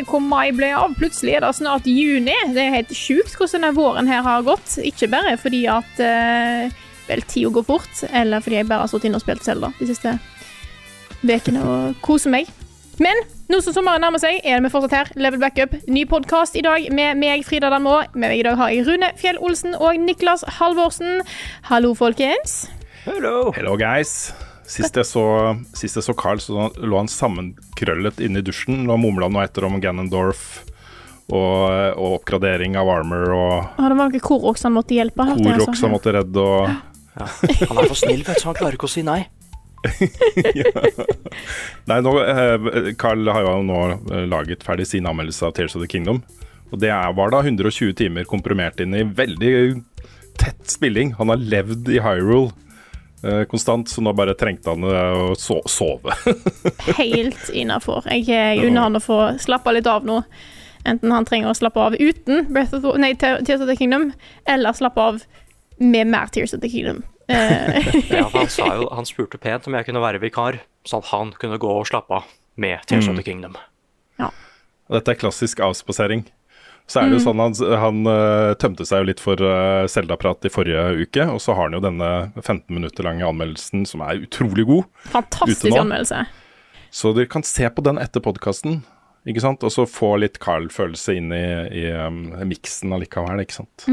Ikke hvor mai ble av. Plutselig er det snart juni. Det er helt sjukt hvordan denne våren her har gått. Ikke bare fordi at eh, vel, tida går fort, eller fordi jeg bare har sittet inne og spilt Selda de siste ukene og koser meg. Men nå som sommeren nærmer seg, er vi fortsatt her. Level Backup. Ny podkast i dag med meg, Frida Danmo. Med meg i dag har jeg Rune Fjell Olsen og Niklas Halvorsen. Hallo, folkens. Hello. Hello, guys. Sist jeg så, sist jeg så Carl, så lå han sammenkrøllet inne i dusjen og mumla noe etter om Ganondorf og, og oppgradering av armor og Ah, det var noe Korox han måtte hjelpe. Korox altså. som måtte redde og Han er for snill, vet du, så han klarer ikke å si nei. Nei, nå, eh, Carl har jo nå eh, laget ferdig sin anmeldelse av Tears of the Kingdom. Og det er, var da 120 timer komprimert inn i veldig tett spilling. Han har levd i Hyrule konstant, så nå bare trengte han eh, å so sove. helt innafor. Jeg, jeg unner han å få slappe litt av nå. Enten han trenger å slappe av uten Breath of the, nei, Tears of the Kingdom, eller slappe av med mer Tears of the Kingdom. Eh, Ja, han, sa jo, han spurte pent om jeg kunne være vikar, sånn at han kunne gå og slappe av med Tears of the Kingdom. Ja. dette er klassisk avspasering. Så er det jo sånn Han, han eh, tømte seg jo litt for uh, Zelda-prat i forrige uke, og så har han jo denne 15 minutter lange anmeldelsen som er utrolig god. fantastisk anmeldelse. Så dere kan se på den etter podkasten, ikke sant? Og så få litt Carl-følelse inn i, i um, miksen allikevel, ikke sant.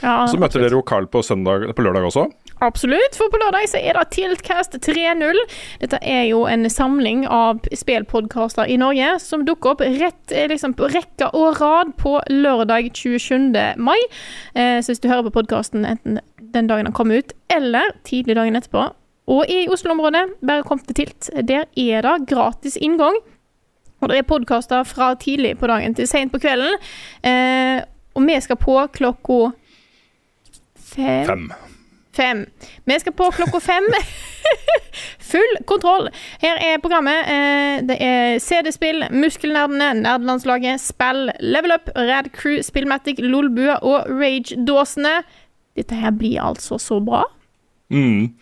Ja, Så møter dere jo Carl på, søndag, på lørdag også. Absolutt, for på lørdag så er det Tiltcast 3.0. Dette er jo en samling av spillpodkaster i Norge som dukker opp rett eh, liksom, på rekke og rad på lørdag 27. mai. Eh, så hvis du hører på podkasten enten den dagen den kommer ut, eller tidlig dagen etterpå, og i Oslo-området, bare kom til Tilt. Der er det gratis inngang. Og det er podkaster fra tidlig på dagen til seint på kvelden. Eh, og vi skal på klokka fem. Fem. Fem. Vi skal på klokka fem. Full kontroll. Her er programmet. Eh, det er CD-spill, Muskelnerdene, Nerdelandslaget, Spill, Level Up, Rad Crew, Spillmatic, Lolbua og Rage-dåsene. Dette her blir altså så bra. Mm.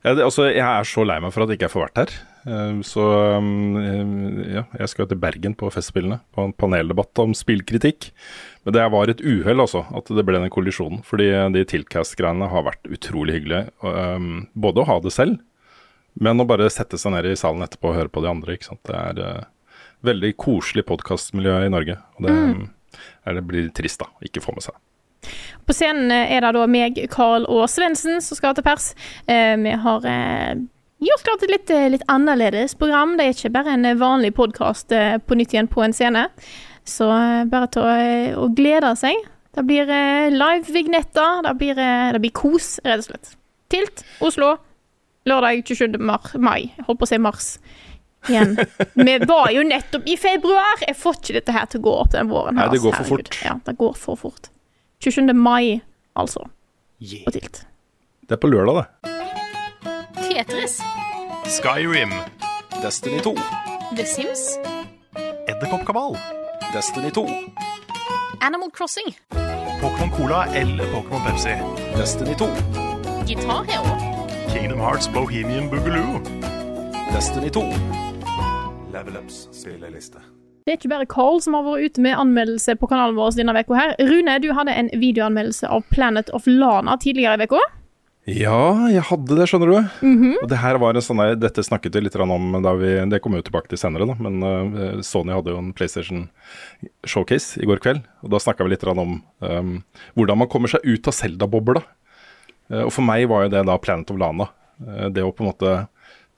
Det, altså, jeg er så lei meg for at jeg ikke får vært her. Eh, Så eh, ja, jeg skal til Bergen på Festspillene, på en paneldebatt om spillkritikk. Men det var et uhell, altså, at det ble den kollisjonen. Fordi de Tiltcast-greiene har vært utrolig hyggelige. um, både å ha det selv, men å bare sette seg ned i salen etterpå og høre på de andre. ikke sant? Det er uh, veldig koselig podkastmiljø i Norge. Og det, mm. er, det blir trist, da, ikke få med seg. På scenen eh, er det da meg, Carl og Svendsen som skal til pers. Uh, vi har eh, gjort klart et litt, eh, litt annerledes program. Det er ikke bare en eh, vanlig podkast eh, på nytt igjen på en scene. Så bare til å, å glede seg. Det blir live-vignetter. Det, blir, det blir kos, rett og slett. Tilt, Oslo, lørdag 27. Mar mai. Jeg holdt på å si mars. Igjen. Vi var jo nettopp i februar! Jeg får ikke dette her til å gå opp den våren. her, Nei, det går altså. for fort. Ja, det går for fort. 27. mai, altså. Yeah. På Tilt. Det er på lørdag, det. Tetris. Skyrim, Destiny 2. The Sims. Edderkoppkabal, Destiny 2. Animal Crossing. Pokémon Cola eller Pokémon Pepsi, Destiny 2. Guitar Hero. Kingdom Hearts Bohemian Boogaloo. Destiny 2. Level Ups spilleliste. Det er ikke bare Carl som har vært ute med anmeldelse på kanalen vår denne uka her. Rune, du hadde en videoanmeldelse av Planet of Lana tidligere i veka. Ja, jeg hadde det, skjønner du. Mhm. Og det her var en sånn Dette snakket vi litt om da vi Det kommer jo tilbake til senere, da. Men eh, Sony hadde jo en PlayStation Showcase i går kveld. Og da snakka vi litt om um, hvordan man kommer seg ut av Zelda-bobla. Eh, og for meg var jo det da Planet of Lana. Eh, det å på en måte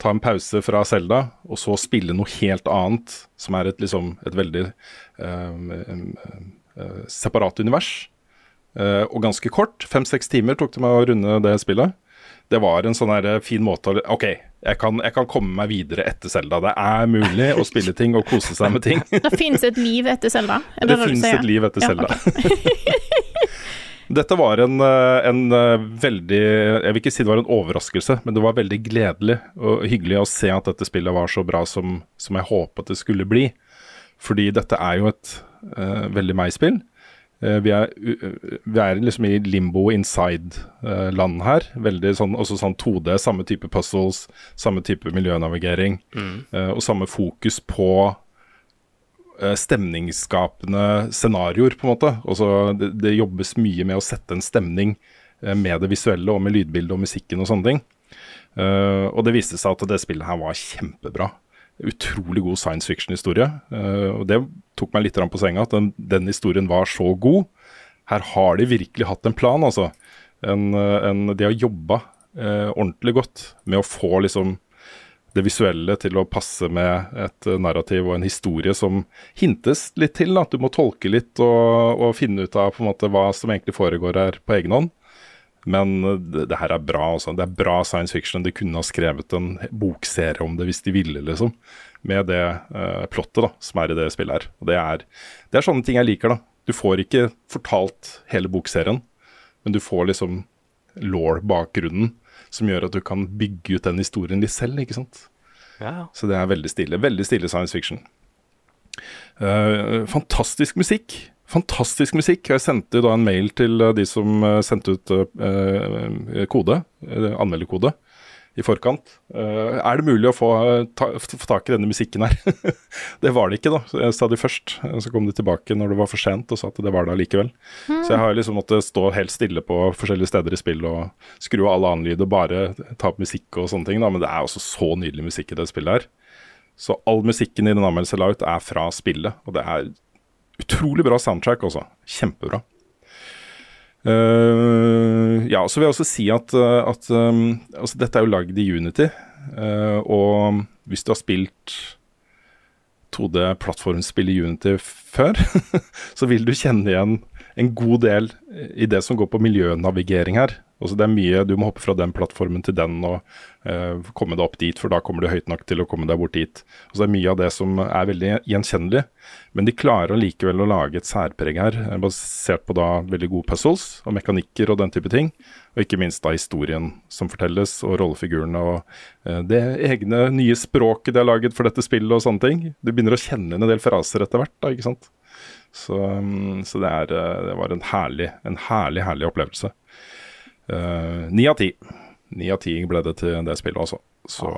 ta en pause fra Selda, og så spille noe helt annet, som er et, liksom, et veldig eh, eh, separat univers. Eh, og ganske kort. Fem-seks timer tok det meg å runde det spillet. Det var en sånn her fin måte å OK, jeg kan, jeg kan komme meg videre etter Selda. Det er mulig å spille ting og kose seg med ting. Det fins et liv etter Selda? Det du fins et liv etter Ja, okay. Dette var en, eh, en eh, veldig Jeg vil ikke si det var en overraskelse, men det var veldig gledelig og hyggelig å se at dette spillet var så bra som, som jeg håpet det skulle bli. Fordi dette er jo et uh, veldig meg-spill. Eh, vi, er, vi er liksom i limbo inside-land her. Veldig sånn, også sånn 2D, samme type puzzles, samme type miljønavigering. eh, og samme fokus på eh, stemningsskapende scenarioer, på en måte. Også det, det jobbes mye med å sette en stemning eh, med det visuelle og med lydbildet og musikken og sånne ting. Eh, og det viste seg at det spillet her var kjempebra. Utrolig god science fiction-historie. Eh, og det tok meg litt på senga, at den, den historien var så god. Her har de virkelig hatt en plan, altså. En, eh, en, de har jobba eh, ordentlig godt med å få liksom det visuelle til å passe med et eh, narrativ og en historie som hintes litt til. At du må tolke litt og, og finne ut av måte hva som egentlig foregår her på egen hånd. Men eh, det, det her er bra. altså. Det er bra science fiction. De kunne ha skrevet en bokserie om det hvis de ville, liksom. Med det uh, plottet da, som er i det spillet her. Og det er, det er sånne ting jeg liker, da. Du får ikke fortalt hele bokserien, men du får liksom law-bakgrunnen som gjør at du kan bygge ut den historien litt selv, ikke sant. Ja. Så det er veldig stille. Veldig stille science fiction. Uh, fantastisk musikk. Fantastisk musikk. Jeg sendte da en mail til eh, de som sendte ut uh, kode, anmelderkode, i forkant. Eh, er det mulig å få, eh, ta, få tak i denne musikken her? det var det ikke, da. Det først. Så kom de tilbake når det var for sent og sa at det var det allikevel. Så jeg har liksom måttet stå helt stille på forskjellige steder i spill og skru av all annen lyd og bare ta opp musikk og sånne ting. Da. Men det er også så nydelig musikk i det spillet her. Så all musikken i den anmeldelsen la ut, er fra spillet. Og det er utrolig bra soundtrack også. Kjempebra. Eh, ja, så vil jeg også si at, eh, at um, altså dette er jo lagd i Unity. uh, og hvis du har spilt 2D-plattformspill i Unity før, så vil du kjenne igjen en god del i det som går på miljønavigering her. Altså det er mye, Du må hoppe fra den plattformen til den og uh, komme deg opp dit, for da kommer du høyt nok til å komme deg bort dit. Og så Det er mye av det som er veldig gjenkjennelig, men de klarer allikevel å lage et særpreg her, eh, basert på da veldig gode puzzles og mekanikker og den type ting. Og ikke minst da historien som fortelles, og rollefigurene og uh, det egne nye språket de har laget for dette spillet og sånne ting. Du begynner å kjenne inn en del fraser etter hvert, da, ikke sant. Så, mm, så det, er, det var en herlig, en herlig, herlig opplevelse. Eh, Ni av ti. Ni av ti ble det til det spillet, altså. Så,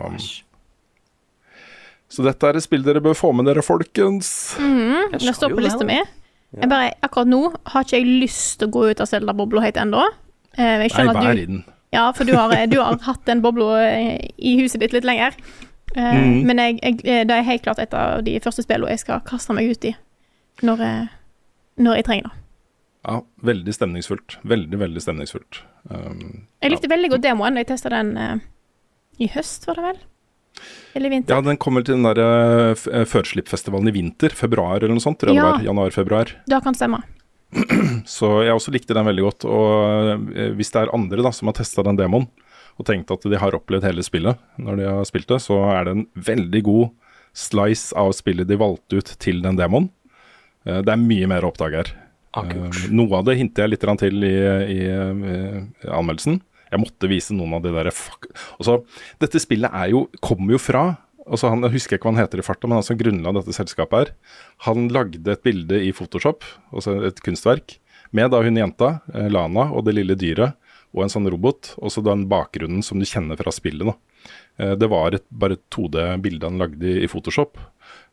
så dette er et spill dere bør få med dere, folkens. Mm, Jeg det står på lista mi. Jeg bare, akkurat nå har ikke jeg lyst til å gå ut av Selda-bobla helt ennå. Eh, Jeg Nei, skjønner vær at i du, den. ja, for du har, du har hatt den bobla eh, i huset ditt litt lenger. Eh, Mhm. Men jeg, jeg, eh, det er helt klart et av de første spillene jeg skal kaste meg ut i når, når jeg trenger det. Ja, veldig stemningsfullt. Veldig, veldig stemningsfullt. Um, Jeg likte veldig godt demoen da jeg testa den uh, i høst, var det vel? Eller vinter. ja, den kommer til den der uh, eh, førslippfestivalen i vinter. Februar eller noe sånt. Tror Ja. Januar-februar. Det kan stemme. Så jeg også likte den veldig godt. Og uh, hvis det er andre da som har testa den demoen, og tenkt at de har opplevd hele spillet når de har spilt det, så er det en veldig god slice av spillet de valgte ut til den demoen. Eh, Det er mye mer å oppdage her. Eh, Noe av det hinter jeg litt til i, i, i anmeldelsen. Jeg måtte vise noen av de der fuck... Altså, dette spillet jo, kommer jo fra altså han, Jeg husker ikke hva han heter i farta, men han som grunnla dette selskapet her, han lagde et bilde i Photoshop, altså et kunstverk, med da hun jenta, eh, Lana, og det lille dyret, og en sånn robot, og så den bakgrunnen som du kjenner fra spillet. da. Eh, Det var et, bare et 2D-bilde han lagde i Photoshop.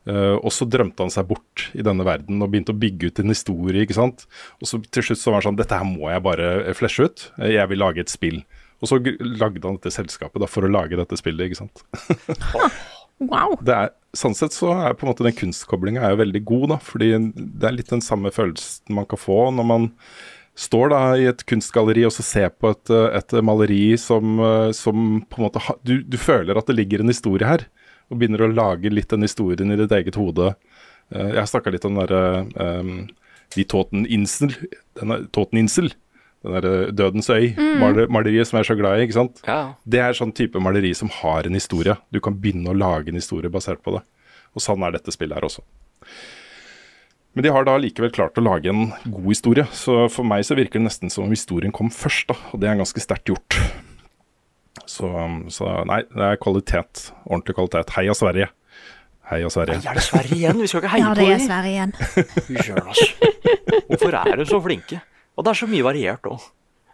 Eh, og så drømte han seg bort i denne verden og begynte å bygge ut en historie. ikke sant? Og så til slutt så var han sånn Dette her må jeg bare fleshe flashe ut. Eh, Jeg vil lage et spill. Og så lagde han dette selskapet da for å lage dette spillet, ikke sant. Wow. Det er, sånn sett så er på en måte den kunstkoblinga veldig god, da. Fordi det er litt den samme følelsen man kan få når man står da i et kunstgalleri og så ser på et, eh, et maleri som, eh, som på en måte du, du føler at det ligger en historie her, og begynner å lage litt den historien i ditt eget hode. Uh, jeg snakka litt om den derre um, De Tåten Insel, denne Tåten Insel, den derre Dødens øy, Mm. maler, maleriet som jeg er så glad i, ikke sant. Ja. Det er sånn type maleri som har en historie. Du kan begynne å lage en historie basert på det. Og sånn er dette spillet her også. Men de har da likevel klart å lage en god historie, så for meg så virker det nesten som om historien kom først, da. Og det er ganske sterkt gjort. Så, så nei, det er kvalitet. Ordentlig kvalitet. Heia Sverige. Heia Sverige. Er det Sverige igjen? Vi skal ikke heie Ja, på det er dem. Sverige igjen. Altså. Hvorfor er de så flinke? Og det er så mye variert òg.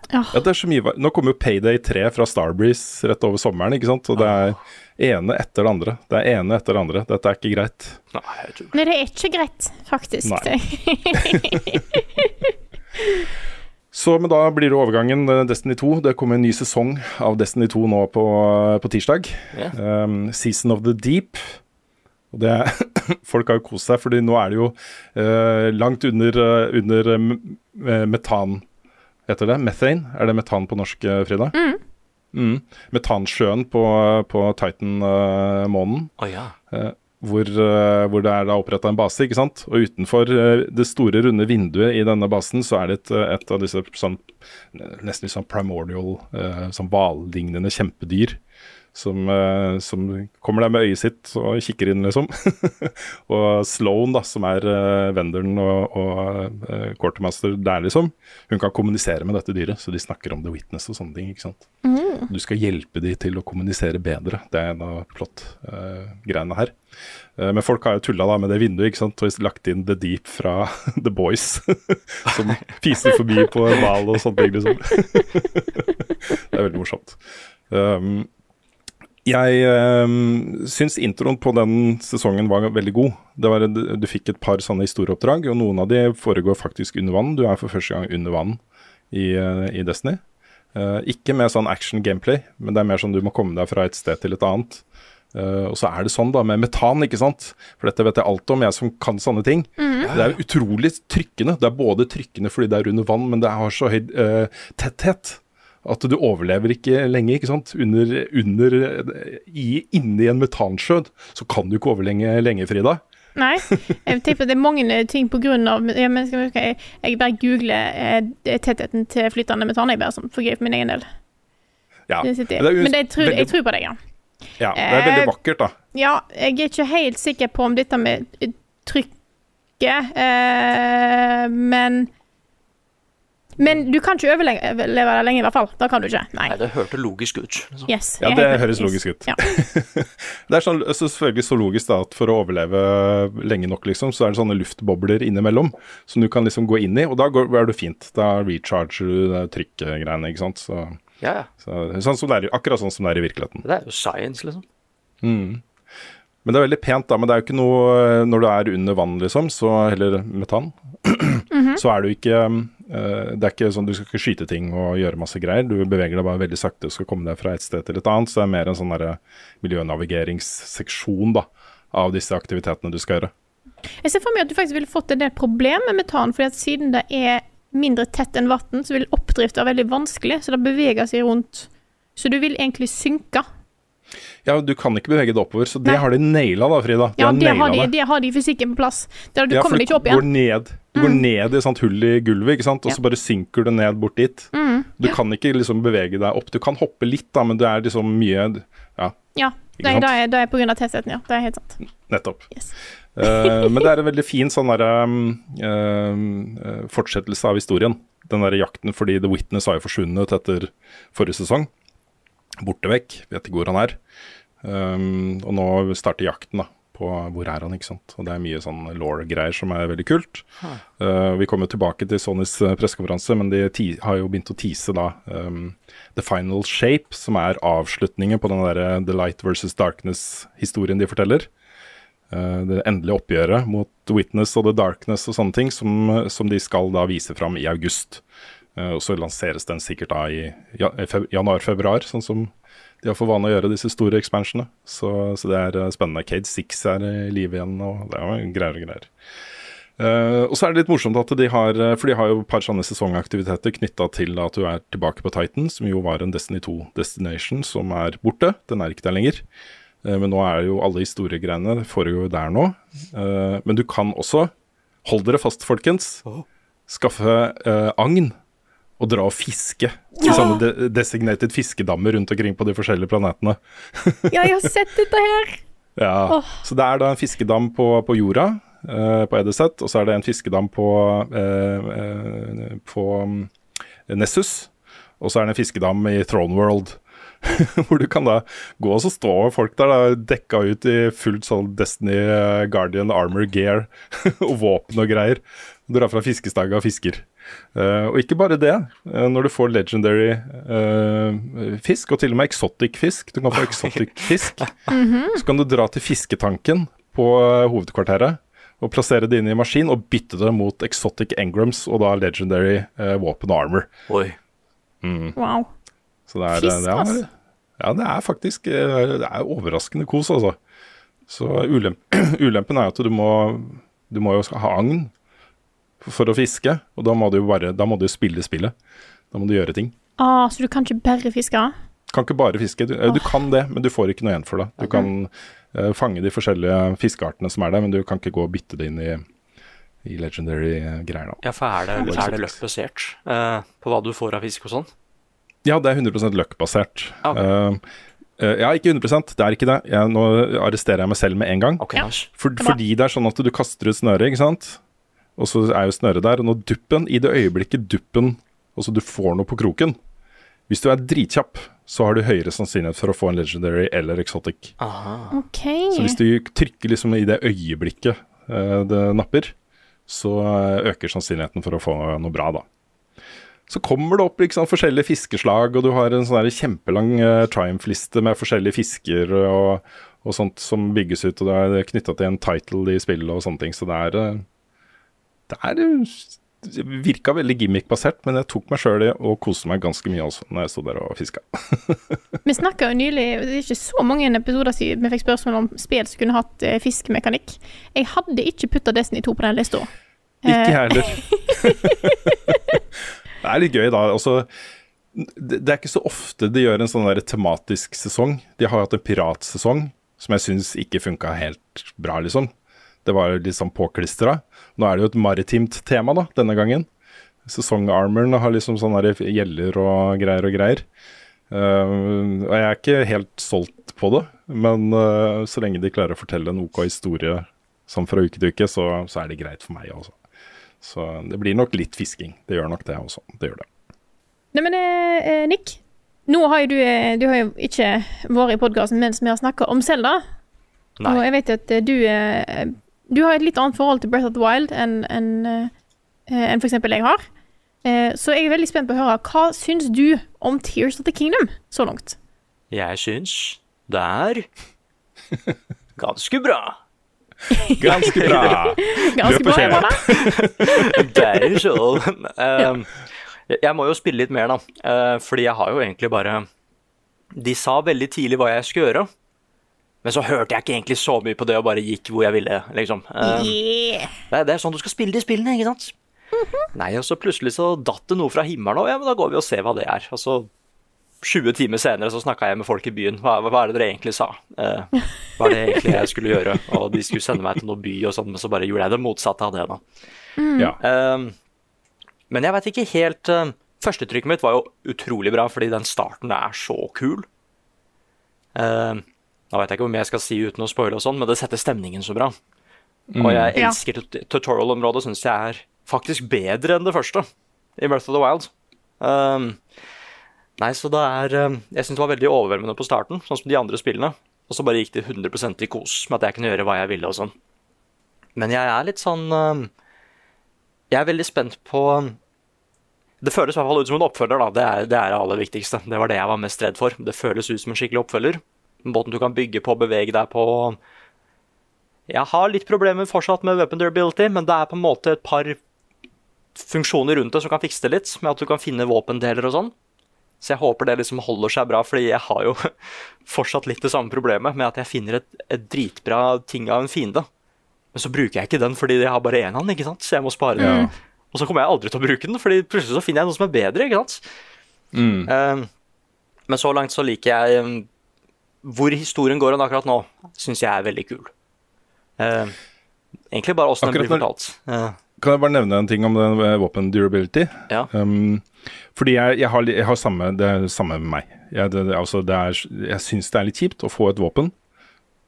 Ja, det er så mye, Nå kommer jo Payday 3 fra Starbreeze rett over sommeren, ikke sant. Og det er ene etter det andre. Det er ene etter det andre. Dette er ikke greit. Nei, det er ikke greit, faktisk. Så, men da blir det overgangen eh, Destiny 2. Det kommer en ny sesong av Destiny 2 nå på, på tirsdag. Yeah. Um, Season of the Deep. Og det er, folk har jo kost seg, fordi nå er det jo uh, langt under, eh, under eh, eh, metan Heter det methane? Er det metan på norsk, eh, Frida? Mm. Mm. Metansjøen på, på Titan-månen. Å ja. Eh, hvor, eh, hvor det er da oppretta en base, ikke sant. Og utenfor eh, det store, runde vinduet i denne basen, så er det et, eh, et av disse sånn nesten litt sånn primordial, sånn hvallignende kjempedyr. Som, eh, som kommer der med øyet sitt og kikker inn, liksom. og Sloan, da, som er uh, venderen og, og uh, quartermaster der, liksom, hun kan kommunisere med dette dyret. Så de snakker om The Witness og sånne ting. ikke sant? Mm. Du skal hjelpe de til å kommunisere bedre. Det er en av plott-greiene her. Eh, men folk har jo tulla da med det vinduet ikke sant? og lagt inn The Deep fra The Boys. som fiser forbi på en hval og ting, liksom. det er veldig morsomt. Um, jeg øh, syns introen på den sesongen var veldig god. Det var, du fikk et par sånne historieoppdrag, og noen av de foregår faktisk under vann. Du er for første gang under vann i, uh, i Destiny. Uh, ikke med sånn action gameplay, men det er mer sånn du må komme deg fra et sted til et annet. Uh, og så er det sånn da med metan, ikke sant. For dette vet jeg alt om, jeg som kan sånne ting. Mhm. Det er utrolig trykkende. Det er både trykkende fordi det er under vann, men det har så høy uh, tetthet at du overlever ikke lenge. ikke sant? Under, under i, Inni en metansjø så kan du ikke overleve lenge, Frida. Nei, jeg tipper det er mange ting på grunn av ja, men skal vi, jeg, bare googler eh, tettheten til flytende metan, jeg bare sånn for gøy for min egen del. Ja, Det det er Men det, jeg, tror, jeg tror på deg, ja. Ja, det er veldig Eh, vakkert, da. Ja, jeg er ikke helt sikker på om dette med trykket, eh, men Men du kan ikke overleve det lenge, i hvert fall. Da kan du ikke. Nei. Nei, det hørte logisk ut. Liksom. Yes, Ja, det høres yes. logisk ut. Ja. det er sånn, så selvfølgelig så logisk da at for å overleve lenge nok, liksom, så er det sånne luftbobler innimellom som du kan liksom gå inn i, og da går, er det fint. Da recharger du det trykkgreiene, ikke sant. Så, Ja, ja. så, sånn som det er, akkurat sånn som det er i virkeligheten. Det er jo science, liksom. Mm. Men det er veldig pent, da. Men det er jo ikke noe Når du er under vann, liksom, så Eller metan, Mhm. så er du ikke Det er ikke sånn du skal ikke skyte ting og gjøre masse greier. Du beveger deg bare veldig sakte og skal komme deg fra et sted til et annet. Så det er mer en sånn miljønavigeringsseksjon da, av disse aktivitetene du skal gjøre. Jeg ser for meg at du faktisk ville fått en del problemer med metan, fordi at siden det er mindre tett enn vann, så vil oppdrift være veldig vanskelig, så det beveger seg rundt. Så du vil egentlig synke. Ja, du kan ikke bevege deg oppover, så det har de naila da, Frida. De Ja, har det har, de, det har de fysikken på plass. Der du Ja, kommer ikke opp Går ned, du går Mm. ned i et sånt hull i gulvet, ikke sant? og så bare synker du ned bort dit. Mm. Du kan ikke liksom bevege deg opp. Du kan hoppe litt, da, men det er liksom mye Ja, Ja, det, er- det er, det er på grunn av tettheten, ja. Det er helt sant. nettopp. Eh, men det er en veldig fin sånn der, eh, fortsettelse av historien. Den derre jakten fordi The Witness har jo forsvunnet etter forrige sesong. Borte vekk, vet ikke hvor han er. Um, og nå starter jakten, da. På hvor er han, ikke sant. Og det er mye sånn law-greier som er veldig kult. Uh, vi kommer tilbake til Sonys eh, pressekonferanse, men de har jo begynt å tease da um, The Final Shape, som er avslutningen på den derre The Light versus Darkness-historien de forteller. Uh, det endelige oppgjøret mot Witness og The Darkness og sånne ting, som, som de skal da vise fram i august. Uh, og så lanseres den sikkert da i ja, januar-februar, sånn som de har for vane å gjøre, disse store ekspansjonene. Så, så det er eh, spennende. Cade Six er i live igjen, og det er jo greier og greier. Uh, og så er det litt morsomt at de har eh, For de har jo et par sånne sesongaktiviteter knytta til at du er tilbake på Titan, som jo var en Destiny 2 destination som er borte. Den er ikke der lenger. Uh, men nå er jo alle historiegreiene foregår der nå. Uh, men du kan også, hold dere fast folkens, skaffe agn og dra og fiske i sånne de designated fiskedammer rundt omkring på de forskjellige planetene. Ja, jeg har sett dette her. Ja, oh. Så det er da en fiskedam på, på jorda, eh, på Edeset, og så er det en fiskedam på, eh, eh, på mm, Nessus, og så er det en fiskedam i Throne World. Hvor du kan da gå og så stå folk der da, dekka ut i fullt sånn Destiny eh, Guardian armor gear og våpen og greier. Dra fra fiskestanga og fisker. Eh, og ikke bare det. Uh, når du får legendary uh, fisk, og til og med exotic fisk, du kan få exotic fisk, så kan du dra til fisketanken på hovedkvarteret og plassere det inn i maskin og bytte det mot exotic engrams og da legendary våpen weapon armor. Oi. Mm. Wow. Så det er, Fisk, det er, altså. ja, det er faktisk Det er overraskende kos, altså. Så ulem, ulempen er at du må, du må jo ha agn for å fiske, og da må du jo bare Da må du spille spillet. Da må du gjøre ting. Ah, så du kan ikke bare fiske? Kan ikke bare fiske. Du, oh. du kan det, men du får ikke noe igjen for det. Du kan uh, fange de forskjellige fiskeartene som er der, men du kan ikke gå og bytte det inn i, i legendary eh. Ja, for er det, er det løkkbasert uh, på hva du får av fisk og sånn? Ja, det er 100 løkkbasert. Okay. Uh. Eh, eh, ja, ikke 100% det er ikke det. Jeg, nå arresterer jeg meg selv med en gang. Okay. For, fordi det er sånn at du kaster ut snøret, ikke sant? Og så er jo snøret der. Og når duppen, i det øyeblikket duppen Altså du får noe på kroken Hvis du er dritkjapp, så har du høyere sannsynlighet for å få en legendary eller exotic. Aha. OK. Så hvis du trykker liksom i det øyeblikket eh, det napper, så eh, øker sannsynligheten for å få noe bra, da. Så kommer det opp liksom, forskjellige fiskeslag, og du har en sånn kjempelang eh, Triumph-liste med forskjellige fisker og, og sånt som bygges ut, og det er knytta til en title i spillet og sånne ting. Så det er eh, Det er eh, virka veldig gimmick-basert, men jeg tok meg sjøl i og koste meg ganske mye også når jeg sto der og fiska. Vi snakka jo nylig Det er ikke så mange episoder siden vi fikk spørsmål om spill som kunne hatt eh, fiskemekanikk. Jeg hadde ikke putta Destiny 2 på den lista. Ikke Eh, jeg heller. det er litt gøy, da. Altså, det, det er ikke så ofte de gjør en sånn der tematisk sesong. De har hatt en piratsesong som jeg syns ikke funka helt bra, liksom. Det var litt sånn påklistra. Nå er det jo et maritimt tema, da, denne gangen. Sesongarmoren har liksom sånne gjeller og greier og greier. Uh, og jeg er ikke helt solgt på det, men uh, så lenge de klarer å fortelle en OK historie som fra uke til uke, så, så er det greit for meg også. Så det blir nok litt fisking. Det gjør nok det også. Det gjør det. Nei, men eh, eh, Nick, nå har jo du Du har jo ikke vært i podkasten mens vi har snakka om Selda. Og jeg vet at eh, du eh, Du har et litt annet forhold til Breath of the Wild enn en, eh, enn for eksempel jeg har. Eh, Så jeg er veldig spent på å høre hva syns du om Tears of the Kingdom så langt? Jeg syns det er ganske bra. Ganske bra. Ganske Løp og bra, kjør. Ivana. Det er jo sånn. Um, jeg må jo spille litt mer, da. Uh, fordi jeg har jo egentlig bare De sa veldig tidlig hva jeg skulle gjøre. Men så hørte jeg ikke egentlig så mye på det og bare gikk hvor jeg ville, liksom. Um, Yeah. det, det er sånn du skal spille de spillene, ikke sant? Nei, og så plutselig så datt det noe fra himmelen, og ja, men da går vi og ser hva det er. Og så 20 timer senere så snakka jeg med folk i byen. Hva, hva er det dere egentlig sa? Uh, hva er det egentlig jeg skulle gjøre? Og de skulle sende meg til noen by og sånn, men så bare gjorde jeg det motsatte av det, da. Ja. Um, men jeg vet ikke helt uh, Førstetrykket mitt var jo utrolig bra, fordi den starten er så kul. Um, nå vet jeg ikke hvor mye jeg skal si uten å spoile, og sånn, men det setter stemningen så bra. Og jeg elsker ja. tutorial-området, syns jeg er faktisk bedre enn det første i Breath of the Wild. Um, nei, så det er um, Jeg syns det var veldig overveldende på starten, sånn som de andre spillene. Og så bare gikk det 100% i kos med at jeg kunne gjøre hva jeg ville og sånn. Men jeg er litt sånn um, Jeg er veldig spent på um, Det føles i hvert fall ut som en oppfølger, da. Det er det er det aller viktigste. Det var det jeg var mest redd for. Det føles ut som en skikkelig oppfølger. En Måten du kan bygge på, og bevege deg på. Jeg har litt problemer fortsatt med weapon durability, men det er på en måte et par funksjoner rundt det som kan fikse det litt, med at du kan finne våpendeler og sånn. Så jeg håper det liksom holder seg bra, fordi jeg har jo fortsatt litt det samme problemet med at jeg finner et, et dritbra ting av en fiende. Men så bruker jeg ikke den fordi jeg har bare én hand, ikke sant? så jeg må spare den. Ja. Og så kommer jeg aldri til å bruke den, fordi plutselig så finner jeg noe som er bedre. ikke sant? Mm. Eh, men så langt så liker jeg eh, Hvor historien går hen akkurat nå, syns jeg er veldig kul. Uh, egentlig bare åssen den blir fortalt. Uh. Kan jeg bare nevne en ting om den eh, våpen durability? Ja. Um, fordi jeg, jeg, har, jeg har samme Det er samme med meg. Jeg, det, altså det er, jeg syns det er litt kjipt å få et våpen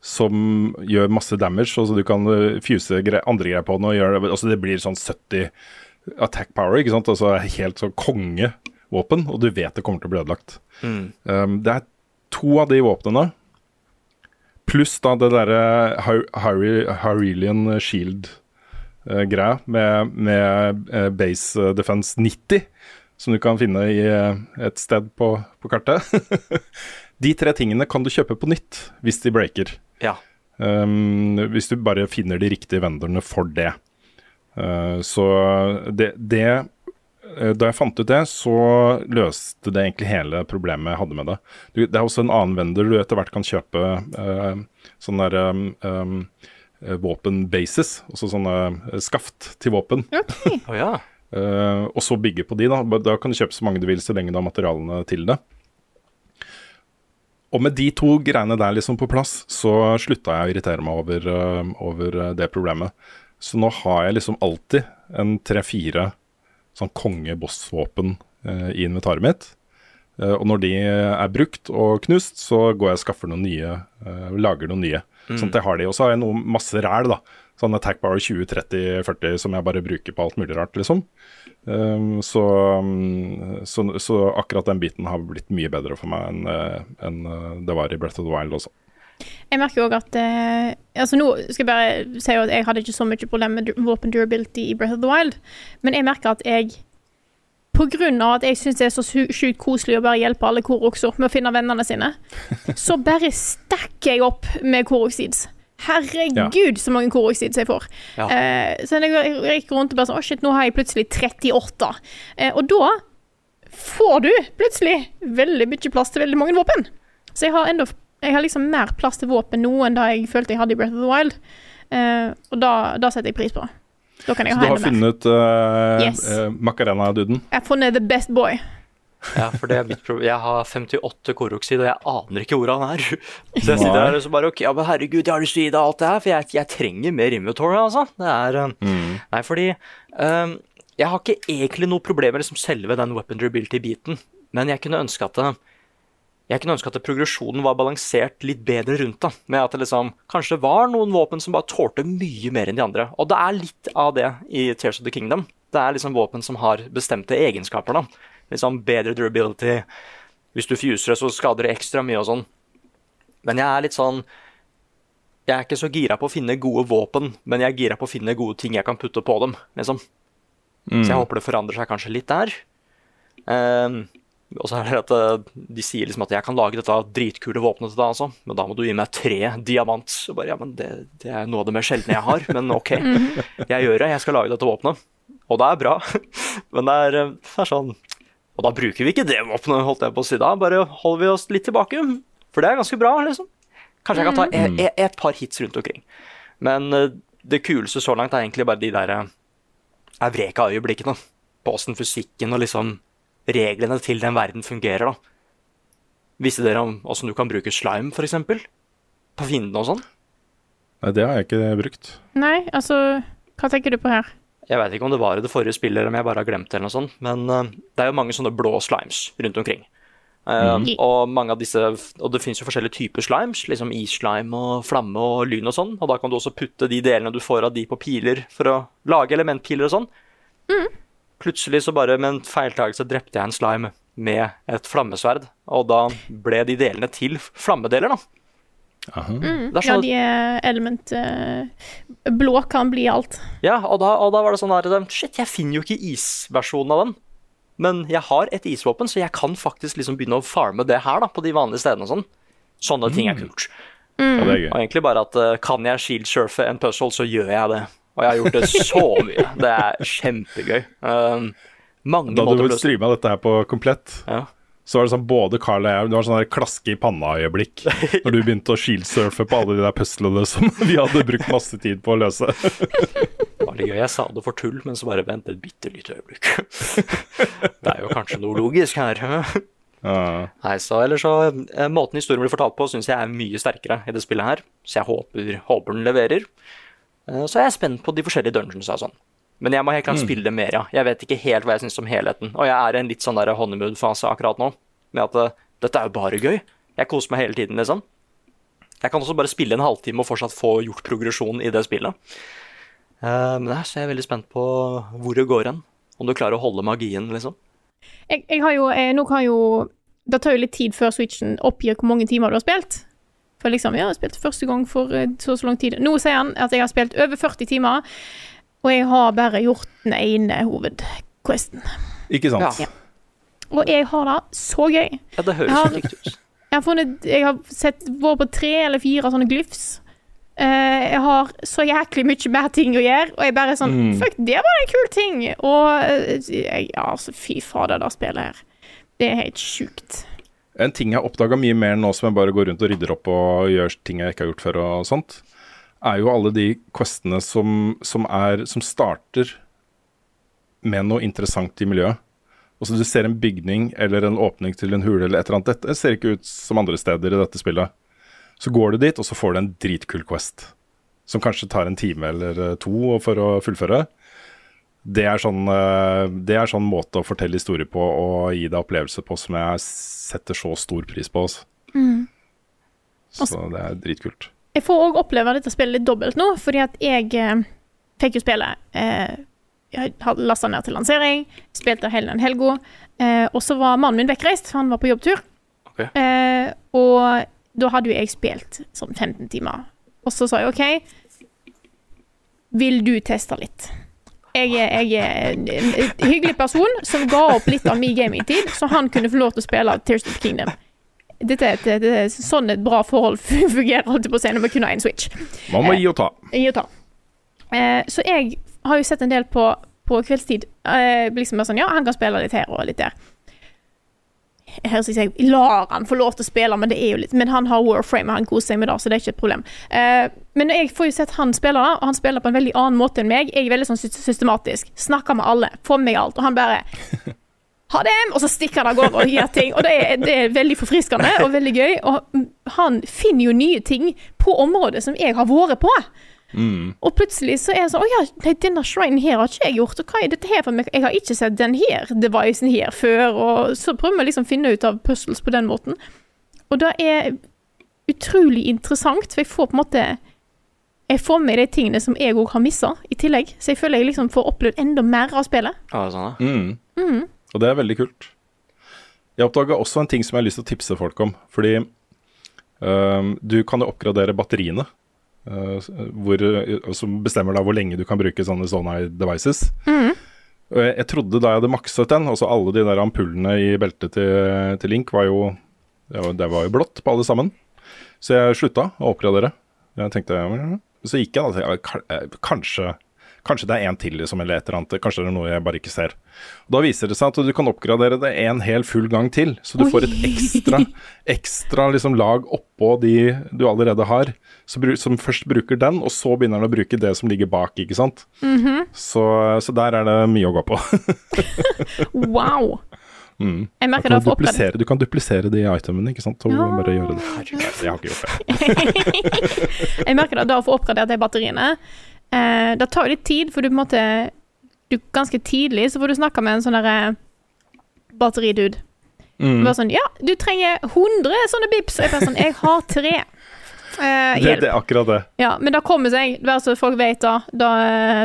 som gjør masse damage, og så du kan fuse gre andre greier på den og gjøre det Altså det blir sånn 70 attack power, ikke sant? Altså helt sånn kongevåpen, og du vet det kommer til å bli ødelagt. mm. Um, det er to av de våpnene, pluss da det derre Hy- Shield-greia med, med eh, Base Defense 90, som du kan finne i eh, et sted på, på kartet. de tre tingene kan du kjøpe på nytt hvis de breaker. Ja. Um, hvis du bare finner de riktige vendorene for det. Uh, så det, det eh, Da jeg fant ut det, så løste det egentlig hele problemet jeg hadde med det. Du, det er også en annen vendor du etter hvert kan kjøpe uh, sånne der, um, um, eh, våpenbases, altså sånne eh, skaft til våpen. Å ja. uh, og så bygge på de, da. Da kan du kjøpe så mange du vil så lenge du har materialene til det. Og med de to greiene der liksom på plass, så slutta jeg å irritere meg over, uh, over eh, det problemet. Så nå har jeg liksom alltid en tre-fire sånn konge-boss-våpen eh, i inventaret mitt. Eh, og når de er brukt og knust, så går jeg og skaffer noen nye, eh, lager noen nye. Sånn at jeg har de. Og så har jeg noe masse ræl, da. Sånn Attack Power 20, 30, 40 som jeg bare bruker på alt mulig rart, liksom. Um, så, um, så, så akkurat den biten har blitt mye bedre for meg enn en det var i Breath of the Wild også. Jeg merker også at eh, Altså Nå skal jeg bare si at jeg hadde ikke så mye problem med våpen durability i Breath of the Wild, men jeg merker at jeg på grunn av at jeg syns det er så sjukt koselig å bare hjelpe alle Koroxer med å finne vennene sine, så bare stacker jeg opp med Koroxids. Herregud, så mange Koroxids jeg får. Ja. Eh, så jeg jeg gikk rundt og bare sånn Å, shit, nå har jeg plutselig 38. Eh, og da får du plutselig veldig mye plass til veldig mange våpen. Så jeg har enda Jeg har liksom mer plass til våpen nå enn da jeg følte jeg hadde i Breath of the Wild. Uh, og da, da setter jeg pris på. Da kan jeg Så ha du har funnet uh, Yes. Macarena-duden? Jeg har funnet the best boy. Ja, for det er mitt problem. Jeg har 58 koroksid, og jeg aner ikke hvor han er. Så jeg sitter her og så bare Ok, ja, men herregud, jeg har lyst til å gi deg alt det her, for jeg, jeg trenger mer inventory, altså. Det er mm. Nei, fordi um, Jeg har ikke egentlig noe problem med liksom selve den weapon durability-biten, men jeg kunne ønske at det, jeg kunne ønske at progresjonen var balansert litt bedre rundt. da, Med at det liksom kanskje var noen våpen som bare tålte mye mer enn de andre. Og det er litt av det i Tears of the Kingdom. Det er liksom våpen som har bestemte egenskaper. da. Liksom bedre durability. Hvis du fuser det, så skader det ekstra mye og sånn. Men jeg er litt sånn Jeg er ikke så gira på å finne gode våpen, men jeg er gira på å finne gode ting jeg kan putte på dem. liksom. Så jeg håper det forandrer seg kanskje litt der. Ehm, og så er det at eh, de sier liksom at jeg kan lage dette dritkule våpenet til deg altså. men da må du gi meg tre diamant. Så bare, ja, men det, det er noe av det mer sjeldne jeg har, men ok. Jeg gjør det, jeg skal lage dette våpenet. Og det er bra, men det er, eh, det er sånn Og da bruker vi ikke det våpenet, holdt jeg på å si da, bare holder vi oss litt tilbake. For det er ganske bra, liksom. Kanskje jeg kan ta et, et, et par hits rundt omkring. Men eh, det kuleste så langt er egentlig bare de der Eureka-øyeblikkene. På åssen fysikken og liksom reglene til den verden fungerer, da. Visste dere om åssen du kan bruke slime, for eksempel? På fiendene og sånn? Nei, det har jeg ikke brukt. Nei, altså Hva tenker du på her? Jeg veit ikke om det var i det forrige spillet, eller om jeg bare har glemt det, eller noe sånt, men uh, det er jo mange sånne blå slimes rundt omkring. Eh, Og mange av disse Og det fins jo forskjellige typer slimes, liksom isslime og flamme og lyn og sånn, og da kan du også putte de delene du får av de på piler for å lage elementpiler og sånn. Plutselig så bare med en feiltagelse drepte jeg en slime med et flammesverd, og da ble de delene til flammedeler, da. Mm, Det er Ja, de er element uh, Blå kan bli alt. Ja, og da, og da var det sånn her Shit, jeg finner jo ikke isversjonen av den. Men jeg har et isvåpen, så jeg kan faktisk liksom begynne å farme det her, da, på de vanlige stedene og sånn. Sånne ting er kult. Ja, det er Og egentlig bare at eh, kan jeg shield-surfe en puzzle, så gjør jeg det. Og jeg har gjort det så mye. Det er kjempegøy. Um, mange Da måter du streama dette her på komplett, ja. Så var det sånn både Carl og jeg Det var sånn klaske i panna-øyeblikk når du begynte å shieldsurfe på alle de der puslene som vi hadde brukt masse tid på å løse. Det var litt gøy. Jeg sa det for tull, men så bare vent et bitte lite øyeblikk. Det er jo kanskje noe logisk her. Nei, så ellers så eh, Måten historien blir fortalt på, syns jeg er mye sterkere i det spillet her. Så jeg håper, håper den leverer. Eh, Så er jeg spent på de forskjellige dungeonsa og sånn. Men jeg må helt klart Mm. spille det mer, ja. Jeg vet ikke helt hva jeg syns om helheten. Og jeg er i en litt sånn der honeymoon-fase akkurat nå. Med at eh, dette er jo bare gøy. Jeg koser meg hele tiden, liksom. Jeg kan også bare spille en halvtime og fortsatt få gjort progresjon i det spillet. Eh, men så jeg er veldig spent på hvor det går hen. Om du klarer å holde magien, liksom. Jeg, jeg har jo eh, Nå kan jo Det tar jo litt tid før Switchen oppgir hvor mange timer du har spilt. For liksom, ja, jeg har spilt første gang for eh, så og så lang tid. Nå sier han at jeg har spilt over 40 timer, og jeg har bare gjort den ene hovedquesten. Ikke sant? Ja. Og jeg har det så gøy. Ja, det høres riktig ut. Jeg har funnet Jeg har sett vår på tre eller fire sånne glyfs. Uh, jeg har så jæklig mye mer ting å gjøre, og jeg bare sånn Mm. Fuck, det var en kul ting! Og uh, jeg, ja, altså, fy fader, det spillet her. Det er helt sjukt. En ting jeg har oppdaga mye mer nå som jeg bare går rundt og rydder opp og gjør ting jeg ikke har gjort før og sånt, er jo alle de questene som, som er Som starter med noe interessant i miljøet. Og så Du ser en bygning eller en åpning til en hule eller et eller annet. Dette ser ikke ut som andre steder i dette spillet. Så går du dit, og så får du en dritkul quest. Som kanskje tar en time eller to for å fullføre. Det er, sånn, eh, det er sånn måte å fortelle historie på og gi deg opplevelse på som jeg setter så stor pris på. Altså. Så det er dritkult. Jeg får òg oppleve dette spillet litt dobbelt nå, fordi at jeg eh, fikk jo spille eh, Jeg hadde lasta ned til lansering, spilte hele den helga, eh, og så var mannen min vekkreist, han var på jobbtur. Okay. Eh, og da hadde jo jeg spilt sånn 15 timer. Og så sa jeg OK, vil du teste litt? Jeg er, en hyggelig person som ga opp litt av min gamingtid, så han kunne få lov til å spille Tears of the Kingdom. Dette er, et, det er sånn et bra forhold fungerer, holdt jeg på å si, når vi kun har én Switch. Man må gi og ta. Gi og ta. Eh, så jeg har jo sett en del på, på kveldstid. Eh, liksom sånn, ja, han kan spille litt her og litt der. Høres jeg lar han få lov til å spille, men litt Men han har Warframe, han koser seg med det, så det er ikke et problem. Eh, men jeg får jo sett han spille og han spiller på en veldig annen måte enn meg. Jeg er veldig sånn systematisk. Snakker med alle, får med meg alt. Og han bare ha det! Og så stikker han av gårde og gjør ting. Og det er, det er veldig forfriskende og veldig gøy. Og han finner jo nye ting på området som jeg har vært på. Og plutselig så er det sånn Å ja, nei, denne shrinen her har ikke jeg gjort. Og hva er dette her for meg? Jeg har ikke sett den her devicen her før. Og så prøver vi liksom å finne ut av puzzles på den måten. Og det er utrolig interessant, for jeg får på en måte Jeg får med de tingene som jeg òg har missa, i tillegg. Så jeg føler jeg liksom får opplevd enda mer av spillet. Ja, sånn, ja. Mm. Og det er veldig kult. Jeg oppdaga også en ting som jeg har lyst til å tipse folk om. Fordi øhm, du kan jo oppgradere batteriene. Øh, hvor, øh, som bestemmer da hvor lenge du kan bruke sånne Sonai devices. Og jeg, trodde da jeg hadde makset den, altså alle de der ampullene i beltet til, til Link var jo det var, det var jo blått på alle sammen. Så jeg slutta å oppgradere. Jeg tenkte, Så gikk jeg da og tenkte eh, kanskje, kanskje det er en til liksom, eller et eller annet. Kanskje det er noe jeg bare ikke ser. Og Da viser det seg at du kan oppgradere det en hel full gang til. Så du får et ekstra, ekstra liksom, lag oppå de du allerede har, så, som først bruker den, og så begynner den å bruke det som ligger bak. ikke sant? så, så der er det mye å gå på. Wow! Mm. Jeg Du merker kan, det for duplisere, du kan duplisere de itemene, ikke sant? Og Ja. bare gjøre det. Jeg har ikke gjort det. Jeg merker det da å få oppgradert de batteriene. Eh, det tar jo litt tid, for du på en måte du, Ganske tidlig så får du snakke med en sånn derre batteridude. Mm. Bare sånn Ja, du trenger 100 sånne bips. Jeg bare sånn Jeg har tre. Eh, Det, hjelp. det er akkurat det. Ja, men det kommer seg. Bare så folk vet da. Da,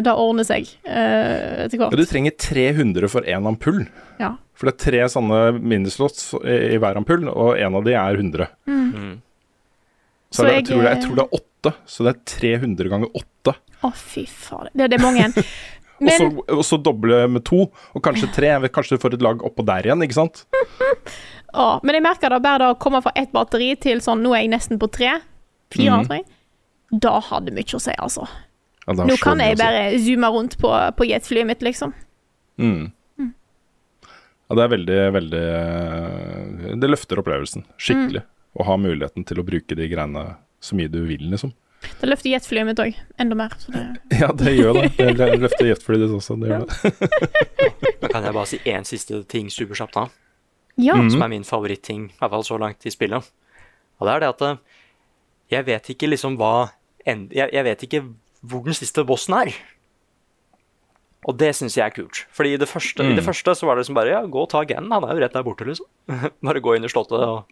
da ordner seg eh, etter Ja, du trenger 300 for én ampull. Ja. For det er tre sånne minislots i, i hver ampull, og en av de er 100. Mm. Så, Så det, jeg, tror det, jeg tror det er åtte, så det er 300 ganger åtte. Å, fy fader. Det, det er mange. Og så, Men og så doble med to, og kanskje tre. Kanskje du får et lag oppå der igjen, ikke sant? Å, men jeg merker da bare det å komme fra ett batteri til sånn Nå er jeg nesten på tre. Fire, mm. jeg. Da hadde mye å si, altså. Ja, Nå kan jeg bare bare zoome rundt på, på jetflyet mitt, liksom. Mm. Ja, det er veldig, veldig eh, Det løfter opplevelsen skikkelig. Å ha muligheten til å bruke de greiene så mye du vil, liksom. Det løfter jetflyet mitt òg, enda mer. Så det, Ja, det gjør det. Det løfter jetflyet ditt også. Det gjør det. Men kan jeg bare si én siste ting superkjapt da? ja. Mhm. Som er min favoritting, i hvert fall så langt i spillet. Og det er det at eh, jeg vet ikke liksom hva end jeg, jeg vet ikke hvor den siste bossen er. Og det syns jeg er kult. Fordi i det første, i det Mm. første så var det liksom bare ja, gå og ta Ganon, han er jo rett der borte, liksom. bare gå inn i slottet. Og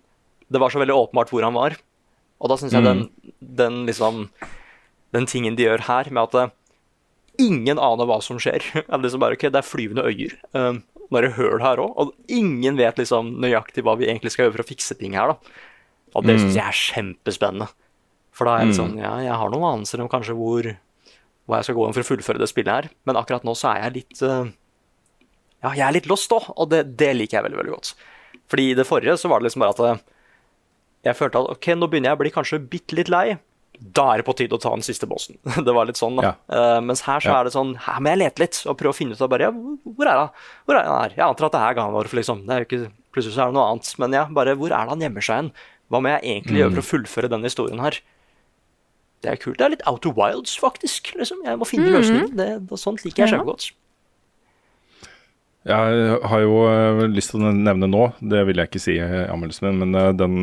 det var så veldig åpenbart hvor han var. Og da syns jeg den, den liksom Den tingen de gjør her, med at eh, ingen aner hva som skjer. Det, liksom bare, ok, det er flyvende øyer. Um, bare høl her òg. Og ingen vet liksom nøyaktig hva vi egentlig skal gjøre for å fikse ting her. da. Og det syns jeg er kjempespennende. For da er jeg litt sånn, ja, jeg har noen anelser om kanskje hvor, hva jeg skal gå inn for å fullføre det spillet her. Men akkurat nå så er jeg litt uh, Ja, jeg er litt lost òg, og det, det liker jeg veldig, veldig godt. Fordi i det forrige så var det liksom bare at eh, jeg følte at ok, nå begynner jeg å bli kanskje bitte litt lei. Da er det på tide å ta den siste bossen. det var litt sånn, da. Ja. Uh, mens her så Ja. er det sånn Her må jeg lete litt og prøve å finne ut av bare ja, hvor er han? Hvor er han her? Jeg antar at det er Ganorf, liksom. Det er jo ikke, plutselig så er det noe annet. Men ja, bare hvor er det han gjemmer seg hen? Hva må jeg egentlig gjøre for å fullføre denne historien her? Det er kult. Det er litt Out of Wilds, faktisk. liksom. Jeg må finne løsningen. Det, det, sånt liker jeg Ja. kjempegodt. Jeg har jo eh, lyst til å nevne nå, det vil jeg ikke si i anmeldelsen min, men eh, den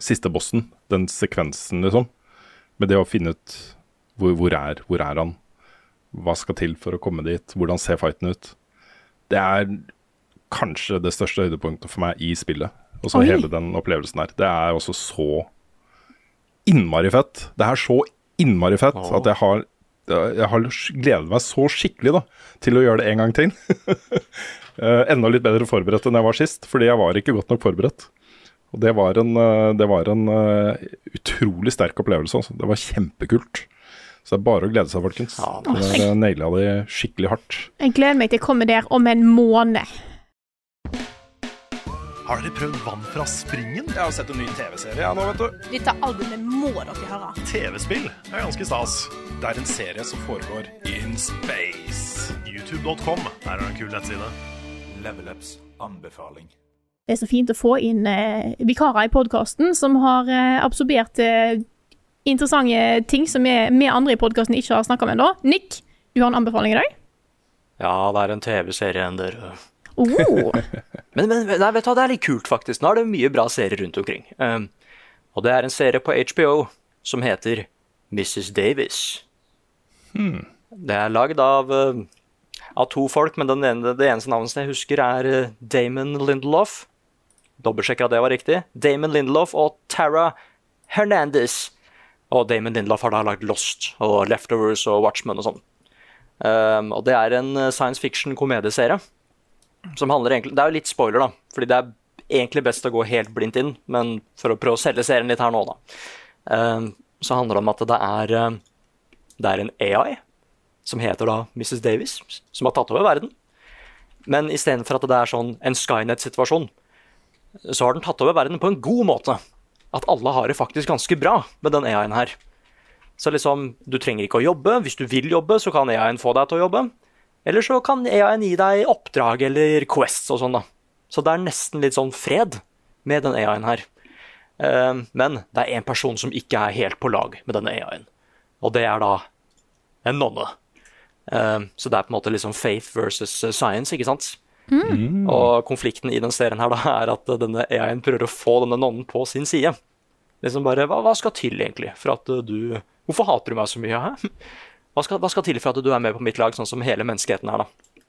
siste bossen, den sekvensen, liksom, med det å finne ut hvor, hvor, er, hvor er han, hva skal til for å komme dit, hvordan ser fighten ut, det er kanskje det største høydepunktet for meg i spillet. Og så hele den opplevelsen her. Det er også så innmari fett. Det er så innmari fett at jeg har jeg har gledet meg så skikkelig da, til å gjøre det en gang til. Eh, enda litt bedre forberedt enn jeg var sist, fordi jeg var ikke godt nok forberedt. Og det var en, eh, det var en eh, utrolig sterk opplevelse. Altså. Det var kjempekult. Så det er bare å glede seg, folkens. Ja, Det der, naila de skikkelig hardt. Jeg gleder meg til å komme der om en måned. Har dere prøvd vann fra springen? Jeg har sett en ny TV-serie ja, nå, vet du. Dette albumet må dere høre. TV-spill er ganske stas. Det er en serie som foregår in space. YouTube.com Der er en kul nettside. Level Ups anbefaling. Det er så fint å få inn eh, vikarer i podkasten som har eh, absorbert eh, interessante ting som vi, andre i podkasten ikke har snakka om ennå. Nick, du har en anbefaling i dag? Ja, det er en TV-serie enn dere Oh. Men, men nei, vet du det er litt kult, faktisk. Nå er det mye bra serier rundt omkring. Um, og det er en serie på HBO som heter Mrs. Davis. Det er lagd av, uh, av to folk, men den ene, det eneste navnet jeg husker, er uh, Damon Lindelof. Dobbeltsjekker at det var riktig. Damon Lindelof og Tara Hernandez. Og Damon Lindelof har da lagd Lost og Leftovers og Watchmen og sånn. Um, og det er en uh, science fiction-komedieserie som handler egentlig Det er jo litt spoiler, da, fordi det er egentlig best å gå helt blindt inn, men for å prøve å selge serien litt her nå, da, um, så handler det om at det er, eh, det er en AI som heter da Mrs. Davis, som har tatt over verden. Men istedenfor at det er sånn en Skynet-situasjon, så har den tatt over verden på en god måte. At alle har det faktisk ganske bra med den AI-en her. Så liksom, du trenger ikke å jobbe. Hvis du vil jobbe, så kan AI-en få deg til å jobbe. Eller så kan AI-en gi deg oppdrag eller quests og sånn, da. Så det er nesten litt sånn fred med den AI-en her. Eh, Men det er én person som ikke er helt på lag med denne AI-en, og det er da en nonne. Eh, Så det er på en måte liksom faith versus science, ikke sant? Og konflikten i den serien her da er at denne AI-en prøver å få denne nonnen på sin side. Liksom bare, hva, hva skal til egentlig for at du Hvorfor hater du meg så mye? Hæ? Hva skal, hva skal til for at du er med på mitt lag, sånn som hele menneskeheten er, da?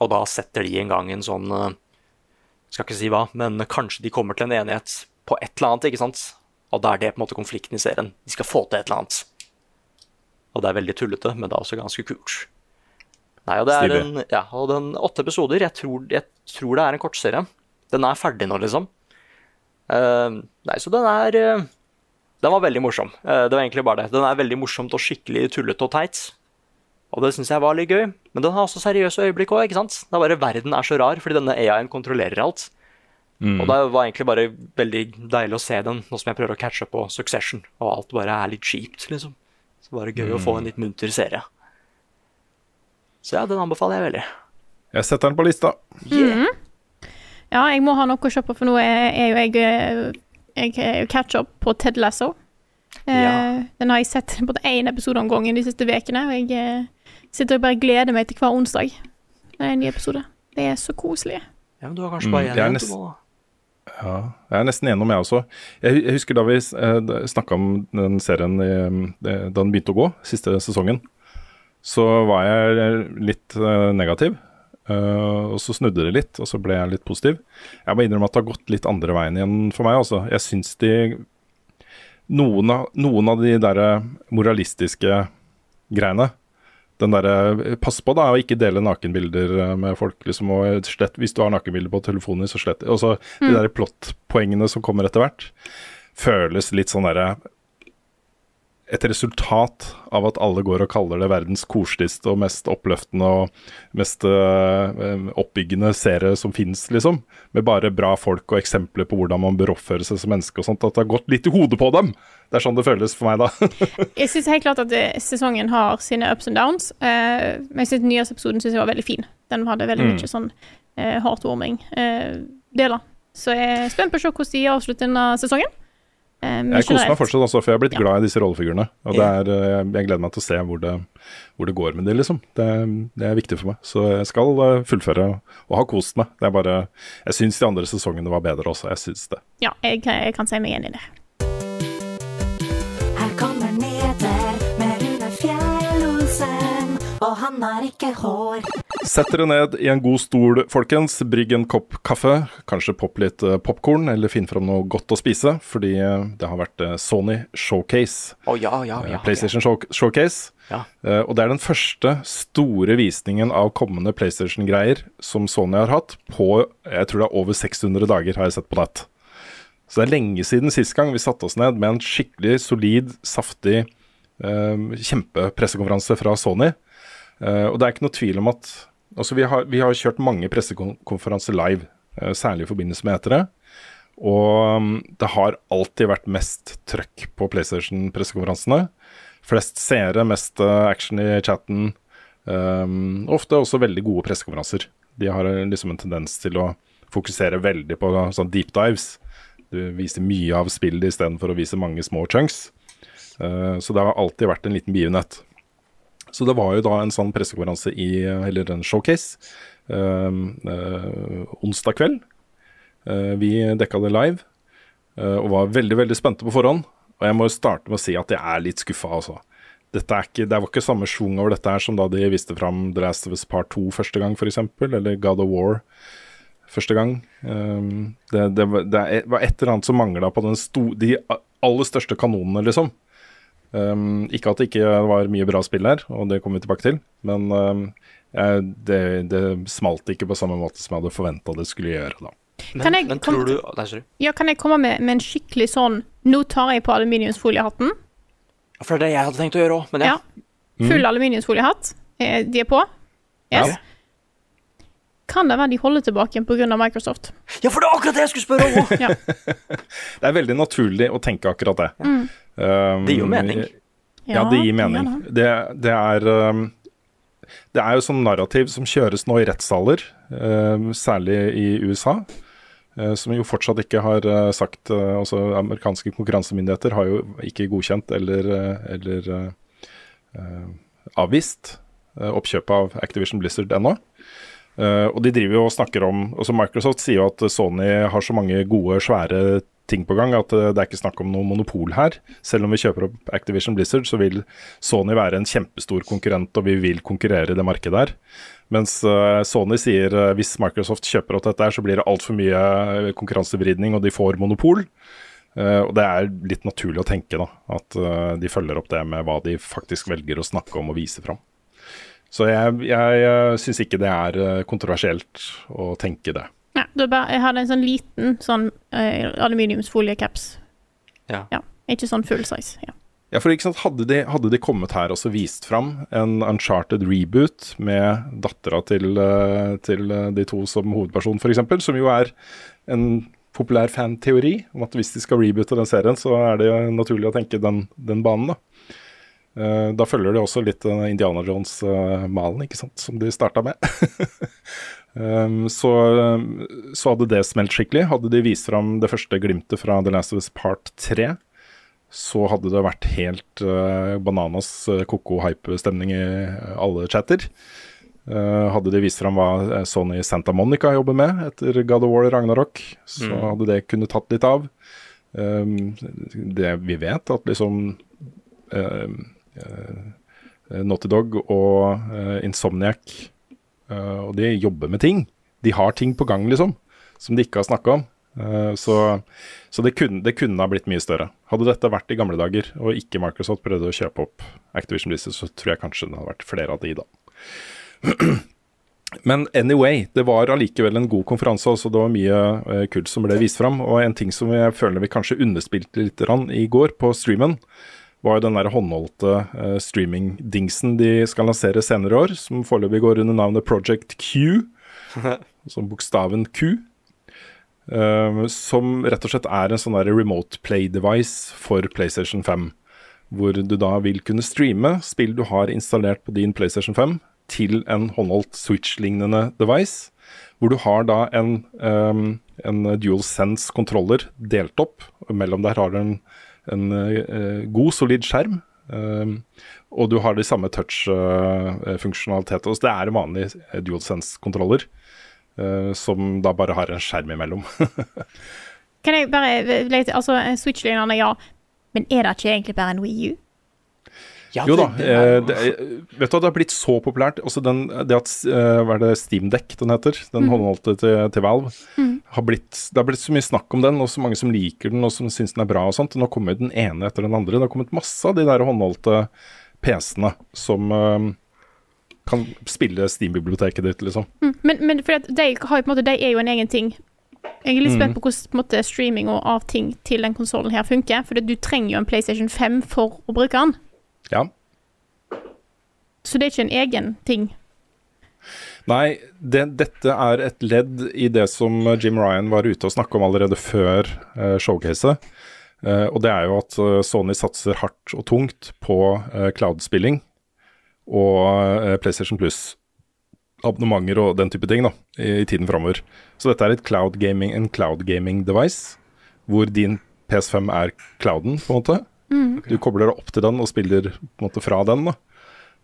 Og da setter de en gang en sånn eh, Skal ikke si hva, men kanskje de kommer til en enighet på et eller annet, ikke sant? Og da er det på en måte konflikten i serien. De skal få til et eller annet. Og det er veldig tullete, men det er også ganske kult. Nei, og det er Stilig. en, ja, og den åtte episoder, jeg tror, jeg tror det er en kortserie. Den er ferdig nå, liksom. Uh, nei, så den er uh, Den var veldig morsom. Uh, det var egentlig bare det. Den er veldig morsomt og skikkelig tullete og teit. Og det syns jeg var litt gøy. Men den har også seriøse øyeblikk òg, ikke sant? Det er bare verden er så rar, fordi denne AI-en kontrollerer alt. Og det var egentlig bare veldig deilig å se den, nå som jeg prøver å catche på Succession, og alt bare er litt kjipt, liksom. Så bare gøy å få en litt munter serie. Så ja, den anbefaler jeg veldig. Jeg setter den på lista. Yeah. Ja, jeg må ha noe å kjøpe for nå er, jo jeg jeg, Jeg er catch up på Ted Lasso. Eh, Ja. Den har jeg sett på én episode om gangen de siste ukene, og jeg eh, sitter og bare gleder meg til hver onsdag. Det er en ny episode. Det er så koselig. Ja, men du har kanskje Mm, bare én mm, igjen nest-. Ja, jeg er nesten enig om jeg også. Jeg, jeg husker da vi eh, snakka om den serien i, eh, da den begynte å gå, siste sesongen, så var jeg litt eh, negativ. Uh, og så snudde det litt, og så ble jeg litt positiv. Jeg må innrømme at det har gått litt andre veien igjen for meg. Altså. Jeg syns de noen av, noen av de der moralistiske greiene den derre Pass på da å ikke dele nakenbilder eh, med folk, liksom, og slett Hvis du har nakenbilder på telefonen så slett Og så de Mm. der plottpoengene som kommer etter hvert, føles litt sånn derre et resultat av at alle går og kaller det verdens koseligste og mest oppløftende og mest øh, oppbyggende serie som fins, liksom. Med bare bra folk og eksempler på hvordan man bør oppføre seg som menneske og sånt. At det har gått litt i hodet på dem. Det er sånn det føles for meg, da. Jeg syns helt klart at eh, sesongen har sine ups and downs, Uh, men jeg synes den nyeste synes jeg var veldig fin. Den hadde veldig Mm. mye sånn uh, heartwarming-deler. så jeg er spent på å se hvordan de avslutter denne sesongen. Eh, Jeg koser meg fortsatt, altså, for jeg har blitt Ja. glad i disse rollefigurene. Og det er, øh, jeg gleder meg til å se hvor det, hvor det går med de, liksom. Det, det er viktig for meg. Så jeg skal øh, fullføre og ha kost meg. Det er bare Jeg syns de andre sesongene var bedre også. Jeg syns det. Ja, jeg, kan- jeg kan si meg enig i det. Og han har ikke hår. Sett dere ned i en god stol, folkens. Brygg en kopp kaffe. Kanskje popp litt popkorn, eller finn fram noe godt å spise. Fordi eh, det har vært eh, Sony Showcase. Å ja, ja, eh, ja. PlayStation Show Showcase. Ja. Eh, og det er den første store visningen av kommende PlayStation-greier som Sony har hatt på jeg tror det er over 600 dager, har jeg sett på nett. Så det er lenge siden sist gang vi satte oss ned med en skikkelig solid, saftig eh, kjempepressekonferanse fra Sony. Eh, og det er ikke noe tvil om at altså vi, har, vi har kjørt mange pressekonferanser live, eh, særlig i forbindelse med etere. Og um, det har alltid vært mest trøkk på PlayStation-pressekonferansene. Flest seere, mest eh, action i chatten. Um, ofte også veldig gode pressekonferanser. De har liksom en tendens til å fokusere veldig på sånn deep dives. Du viser mye av spillet istedenfor å vise mange små chunks. Eh, så det har alltid vært en liten begivenhet. Så det var jo da en sånn pressekonferanse i, eller en showcase, eh, eh, onsdag kveld. Vi dekka det live, og var veldig, veldig spente på forhånd. Og jeg må jo starte med å si at jeg er litt skuffa, altså. Ikke, det var ikke samme schwung over dette her som da de viste fram The Last of Us Part 2 første gang, f.eks., eller God of War første gang. Det, det, det var et eller annet som mangla på sto, de aller største kanonene, liksom. Um, ikke at det ikke var mye bra spill her, og det kommer vi tilbake til, men um, jeg, det, det smalt ikke på samme måte som jeg hadde forventa det skulle gjøre. da. Men, Kan jeg men tror du Nei. Ja, kan jeg komme med, med en skikkelig sånn Nå tar jeg på aluminiumsfoliehatten. For det er det jeg hadde tenkt å gjøre òg, men ja. Ja. Full aluminiumsfoliehatt. Eh, De er på. Yes. Ja. Kan det være de holder tilbake pga. Microsoft? Ja, for det er akkurat det jeg skulle spørre om! Ja. Det er veldig naturlig å tenke akkurat det. Mm. Um, Det gir jo mening. Ja, det gir mening. ja Det, det er um, Det er jo sånn narrativ som kjøres nå i rettssaler, um, særlig i USA. uh, Som jo fortsatt ikke har uh, sagt uh, Altså amerikanske konkurransemyndigheter har jo ikke godkjent eller, eller avvist oppkjøpet av Activision Blizzard ennå. Uh, og de driver jo og snakker om også Microsoft sier jo at Sony har så mange gode, svære ting på gang at uh, det er ikke snakk om noe monopol her. Selv om vi kjøper opp Activision Blizzard, så vil Sony være en kjempestor konkurrent, og vi vil konkurrere i det markedet her. Mens uh, Sony sier uh, hvis Microsoft kjøper opp dette, her, så blir det altfor mye konkurransevridning, og de får monopol. Og det er litt naturlig å tenke da, at de følger opp det med hva de faktisk velger å snakke om og vise fram. Så jeg, jeg uh, syns ikke det er kontroversielt å tenke det. Bare, jeg hadde en sånn liten sånn uh, aluminiumsfoliecaps. Ja. ja. Ikke sånn full size. Ja. Ja, for ikke sant, hadde de, hadde de kommet her og så vist fram en Uncharted reboot med dattera til, uh, til uh, de to som hovedperson, f.eks., som jo er en populær fanteori om at hvis de skal reboote den serien, så er det naturlig å tenke den, den banen, da. Eh, da følger det også litt Indiana Jones-malen, ikke sant, som de starta med. um, så, så hadde det smelt skikkelig. Hadde de vist fram det første glimtet fra The Last of Us Part 3, så hadde det vært helt uh, bananas uh, koko-hype-stemning i alle chatter. Uh, hadde de vist fram hva Sony Santa Monica jobber med etter God of War Ragnarok, så Mm. hadde det kunnet tatt litt av. Um, det vi vet, at liksom uh, Naughty Dog og Insomniac Og de jobber med ting. De har ting på gang, liksom, som de ikke har snakka om. Uh, så så det, kunne, det kunne ha blitt mye større. Hadde dette vært i gamle dager, og ikke Microsoft prøvde å kjøpe opp Activision Blizzard, så tror jeg kanskje det hadde vært flere av de, da. Men anyway, det var allikevel en god konferanse. altså Det var mye eh, kult som ble vist fram. Og en ting som jeg føler vi kanskje underspilte litt i går på streamen, var jo den der håndholdte uh, streaming-dingsen de skal lansere senere i år, som foreløpig går under navnet Project Q, som bokstaven Q. Uh, som rett og slett er en sånn der remote play device for PlayStation 5. Hvor du da vil kunne streame spill du har installert på din PlayStation 5 til en håndholdt Switch-lignende device. Hvor du har da en, um, en dual sense-kontroller delt opp. Mellom der har du en, en eh, god, solid skjerm. Um, og du har de samme touch-funksjonaliteter. det er vanlige vanlig eh, dual sense-kontroller. eh, som da bare har en skjerm imellom. Kan jeg bare legge til Altså, Switch-lignende, ja. Men er det ikke egentlig bare en Wii U? Jo da. eh, det, vet du at det har blitt så populært. Også den, det at eh, Hva er det Steamdeck den heter? Den mm. håndholdte til, til Valve. mm. Har blitt, det har blitt så mye snakk om den, og så mange som liker den og som syns den er bra. og sånt. Og nå kommer den ene etter den andre. Det har kommet masse av de der håndholdte PC-ene som eh, kan spille Steam-biblioteket ditt, liksom. Mm. Men, men for de, har måte, de er jo en egen ting. Jeg er litt spent Mm. på hvordan på måte, streaming og av ting til den konsollen her funker. For du trenger jo en PlayStation 5 for å bruke den. Ja. Så det er ikke en egen ting. Nei, det, dette er et ledd i det som Jim Ryan var ute og snakka om allerede før uh, showcaset. Eh, og det er jo at eh, Sony satser hardt og tungt på eh, cloud-spilling og eh, PlayStation Plus. Abonnementer og den type ting da, i, i tiden framover. Så dette er et cloud gaming, en cloud gaming device, hvor din PS5 er clouden, på en måte. Mm. Du kobler deg opp til den og spiller på en måte fra den, da,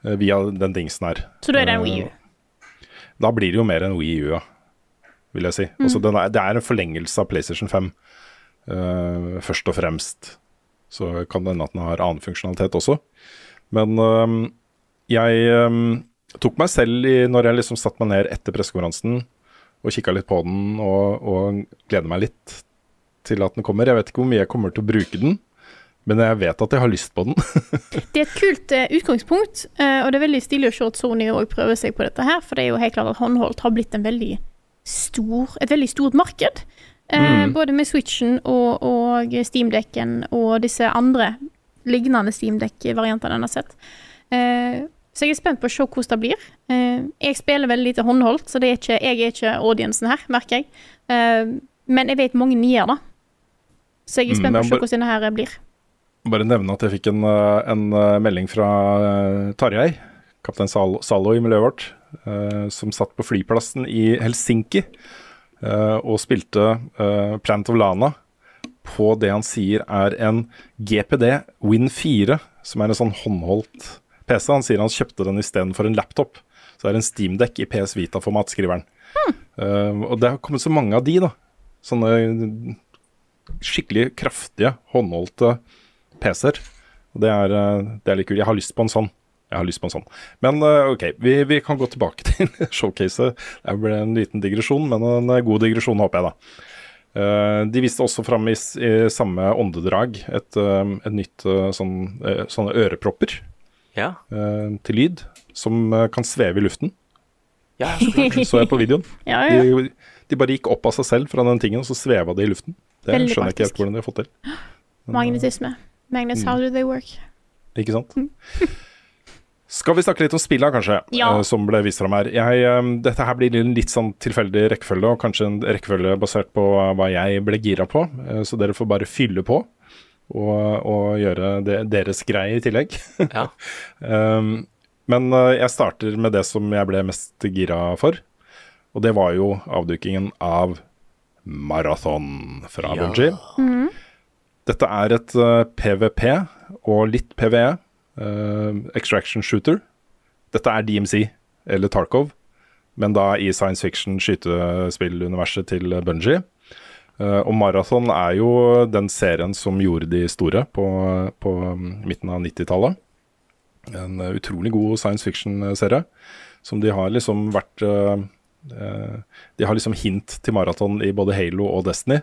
eh, via den dingsen her. Så da er det en Wii U. Eh, Da blir det jo mer en Wii U, ja, vil jeg si. Mm. Altså, den er, det er en forlengelse av PlayStation 5, uh, først og fremst. Så kan det hende at den har annen funksjonalitet også. Men eh, jeg um, tok meg selv i, når jeg liksom satte meg ned etter pressekonferansen og kikka litt på den, og, og gleder meg litt til at den kommer. Jeg vet ikke hvor mye jeg kommer til å bruke den, men jeg vet at jeg har lyst på den. Det er et kult uh, utgangspunkt, uh, og det er veldig stilig å se at Sony òg prøver seg på dette her, for det er jo helt klart at håndholdt har blitt en veldig stor, et veldig stort marked. Mm. Både med Switchen og, og Steamdekken og disse andre lignende Steamdeck-variantene en har sett. Så jeg er spent på å se hvordan det blir. Jeg spiller veldig lite håndholdt, så det er ikke, jeg er ikke audiencen her, merker jeg. Men jeg vet mange nye, da. Så jeg er Mm, spent på å se hvordan denne her blir. Bare nevne at jeg fikk en, eh, en eh, melding fra eh, Tarjei, kaptein Sal Zalo i miljøet vårt, som satt på flyplassen i Helsinki og spilte Planet of Lana på det han sier er en GPD Win 4, som er en sånn håndholdt PC. Han sier han kjøpte den istedenfor en laptop. Så det er en steamdekk i PS Vita-format, skriver han. Eh, og det har kommet så mange av de, da. Sånne skikkelig kraftige, håndholdte PC-er. Det er, eh, det er litt kult. Jeg har lyst på en sånn. Jeg har lyst på en sånn. Men eh, OK, vi, vi kan gå tilbake til showcaset. Det ble en liten digresjon, men en eh, god digresjon, håper jeg, da. Eh, de viste også fram i, i samme åndedrag et, et nytt sånn, sånne ørepropper Ja. eh, til lyd, som kan sveve i luften. Ja, så. Så jeg på videoen. Ja, ja. De, de bare gikk opp av seg selv fra den tingen, og så sveva de i luften. Det Veldig skjønner jeg ikke helt hvordan de har fått til. Magnetisme. Magnets, Mm. how do they work? Ikke sant? Skal vi snakke litt om spillene, kanskje, Ja. eh, som ble vist fram her. Jeg, eh, dette her blir en litt sånn tilfeldig rekkefølge, og kanskje en rekkefølge basert på hva jeg ble gira på, eh, så dere får bare fylle på. og, og gjøre det, deres greie i tillegg. Ja. um, men jeg starter med det som jeg ble mest gira for, og det var jo avdukingen av Marathon fra Ja. Bungie. Mhm. Dette er et uh, PVP og litt PVE, uh, extraction shooter. Dette er DMC, eller Tarkov, men da i science fiction skytespilluniverset til Bungie. Uh, og Marathon er jo den serien som gjorde de store på, på um, midten av 90-tallet. En utrolig god science fiction-serie som de har liksom vært De har liksom hint til Marathon i både Halo og Destiny,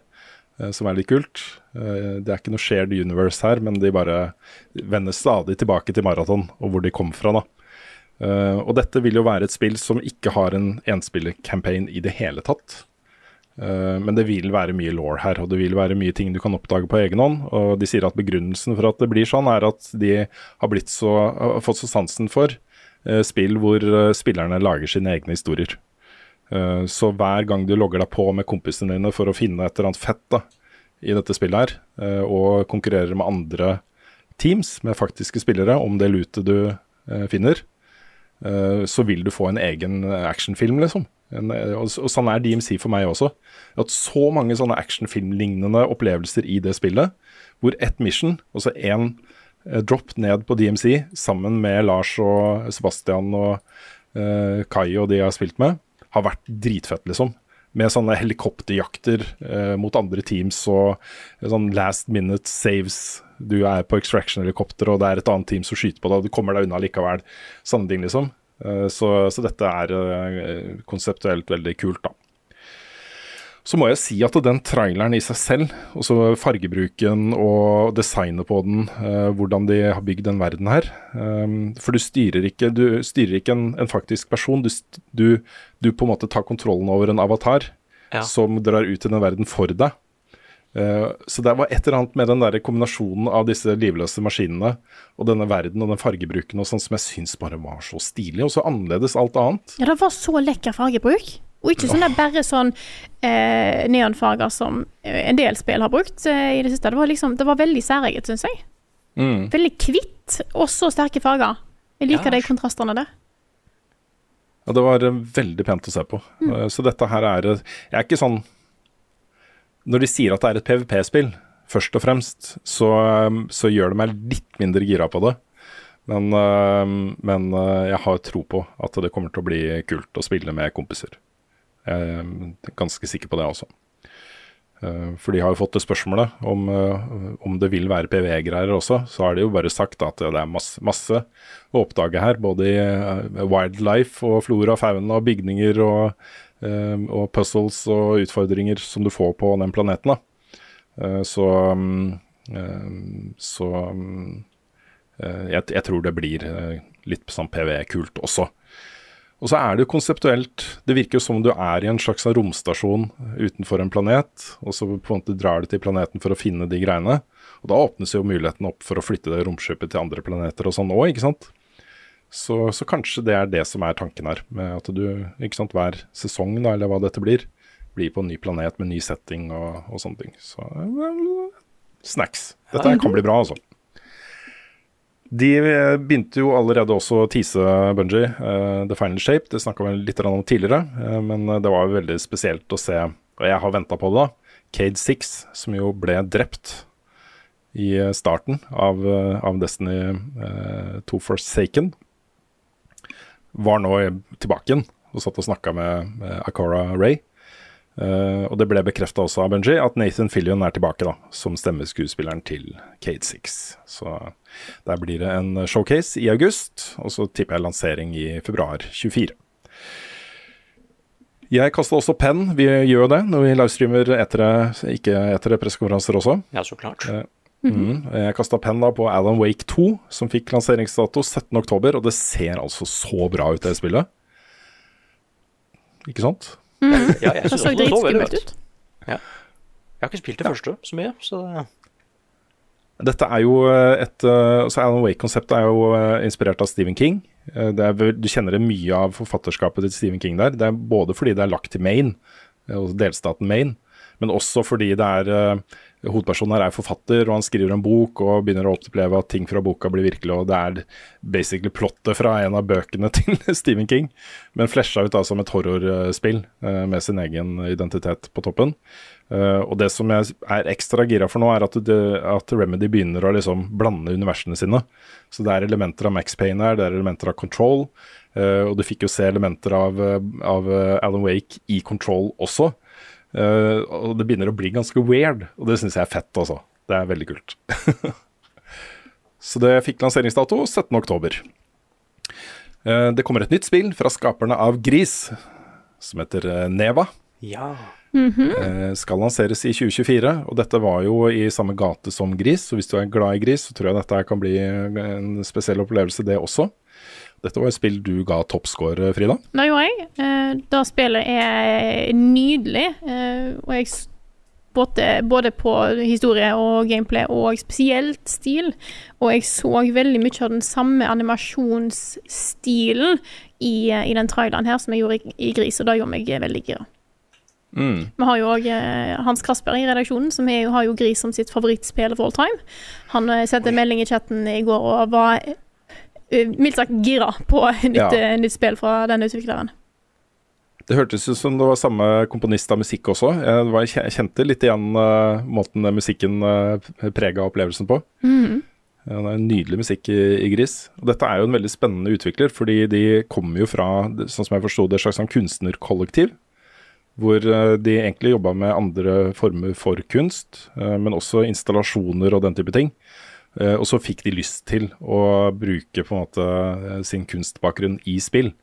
som er litt kult. Uh, det er ikke noe shared universe her, men de bare vender stadig tilbake til Marathon og hvor de kom fra, da. Uh, og dette vil jo være et spill som ikke har en enspillercampaign i det hele tatt. Uh, men det vil være mye law her, og det vil være mye ting du kan oppdage på egen hånd. Og de sier at begrunnelsen for at det blir sånn, er at de har så, har fått så sansen for spill hvor spillerne lager sine egne historier. Så hver gang du logger deg på med kompisene dine for å finne et eller annet fett da, i dette spillet her, uh, og konkurrerer med andre teams, med faktiske spillere, om det lootet du uh, finner, uh, så vil du få en egen actionfilm, liksom. Og, sånn er DMC for meg også. At så mange sånne actionfilmlignende opplevelser i det spillet, hvor ett mission, altså én eh, drop ned på DMC, sammen med Lars og Sebastian og eh, Kai og de jeg har spilt med, har vært dritfett, liksom. Med sånne helikopterjakter eh, mot andre teams og eh, sånn last minute saves. Du er på extraction-helikopter, og det er et annet team som skyter på deg, og du kommer deg unna likevel. Sånne ting, liksom. Eh, Så, så dette er eh, konseptuelt veldig kult, da. Så må jeg si at den traileren i seg selv, også fargebruken og designet på den, eh, hvordan de har bygd den verden her eh, For du styrer ikke, du styrer ikke en, en faktisk person, du, du, du på en måte tar kontrollen over en avatar Ja. som drar ut i den verden for deg. Eh, så det var et eller annet med den der kombinasjonen av disse livløse maskinene og denne verden og den fargebruken og sånn som jeg syns bare var så stilig, og så annerledes alt annet. Ja, det var så lekker fargebruk. Og ikke sånn der bare sånn eh, neonfarger som eh, en del spill har brukt eh, i det siste. Det var liksom, det var veldig særeget, syns jeg. Mm. Veldig hvitt, og så sterke farger. Jeg liker Ja. de kontrastene der. Ja, det var eh, veldig pent å se på. Mm. Så dette her er eh, Jeg er ikke sånn Når de sier at det er et PVP-spill, først og fremst, så, eh, så gjør det meg litt mindre gira på det. Men, eh, men eh, jeg har tro på at det kommer til å bli kult å spille med kompiser. Jeg er ganske sikker på det også. Eh, For de har jo fått det spørsmålet om, eh, om det vil være PVE-greier også. Så har de jo bare sagt at det er masse, masse å oppdage her. Både i eh, wildlife og flora, fauna, bygninger og, og puzzles og utfordringer som du får på den planeten. da. Så, mm, så mm, jeg, jeg tror det blir litt sånn PVE-kult også. Og så er det jo konseptuelt Det virker jo som du er i en slags romstasjon utenfor en planet, og så på en måte drar du til planeten for å finne de greiene. Og da åpnes jo muligheten opp for å flytte det romskipet til andre planeter og sånn òg, ikke sant. Så, så kanskje det er det som er tanken her, med at du, ikke sant, hver sesong, da, eller hva dette blir, blir på en ny planet med ny setting og, og sånne ting. Så eh, snacks. Dette kan bli bra, altså. De eh, begynte jo allerede også å tease Bungie, uh, The Final Shape. Det snakka vi litt om tidligere, uh, men det var veldig spesielt å se, og jeg har venta på det, da. Cade Six, som jo ble drept i eh, starten av, eh, av Destiny eh, 2 Forsaken, var nå tilbake igjen og satt og snakka med, med Akora Ray. Eh, og det ble bekrefta også av Bungie at Nathan Fillion er tilbake da, som stemmeskuespilleren til Cade Six. Så der blir det en showcase i august, og så tipper jeg lansering i februar 24. Jeg kasta også penn, vi gjør jo det når vi livestreamer etere, ikke etter pressekonferanser også. Ja, så klart. Uh, mm. Jeg kasta penn da på Alan Wake 2, som fikk lanseringsdato 17.10, og det ser altså så bra ut, det spillet. Ikke sant? Ja, jeg så det så dritskummelt ut. Ja. Jeg har ikke spilt det første så mye, så det Dette er jo et eh, altså Alan Wake-konseptet er jo eh, inspirert av Stephen King. Eh, Det er, du kjenner det mye av forfatterskapet til Stephen King der. Det er både fordi det er lagt til Maine, eh, delstaten Maine, men også fordi det er eh, Hovedpersonen her er forfatter, og han skriver en bok og begynner å oppleve at ting fra boka blir virkelig, og det er basically plottet fra en av bøkene til Stephen King, men flesja ut da som et horrorspill eh, med sin egen identitet på toppen. Eh, og det som jeg er ekstra gira for nå, er at, det, at Remedy begynner å liksom blande universene sine. Så det er elementer av Max Payne her, det er elementer av Control, eh, og du fikk jo se elementer av, av Alan Wake i Control også. Eh, og det begynner å bli ganske weird, og det syns jeg er fett, altså. Det er veldig kult. Så det fikk lanseringsdato 17.10. Uh, det kommer et nytt spill fra skaperne av Gris, som heter eh, Neva. Ja. Eh, skal lanseres i 2024, og dette var jo i samme gate som Gris. Så hvis du er glad i Gris, så tror jeg dette kan bli en spesiell opplevelse, det også. Dette var et spill du ga toppscore, Frida. Det gjorde jeg. Da Det spillet er nydelig, eh, og jeg både, både på historie og gameplay, og spesielt stil. Og jeg så veldig mye av den samme animasjonsstilen i, eh, i den traileren her som jeg gjorde i, i Gris, og det gjorde meg veldig gira. Mm. Vi har jo òg Hans Kasper i redaksjonen, som jo- har jo Gris som sitt favorittspill of all time. Han eh, sendte melding i chatten i går og var eh, mildt sagt gira på nytt, Ja. eh, nytt spill fra denne utvikleren. Det hørtes ut som det var samme komponist av musikk også. Jeg, var, jeg kjente litt igjen uh, måten musikken uh, prega opplevelsen på. Mm. Ja, det er en nydelig musikk i, i Gris. Og dette er jo en veldig spennende utvikler, fordi de kommer jo fra, sånn som jeg forsto det, et slags sånn kunstnerkollektiv. Hvor eh, de egentlig jobba med andre former for kunst, eh, men også installasjoner og den type ting. Eh, og så fikk de lyst til å bruke på en måte eh, sin kunstbakgrunn i spill.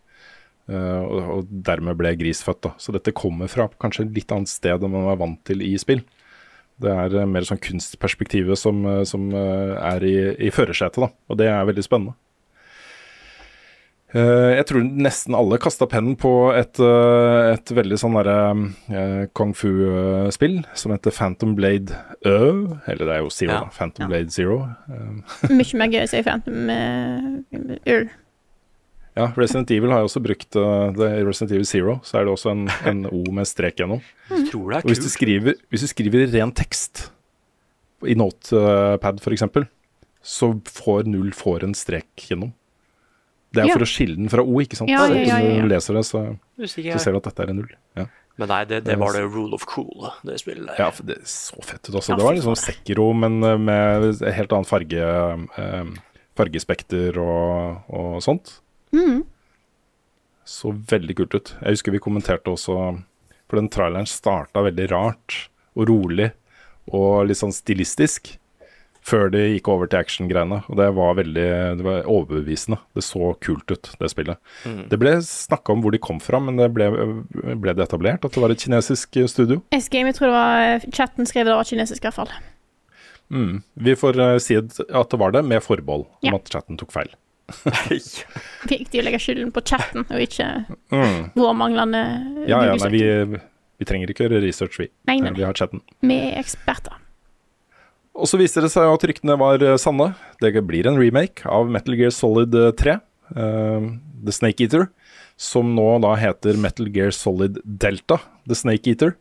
Eh, og, dermed ble Gris født. da. Så dette kommer fra kanskje et litt annet sted enn man var vant til i spill. Det er mer sånn kunstperspektivet som, som er i, i førersetet, da. Og det er veldig spennende. Eh, jeg tror nesten alle kasta pennen på et, eh, et veldig sånn derre eh, kung fu-spill som heter Phantom Blade Ø. Eller det er jo Zero, Ja. da. Phantom Blade Zero. Mye mer gøy å si Phantom uh, Ur. ja, Resident Evil har jo også brukt det i Resident Evil Zero. Så er det også en, en O med strek gjennom. Jeg tror det Og hvis du skriver, hvis du skriver ren tekst, i Notepad f.eks., så får null får en strek gjennom. Det er Ja. for å skille den fra O, ikke sant? Ja, ja, ja, ja, ja. Når du leser det, så, så ser du at dette er en null. Ja, Men nei, det, det var det rule of cool, det spillet der. ja for det så fett ut også. Ja, Det var liksom. Sekiro, men eh, med helt annen farge, eh, fargespekter og, og sånt. Mm. Så veldig kult ut. Jeg husker vi kommenterte også For den traileren starta veldig rart og rolig og litt sånn stilistisk. Før de gikk over til action-greiene. Og det var veldig det var overbevisende. Det så kult ut, det spillet. Det ble snakka om hvor de kom fra, men det ble, ble det etablert at det var et kinesisk eh, studio. S-Game, jeg tror det var chatten skrev det var kinesisk, i hvert fall. Mm. Vi får eh, si at det var det, med forbehold om Ja. at chatten tok feil. Viktig å legge skylden på chatten, og ikke Mm. vår manglende Ja, ja, nei, vi, vi trenger ikke gjøre research, vi. Nei, nei. Eh, Vi har chatten. Vi er eksperter. Og så viser det seg at ryktene var eh, sanne. Det blir en remake av Metal Gear Solid eh, 3, uh, The Snake Eater, som nå da heter Metal Gear Solid Delta, The Snake Eater.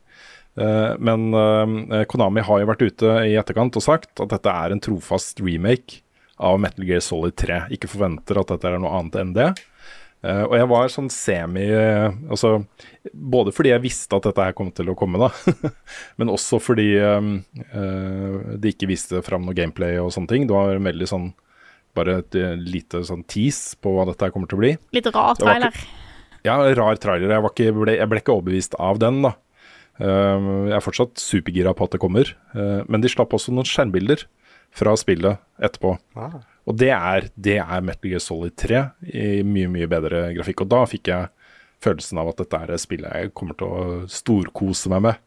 Eh, men eh, Konami har jo vært ute i etterkant og sagt at dette er en trofast remake av Metal Gear Solid 3. Ikke forventer at dette er noe annet enn det. Eh, og jeg var sånn semi uh, Altså både fordi jeg visste at dette her kom til å komme, da, men også fordi um, uh, de ikke viste fram noe gameplay og sånne ting. Det var en veldig sånn bare et lite sånn tease på hva dette her kommer til å bli. Litt rar trailer. Ikke. Ja, rar trailer. Jeg, var ikke, ble, jeg ble ikke overbevist av den, da. Jeg er fortsatt supergira på at det kommer. Eh, men de slapp også noen skjermbilder fra spillet etterpå. Ah. Og det er, det er Metal Gear Solid 3 i mye, mye bedre grafikk. Og da fikk jeg følelsen av at dette er spillet jeg kommer til å storkose meg med.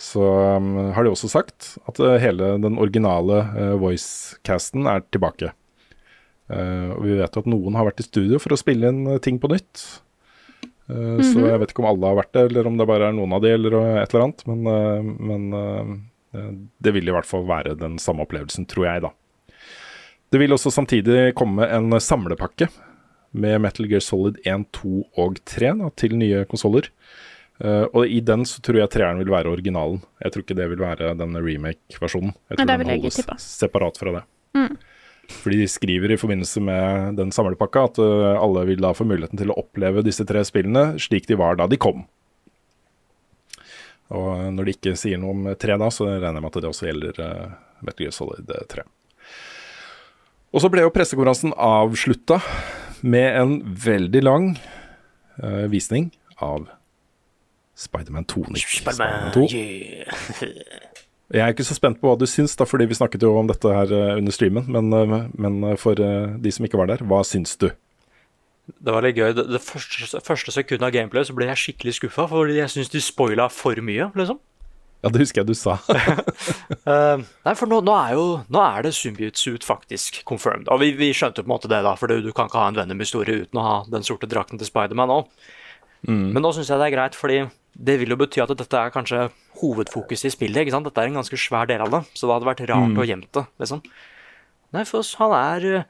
Så um, har de også sagt at eh, hele den originale uh, voicecasten er tilbake. Uh, og vi vet jo at noen har vært i studio for å spille inn ting på nytt. Eh, Så jeg vet ikke om alle har vært det, eller om det bare er noen av de, eller et eller annet. Men, men det vil i hvert fall være den samme opplevelsen, tror jeg, da. Det vil også samtidig komme en samlepakke med Metal Gear Solid 1, 2 og 3 da, til nye konsoller. Uh, og i den så tror jeg treeren vil være originalen. Jeg tror ikke det vil være den remake-versjonen. Jeg tror det den holdes separat fra det. Mm. Fordi de skriver i forbindelse med den samlepakka at uh, alle vil da få muligheten til å oppleve disse tre spillene slik de var da de kom. Og når de ikke sier noe om tre da, så regner jeg med at det også gjelder uh, Metal Gear Solid 3. Og så ble jo pressekonferansen avslutta med en veldig lang uh, visning av Spiderman 2. Nick. Spider-Man 2. Jeg er ikke så spent på hva du syns, da, fordi vi snakket jo om dette her eh, under streamen. Men, eh, men for de som ikke var der, hva syns du? Det var litt gøy. Det, det første, første sekundet av gameplay så ble jeg skikkelig skuffa, fordi jeg syns de spoila for mye, liksom. Ja, det husker jeg du sa. uh, nei, for nå, nå er jo Nå er det Symbiote Suit faktisk confirmed. Og vi, vi skjønte på en måte det, da, for du, du kan ikke ha en Venom-historie uten å ha den sorte drakten til Spiderman òg. Mm. Men nå syns jeg det er greit, fordi det vil jo bety at dette er kanskje hovedfokuset i spillet. ikke sant? Dette er en ganske svær del av det, så det hadde vært rart Mm. å gjemme det. liksom. Nei, for han er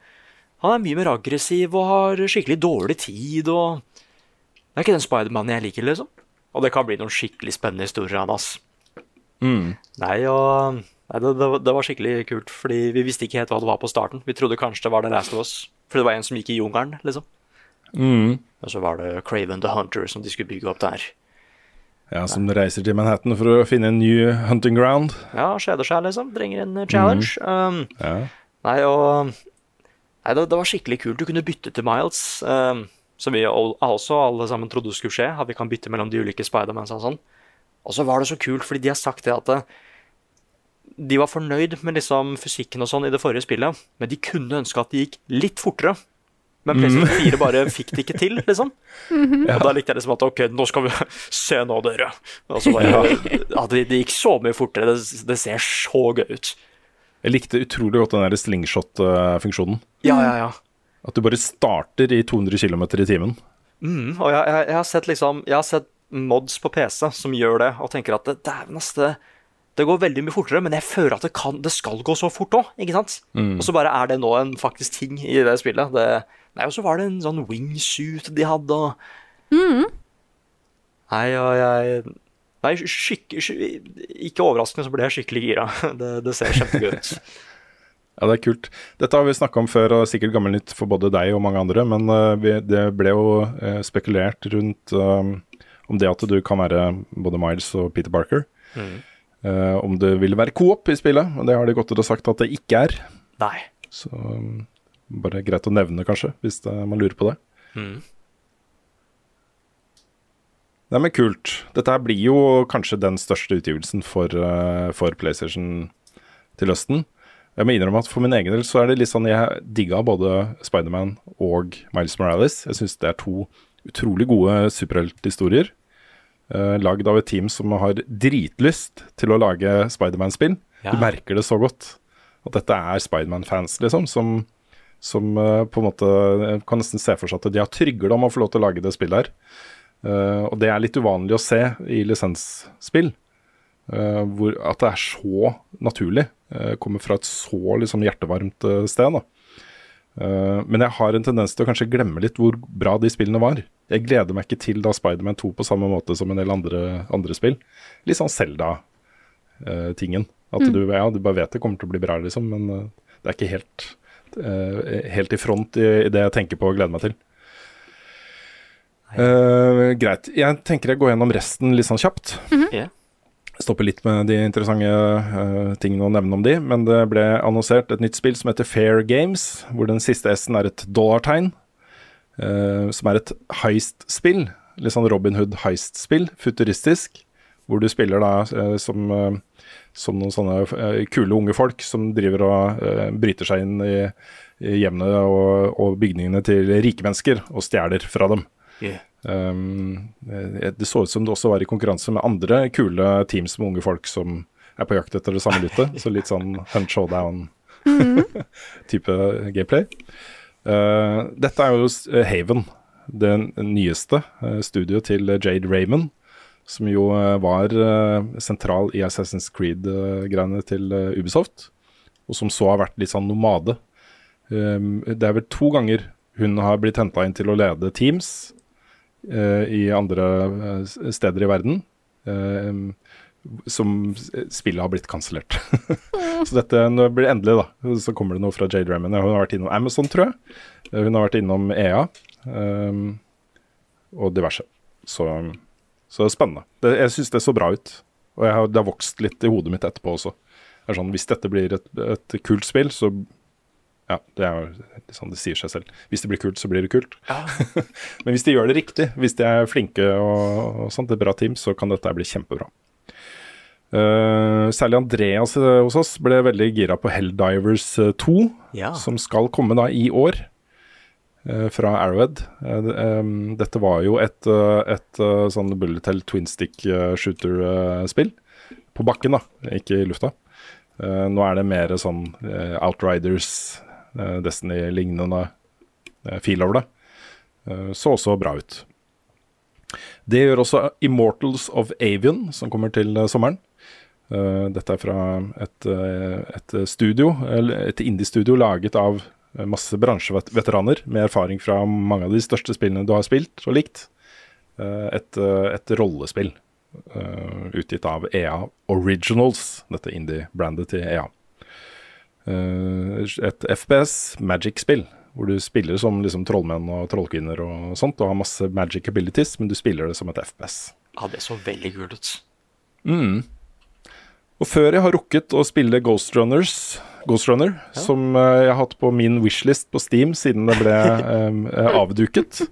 Han er mye mer aggressiv og har skikkelig dårlig tid og Det er ikke den Spidermanen jeg liker, liksom. Og det kan bli noen skikkelig spennende historier av han, ass. Mm. Nei, og nei, det, det, var- det var skikkelig kult, fordi vi visste ikke helt hva det var på starten. Vi trodde kanskje det var The Last of Us, fordi det var en som gikk i jungelen, liksom. Mm. Og så var det Craven the Hunter som de skulle bygge opp der. Ja, Som reiser til Manhattan for å finne en ny hunting ground. Ja, skjeder seg, liksom. Trenger en challenge. challenge. Um, Ja. nei, og Nei, det, det var skikkelig kult. Du kunne bytte til Miles, um, som vi også alle sammen trodde skulle skje. At vi kan bytte mellom de ulike Spidermans og sånn. Og så var det så kult, fordi de har sagt det at de var fornøyd med liksom fysikken og sånn i det forrige spillet, men de kunne ønske at det gikk litt fortere. Men PlayStation 4 bare fikk det ikke til, liksom. Og da likte jeg liksom at ok, nå skal vi se nå, dere. Og så bare, ja, det, det gikk så mye fortere. Det, det ser så gøy ut. Jeg likte utrolig godt den der slingshot-funksjonen. Ja, ja, ja. At du bare starter i 200 km i timen. Mm, og jeg, jeg, jeg har sett liksom Jeg har sett mods på PC som gjør det, og tenker at det, dæven, ass, det, det går veldig mye fortere, men jeg føler at det, kan, det skal gå så fort òg, ikke sant? Mm. Og så bare er det nå en faktisk ting i det spillet. Det, nei, og så var det en sånn wingsuit de hadde, og Mm. Nei, og jeg Nei, skikk, skikk, ikke overraskende så ble jeg skikkelig gira. Det, det ser kjempegøy ut. Ja, det er kult. Dette har vi snakka om før, og sikkert gammelt nytt for både deg og mange andre. Men eh, vi, det ble jo eh, spekulert rundt eh, om det at du kan være både Miles og Peter Barker. Mm. Uh, om det vil være coop i spillet, og det har de gått ut og sagt at det ikke er. Nei. Så um, bare greit å nevne, kanskje, hvis det, man lurer på det. Mm. Nei, men kult. Dette her blir jo kanskje den største utgivelsen for, uh, for PlayStation til høsten. Jeg må innrømme at For min egen del så er det litt sånn jeg digga både Spiderman og Miles Morales. Jeg syns det er to utrolig gode superhelthistorier. Uh, lagd av et team som har dritlyst til å lage Spiderman-spill. Ja. Du merker det så godt. At dette er Spiderman-fans, liksom. Som, som uh, på en måte kan nesten se for seg at de har trygler om å få lov til å lage det spillet her. Uh, og det er litt uvanlig å se i lisensspill. Uh, hvor at det er så naturlig. eh, kommer fra et så liksom hjertevarmt eh, sted. da. Eh, men jeg har en tendens til å kanskje glemme litt hvor bra de spillene var. Jeg gleder meg ikke til da Spiderman 2 på samme måte som en del andre, andre spill. Litt sånn Zelda-tingen. At Mm. du, ja, du bare vet det kommer til å bli bra, liksom, men uh, det er ikke helt, eh, helt i front i, i det jeg tenker på og gleder meg til. Eh, greit. Jeg tenker jeg går gjennom resten litt sånn kjapt. Ja. Stopper litt med de interessante uh, tingene å nevne om de, men det ble annonsert et nytt spill som heter Fair Games, hvor den siste S-en er et dollartegn. uh, som er et heist-spill. Litt sånn Robin Hood heist-spill, futuristisk. Hvor du spiller da uh, som, som noen sånne kule unge folk som driver og bryter seg inn i, i hjemmene og, og bygningene til rike mennesker og stjeler fra dem. Yeah. Um, eh, det så ut som det også var i konkurranse med andre kule teams med unge folk som er på jakt etter det samme lyttet. Så litt sånn Hunt Showdown-type gameplay. Uh, dette er jo uh, Haven, det nyeste studioet til Jade Raymond. Som jo var sentral i Assassin's Creed-greiene til Ubisoft. Og som så har vært litt sånn nomade. Um, det er vel to ganger hun har blitt henta inn til å lede teams eh, i andre eh, steder i verden. eh, som spillet har blitt kansellert. så dette blir endelig, da. Så kommer det noe fra Jade Raymond. Hun har vært innom Amazon, tror jeg. Eh, Hun har vært innom EA. um, og diverse. Så, så det er spennende. Det, jeg syns det så bra ut. Og har, det har vokst litt i hodet mitt etterpå også. Sånn, Hvis dette blir et, et kult spill, så Ja, det er jo sånn det sier seg selv. Hvis det blir kult, så blir det kult. Men hvis de gjør det riktig, hvis de er flinke og, og sånt, et bra team, så kan dette bli kjempebra. Uh, særlig Andreas eh, hos oss ble veldig gira på Helldivers eh, 2, Ja. som skal komme da i år Uh, fra Arrowhead. Uh, um, dette var jo et, eh, et eh, sånn bullet hell twin stick eh, shooter-spill. På bakken, da, ikke i lufta. Eh, nå er det mer sånn eh, Outriders, eh, Destiny-lignende fil feel over det. Eh, så også bra ut. Det gjør også Immortals of Avian, som kommer til eh, sommeren. Eh, dette er fra et, eh, et studio, et indie-studio laget av eh, masse bransjeveteraner med erfaring fra mange av de største spillene du har spilt og likt. Eh, et, eh, et rollespill eh, utgitt av EA Originals, dette indie-brandet til EA. Eh, et FPS, Magic-spill, hvor du spiller som liksom trollmenn og trollkvinner og sånt, og har masse magic abilities, men du spiller det som et FPS. Ja, det så veldig kult ut. Mm. Og før jeg har rukket å spille Ghost Runners, Ghost Runner, som eh, jeg har hatt på min wishlist på Steam siden det ble eh, avduket,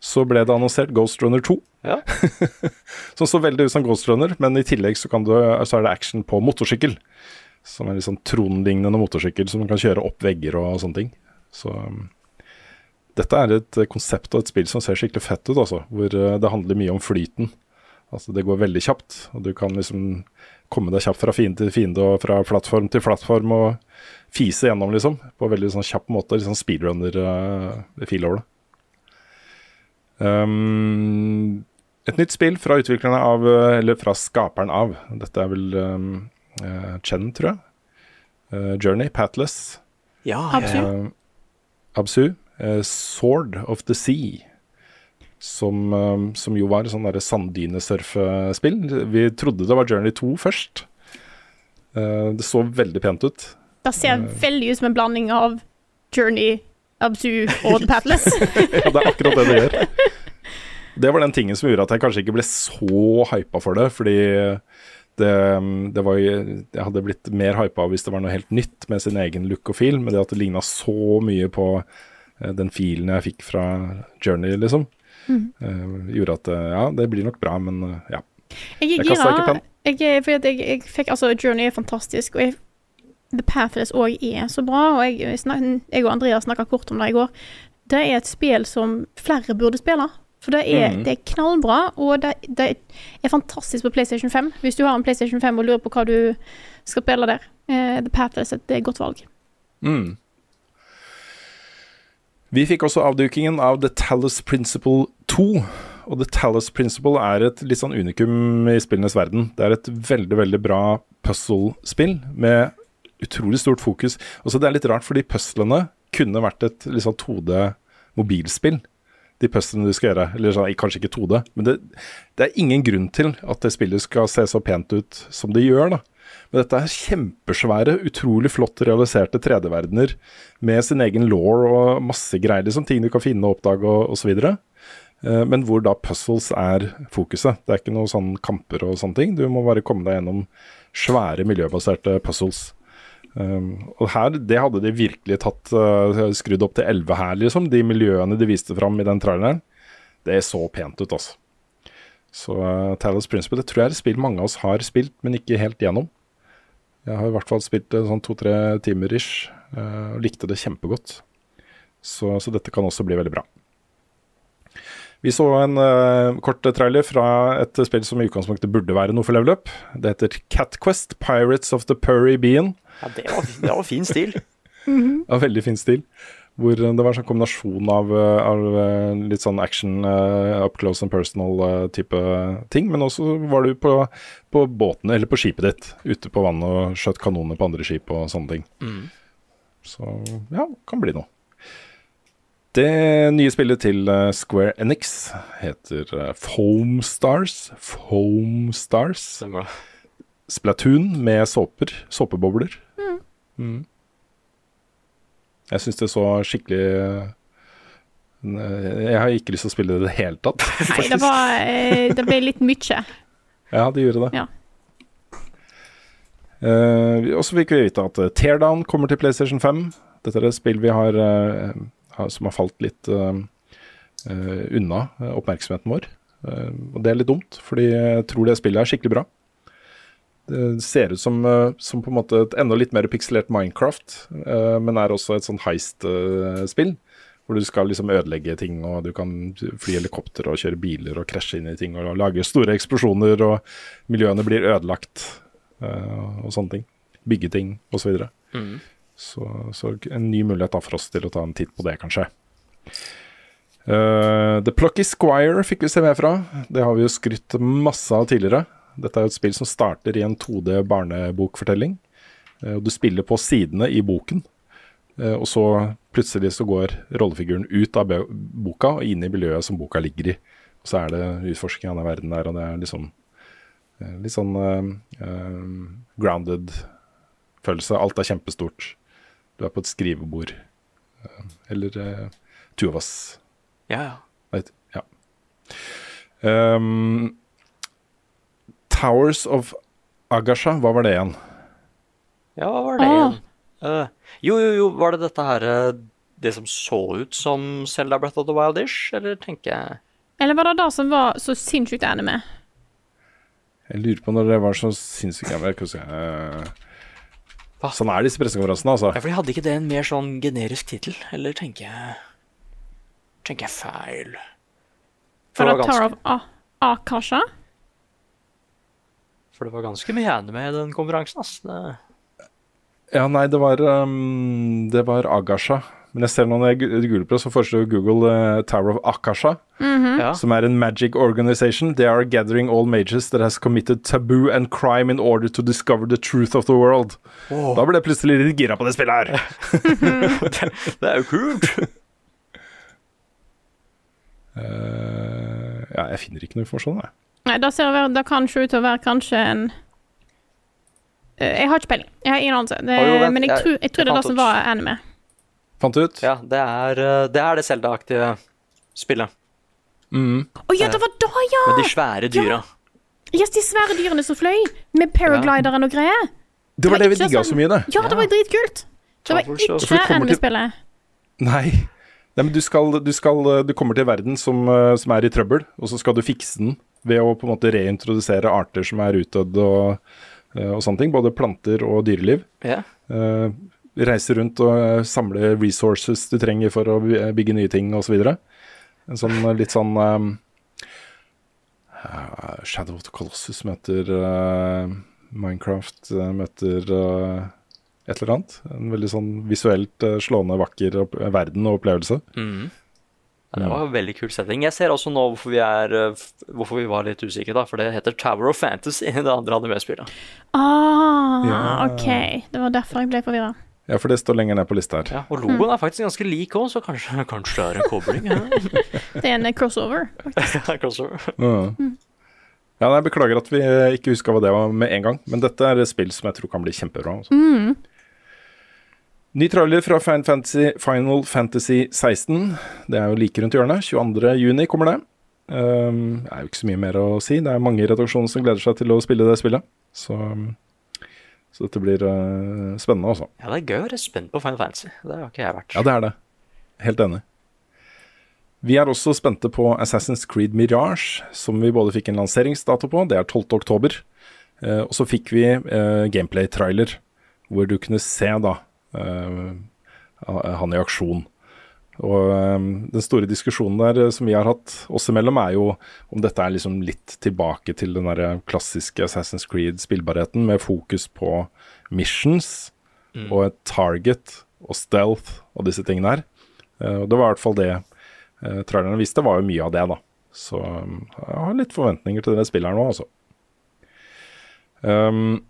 så ble det annonsert Ghost Runner 2. Ja. som så veldig ut som Ghost Runner, men i tillegg så, kan du, så er det action på motorsykkel. Som er litt sånn tronlignende motorsykkel som kan kjøre opp vegger og sånne ting. Så um, dette er et eh, konsept og et spill som ser skikkelig fett ut, altså. Hvor uh, det handler mye om flyten. Altså det går veldig kjapt, og du kan liksom komme deg kjapt fra fiende til fiende og fra plattform til plattform og fise gjennom, liksom. På veldig sånn kjapp måte. Litt sånn speedrunner-fil over det. Um, et nytt spill fra utviklerne av, eh, eller fra skaperen av, dette er vel um, eh, Chen, tror jeg. Eh, Journey, Patless. Ja, Absu. Eh, Absu. eh, Sword of the Sea. Som, eh, som jo var sånn derre sanddynesurfespill. Vi trodde det var Journey 2 først. Eh, det så veldig pent ut. Det ser veldig ut som en blanding av Journey, Absu og The Patless. ja, det er akkurat det det gjør. Det var den tingen som gjorde at jeg kanskje ikke ble så hypa for det, fordi det, det var jo Jeg hadde blitt mer hypa hvis det var noe helt nytt med sin egen look og feel, men det at det ligna så mye på eh, den filen jeg fikk fra Journey, liksom, mm. eh, gjorde at eh, ja, det blir nok bra, men ja. Jeg Jeg kastet ikke penn. Jeg, jeg, jeg fikk Altså, Journey er fantastisk, og jeg, The Pathless òg er så bra. Og jeg, jeg, snak, jeg og Andreas snakka kort om det i går. Det er et spill som flere burde spille. For det er, mm. det er knallbra, og det, det er fantastisk på PlayStation 5. Hvis du har en PlayStation 5 og lurer på hva du skal spille der, eh, The Pathless er et godt valg. Mm. Vi fikk også avdukingen av The Talus Principle 2. Og The Talus Principle er et litt sånn unikum i spillenes verden. Det er et veldig, veldig bra puzzle-spill med utrolig stort fokus. Også Det er litt rart, fordi puzzlene kunne vært et litt sånn 2D-mobilspill. De puzzlene du skal gjøre. Eller sånn, kanskje ikke 2D, men det, det er ingen grunn til at det spillet skal se så pent ut som det gjør. da. Men dette er kjempesvære, utrolig flott realiserte 3D-verdener med sin egen law og masse greier, liksom, ting du kan finne og oppdage og osv. Eh, Men hvor da puzzles er fokuset. Det er ikke noen sånn kamper og sånne ting. Du må bare komme deg gjennom svære miljøbaserte puzzles. Um, og her, det hadde de virkelig tatt uh, skrudd opp til 11 her, liksom. De miljøene de viste fram i den traileren. Det så pent ut, altså. Så uh, Talos Principle det tror jeg er et spill mange av oss har spilt, men ikke helt gjennom. Jeg har i hvert fall spilt det sånn to-tre timer ish, uh, og likte det kjempegodt. Så, så dette kan også bli veldig bra. Vi så en uh, kort trailer fra et spill som i utgangspunktet burde være noe for level up. Det heter Catquest, Pirates of the Purry Bean. Ja, det var, det var fin stil. Ja, veldig fin stil. Hvor eh, det var en sånn kombinasjon av, eh, av eh, litt sånn action, uh, up close and personal-type type ting. Men også var du på, på båten, eller på skipet ditt, ute på vannet og skjøt kanoner på andre skip og sånne ting. Mm. Så ja, kan bli noe. Det nye spillet til Square Enix heter Foam Stars. Foam Stars. Stemmer. Splatoon med såper. Såpebobler. Mm. Mm. Jeg syns det så skikkelig eh, Jeg har ikke lyst til å spille det i det hele tatt. Nei, det var eh, Det ble litt mye. Ja, det gjorde det. Ja. Uh, og så fikk vi vite at Teardown kommer til PlayStation 5. Dette er et spill vi har, uh, som har falt litt uh, eh, unna oppmerksomheten vår. Eh, og det er litt dumt, fordi jeg tror det spillet er skikkelig bra. Det ser ut som, eh, som på en måte et enda litt mer pikselert Minecraft, eh, men er også et sånn heist-spill. Hvor du skal liksom ødelegge ting, og du kan fly helikopter og kjøre biler og krasje inn i ting og lage store eksplosjoner, og miljøene blir ødelagt eh, og sånne ting. Bygge ting osv. Så. Mhm. så Så en ny mulighet da for oss til å ta en titt på det, kanskje. Uh, The Plucky Squire fikk vi se mer fra. Det har vi jo skrytt masse av tidligere. Dette er jo et spill som starter i en 2D barnebokfortelling. Eh, og du spiller på sidene i boken. Eh, og så plutselig så går rollefiguren ut av boka og inn i miljøet som boka ligger i. Og så er det utforsking av den verden der, og det er liksom litt sånn uh, eh, grounded følelse. Alt er kjempestort. Du er på et skrivebord. Uh, eller uh, Two of Us. Ja, ja. Right. ja. Ehm, Towers of Agasha, hva var det igjen? Ja, hva var det Ah. igjen? Uh, jo, jo, jo, var det dette her eh, Det som så ut som Zelda Breath of the Wild-ish, eller tenker jeg Eller var det det som var så sinnssykt anime? Jeg lurer på når det var så sinnssykt enig med eh, Sånn er disse pressekonferansene, altså. Ja, for de hadde ikke det en mer sånn generisk tittel, eller tenker jeg Tenker jeg feil? For Var det det var Tower ganske, of A Akasha? For det var ganske mye anime i den konferansen, ass. Det, Ja, nei, det var, um, det var Agasha. Men jeg ser nå når jeg googler på det, så foreslår Google uh, Tower of Akasha. Mhm. ja. Som er en magic organization. They are gathering all mages that has committed taboo and crime in order to discover the truth of the world. Oh. Da ble jeg plutselig litt gira på det spillet her. det er jo kult! uh, ja, jeg finner ikke noe informasjon, jeg. Nei, det, ser, å det kan se ut til å være kanskje en Eh, Jeg har ikke peiling. Jeg har ingen anelse. Det, Å, jo, men jeg, jeg- tror, jeg tror det er det som var anime. Fant du ut? Ja, det er eh, det, er det Zelda-aktige spillet. Mm. Å ja, det var da, ja! Med de svære dyra. Yes, de svære dyrene som fløy. Med paraglideren og greier. Det var det vi digga sånn- så mye, det. Ja, det var dritkult. Det var ikke til- anime-spillet. Nei. Nei, men du skal, du skal Du kommer til verden som, eh, som er i trøbbel, og så skal du fikse den ved å på en måte reintrodusere arter som er utdødd og, eh, og sånne ting. Både planter og dyreliv. Ja. Uh, reise rundt og eh, samle resources du trenger for å bygge nye ting osv. En sånn litt sånn um, Shadow of the Colossus møter uh, Minecraft møter uh, et eller annet. En veldig sånn visuelt slående, vakker verden og opplevelse. Mhm. Ja, det var en veldig kul setting. Jeg ser også nå hvorfor vi, er, eh, hvorfor vi var litt usikre, da. For det heter Tower of Fantasy, det andre anime-spillet. Ah, Ja. OK. Det var derfor jeg ble forvirra. Ja, for det står lenger ned på lista her. Ja, og logoen er faktisk ganske lik òg, så kanskje, kanskje det er en kobling? Ja. Det er en crossover. Crossover. Ja. Ja, jeg Beklager at vi eh, ikke huska hva det var med en gang, men dette er et spill som jeg tror kan bli kjempebra. Altså. Mm. Ny trailer fra Final Fantasy, Final Fantasy 16. Det er jo like rundt hjørnet. 22. juni kommer det. Um, det er jo ikke så mye mer å si. Det er mange i redaksjonen som gleder seg til å spille det spillet. Så, så dette blir uh, spennende, altså. Ja, det er gøy å være spent på Final Fantasy. Det har ikke jeg vært. Ja, det er det. Helt enig. Vi er også spente på Assassin's Creed Mirage, som vi både fikk en lanseringsdato på. Det er 12. oktober. Eh, og så fikk vi eh, gameplay-trailer, hvor du kunne se da han i aksjon. Og eh, den store diskusjonen der eh, som vi har hatt oss imellom, er jo om dette er liksom litt tilbake til den der klassiske Assassin's Creed-spillbarheten, med fokus på missions Mm. og et target og stealth og disse tingene her. Eh, og det var i hvert fall det uh, trailerne viste, var jo mye av det, da. Så jeg har litt forventninger til det spillet her nå, altså. Um,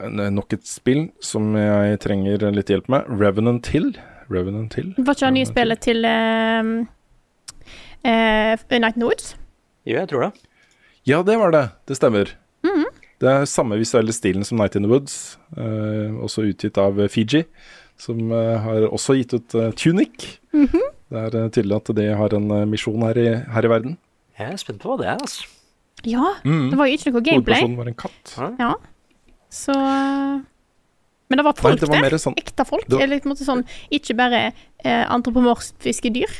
nok et spill som jeg trenger litt hjelp med. Revenant Hill Revenant Hill. Var ikke det nye spillet til eh, uh, Night in Woods? Jo, jeg tror det. Ja, det var det. Det stemmer. Mhm. Det er samme visuelle stilen som Night in the Woods, eh, også utgitt av Fiji, som eh, har også gitt ut eh, Tunic. Mhm. Det er eh, tydelig at de har en eh, misjon her i, her i verden. Jeg er spent på hva det er, altså. Ja, Mhm. det var jo ikke noe gameplay. Hovedpersonen var en katt. Ja. Så eh, Men det var folk Nei, det var der. sånn- Ekte folk. var- Eller på en måte sånn Ikke bare eh, antropomorfiske dyr.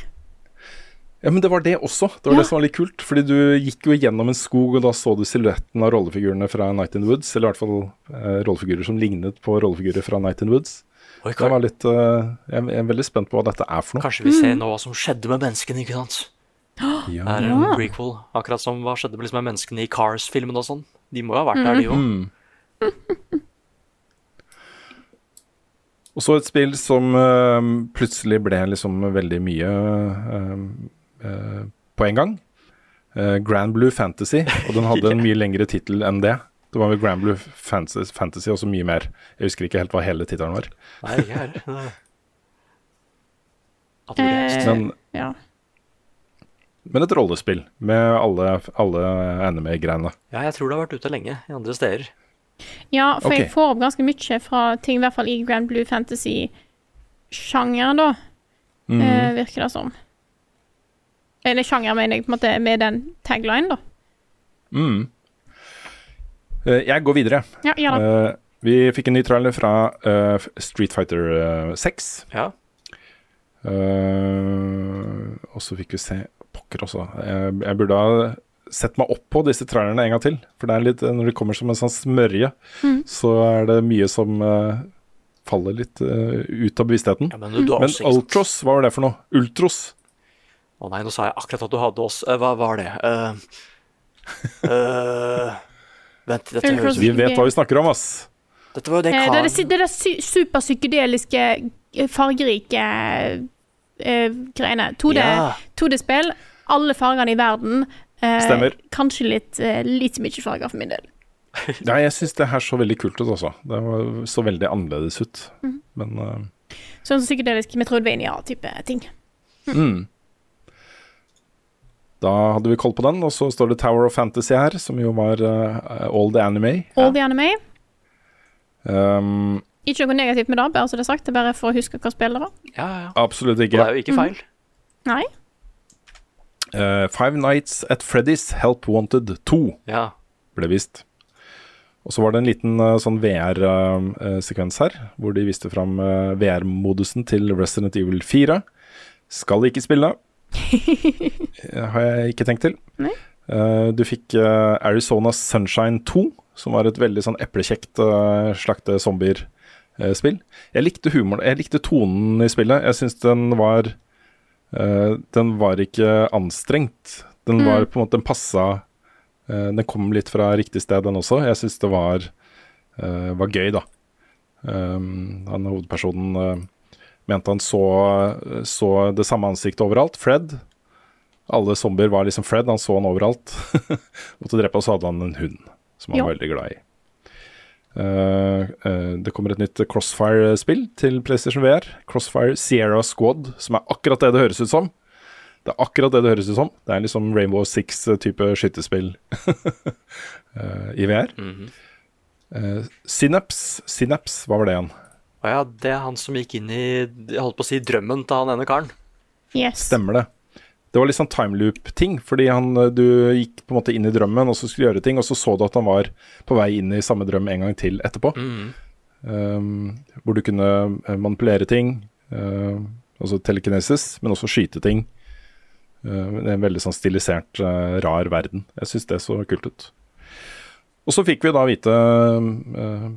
Ja, men det var det også. Det var Ja. det som var litt kult. Fordi du gikk jo gjennom en skog, og da så du silhuetten av rollefigurene fra Night in the Woods. Eller i hvert fall eh, rollefigurer som lignet på rollefigurer fra Night in the Woods. Oi, Det var litt, eh, jeg, jeg er veldig spent på hva dette er for noe. Kanskje vi ser nå hva som skjedde med menneskene, ikke sant? Ja. Det er en prequel, akkurat som hva skjedde med liksom med menneskene i Cars-filmen og sånn. De må jo ha vært der, de òg. Og så et spill som uh, plutselig ble liksom veldig mye uh, uh, på en gang. Grand Blue Fantasy, og den hadde en mye lengre tittel enn det. Det var vel Grand Blue Fantasy, Fantasy og så mye mer. Jeg husker ikke helt hva hele tittelen var. Nei, lest? Men, ja. men et rollespill med alle, alle anime-greiene. Ja, jeg tror det har vært ute lenge i andre steder. Ja, for okay. jeg får opp ganske mye fra ting, i hvert fall i Grand Blue Fantasy-sjangeren, da. Mm. eh, virker det som. Eller sjanger, mener jeg, på en måte, med den tagline, da. Mm. Eh, jeg går videre. Ja, gjør det. Eh, vi fikk en ny trailer fra eh, Street Fighter eh, 6. Ja. Eh, og så fikk vi se Pokker også. Jeg, jeg burde ha sett meg opp på disse trailerne en gang til. For det er litt, når det kommer som en sånn smørje, mm. så er det mye som uh, faller litt uh, ut av bevisstheten. men du- du men ikke sant? Ultros, hva var det for noe? Ultros? Å nei, nå sa jeg akkurat at du hadde oss Eh, Hva var det? Uh, eh, vent, dette høres Vi vet hva vi snakker om, ass. Dette var jo det Eh, det er det, det det sy superpsykedeliske, eh, fargerike greiene. 2D, Ja. 2D-spill, alle fargene i verden. Eh, Stemmer. Kanskje litt, eh, litt mye farger for min del. Nei, jeg syns det her så veldig kult ut også. Det så veldig annerledes ut. Mhm. Men uh... Sånn som psykedelisk Metroidvania-type ting. Mm. Da hadde vi koll på den, og så står det Tower of Fantasy her, som jo var uh, all the anime. All the anime. Um, Ikke noe negativt med det, bare så det er sagt. Det er bare for å huske hva spillet var. Ja, ja. absolutt Og ikke. det er jo ikke feil. Nei. Eh, Five Nights at Freddy's Help Wanted 2 Ja. ble vist. Og så var det en liten uh, sånn VR-sekvens her, hvor de viste fram eh, VR-modusen til Resident Evil 4. Skal ikke spille. Eh, har jeg ikke tenkt til. Nei. Eh, du fikk eh, Arizona Sunshine 2, som var et veldig sånn eplekjekt uh, slakte zombier-spill. jeg likte humoren, jeg likte tonen i spillet. Jeg syns den var eh, Den var ikke anstrengt. Den Mm. var på en måte Den passa uh, Den kom litt fra riktig sted, den også. Jeg syns det var, uh, var gøy, da. Um, han hovedpersonen mente han så, så det samme ansiktet overalt. Fred. Alle zombier var liksom Fred, han så han overalt. Måtte drepe, og så hadde han en hund som han var veldig glad i. Eh, eh, det kommer et nytt Crossfire-spill til PlayStation VR. Crossfire Sierra Squad, som er akkurat det det høres ut som. Det er akkurat det det høres ut som. Det er liksom Rainbow Six-type eh, i VR. Mm -hmm. Uh, Synapse, Synapse, hva var det igjen? Å ja, det er han som gikk inn i Jeg holdt på å si drømmen til han ene karen. Yes. Stemmer det. Det var litt sånn timeloop-ting, fordi han, eh, du gikk på en måte inn i drømmen og så skulle gjøre ting, og så så du at han var på vei inn i samme drøm en gang til etterpå. Mm. Um, hvor du kunne eh, manipulere ting, uh, altså telekinesis, men også skyte ting. Uh, det er en veldig sånn stilisert, uh, rar verden. Jeg syns det så kult ut. Og så fikk vi da vite, uh,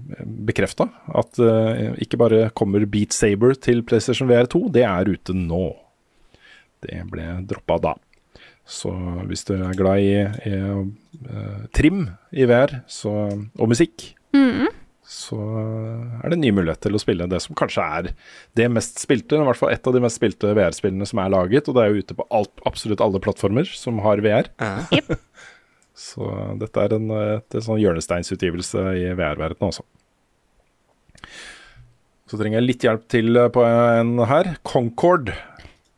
bekrefta, at uh, ikke bare kommer Beat Saber til PlayStation VR2, det er ute nå. Det ble droppa da. Så hvis du er glad i, i eh, trim i VR så, og musikk, Mhm. så er det en ny mulighet til å spille det som kanskje er det mest spilte, i hvert fall et av de mest spilte VR-spillene som er laget, og det er jo ute på alt, absolutt alle plattformer som har VR. Så dette er en, et, en sånn hjørnesteinsutgivelse i VR-verdenen også. Så trenger jeg litt hjelp til på en her. Concord.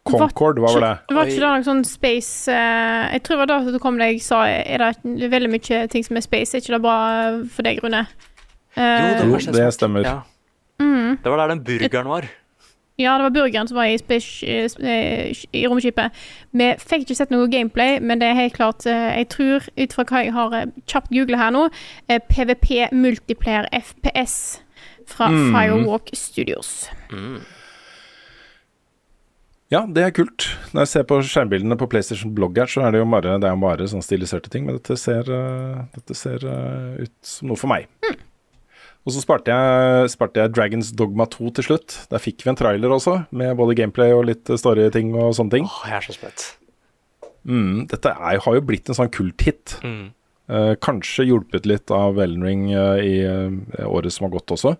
Concord, hva var det? Det Var ikke det noe sånn space uh, Jeg tror det var da du kom deg sa Er det veldig mye ting som er space? Er ikke det bra eh, for deg, Rune? Jo, det, Jo, var kanskje det stemmer. Ja. Mm. Det var der den burgeren var. Ja, det var burgeren som var i, space, eh, i romskipet. Vi fikk ikke sett noe gameplay, men det er helt klart eh, Jeg tror, ut fra hva jeg har eh, kjapt googla her nå, eh, PVP Multiplayer FPS fra Mm. Firewalk Studios. Ja, det er kult. Når jeg ser på skjermbildene på PlayStation Blogg her, så er det jo bare, det er bare sånn stiliserte ting. Men dette ser, eh, dette ser eh, ut som noe for meg. Og så sparte jeg, sparte jeg Dragons Dogma 2 til slutt. Der fikk vi en trailer også, med både gameplay og litt story-ting og sånne ting. Åh, jeg er så spent. Mm, dette er, har jo blitt en sånn kulthit. Mm. Eh, kanskje hjulpet litt av Elden Ring eh, i eh, året som har gått også.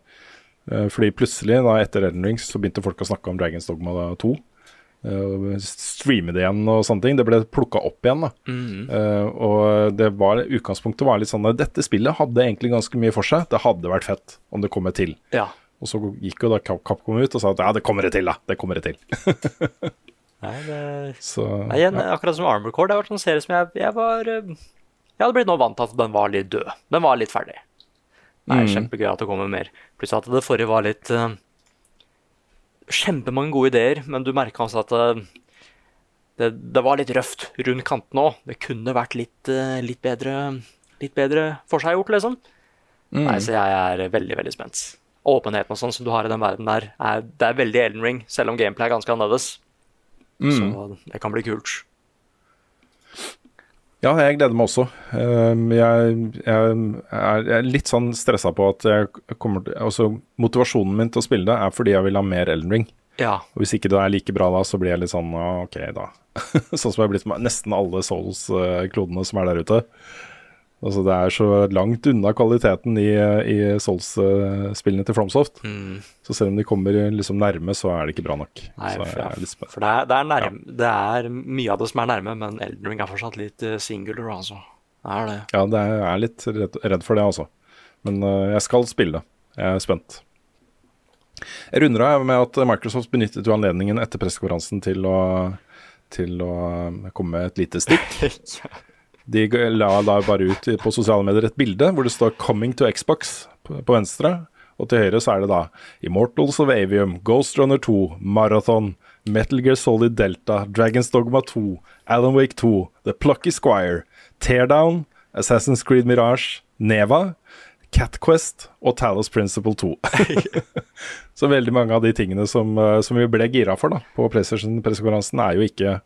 Eh, fordi plutselig, da etter Elden Ring, så begynte folk å snakke om Dragons Dogma 2. Uh, streame det igjen og sånne ting. Det ble plukka opp igjen. da Mm. Uh, Og det var, utgangspunktet var litt sånn at dette spillet hadde egentlig ganske mye for seg. Det hadde vært fett om det kom et til. Ja. Og så gikk jo da Capcom ut og sa at ja, det kommer et til, da. Det kommer et til. Nei, det Så Nei, igjen, ja. akkurat som Armor Core, det har vært en serie som jeg, jeg var eh, Jeg hadde blitt nå vant til at den var litt død. Den var litt ferdig. Er Mm. kjempegøy at det kommer mer. Pluss at det forrige var litt eh, Kjempemange gode ideer, men du merka altså at eh, det, det var litt røft rundt kantene òg. Det kunne vært litt, eh, litt bedre Litt bedre forseggjort, liksom. Mm. Nei, så jeg er veldig, veldig spent. Åpenheten og sånn som du har i den verden der, er, det er veldig Elden Ring, selv om gameplay er ganske annerledes. Mm. Så det kan bli kult. Ja, jeg gleder meg også. Um, jeg, jeg, er, jeg er litt sånn stressa på at jeg kommer til Altså, motivasjonen min til å spille det er fordi jeg vil ha mer Elden Ring. Ja. Og hvis ikke det er like bra da, så blir jeg litt sånn OK, da. sånn som jeg har blitt med nesten alle Souls-klodene som er der ute. Altså, det er så langt unna kvaliteten i, i Souls-spillene til Fromsoft. Mm. Så selv om de kommer liksom nærme, så er det ikke bra nok. Nei, for, ja. er litt for det, er, det, er nærme, det er mye av det som er nærme, men Elden Ring er fortsatt litt eh, singular, altså. Det er det. Ja, det er, jeg er litt redd, redd for det, altså. Men uh, jeg skal spille det. Jeg er spent. Jeg runder av med at Microsoft benyttet jo anledningen etter pressekonferansen til å, til å øh, komme med et lite stikk. De la da bare ut på sosiale medier et bilde hvor det står 'Coming to Xbox' på, venstre. Og til høyre så er det da Immortals of Avium, Ghost Runner 2, Marathon, Metal Gear Solid Delta, Dragons Dogma 2, Alan Wake 2, The Plucky Squire, Teardown, Assassin's Creed Mirage, Neva, Cat Quest og Talos Principle 2. Så veldig mange av de tingene som, eh, som vi ble gira for da, på PlayStation-pressekonferansen, er jo ikke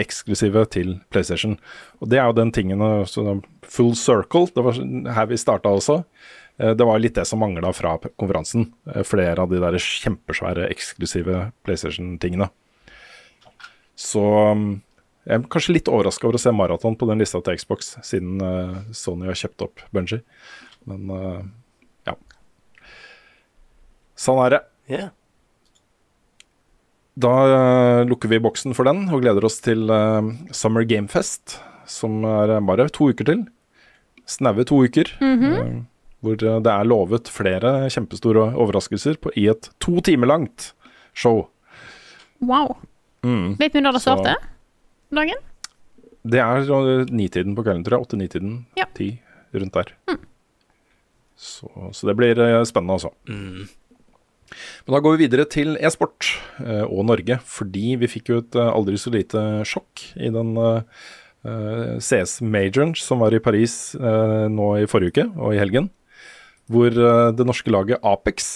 eksklusive til PlayStation. Og det er jo den tingen eh, Full circle, det var her vi starta også. Eh, Det var litt det som mangla fra konferansen. Flere av de der kjempesvære eksklusive PlayStation-tingene. Så mm, jeg er kanskje litt overraska over å se Marathon på den lista til Xbox, siden Sony har kjøpt opp Bungie. Men uh, ja. Sånn er det. Yeah. Da uh, lukker vi boksen for den og gleder oss til uh, Summer Game Fest, som er bare to uker til. Snaue to uker. eh, hvor eh, det er lovet flere kjempestore overraskelser på, i et to timer langt show. Wow. Mm. Vet vi når det starter? Dagen? Det er nitiden på kvelden, tror jeg. Åtte-nitiden. Ja. Ti, rundt der. Så, så det blir eh, spennende, altså. Mm. Men da går vi videre til e-sport eh, og Norge, fordi vi fikk jo et eh, aldri så lite sjokk i den eh, eh, CS-majoren som var i Paris eh, nå i forrige uke og i helgen, hvor eh, det norske laget Apex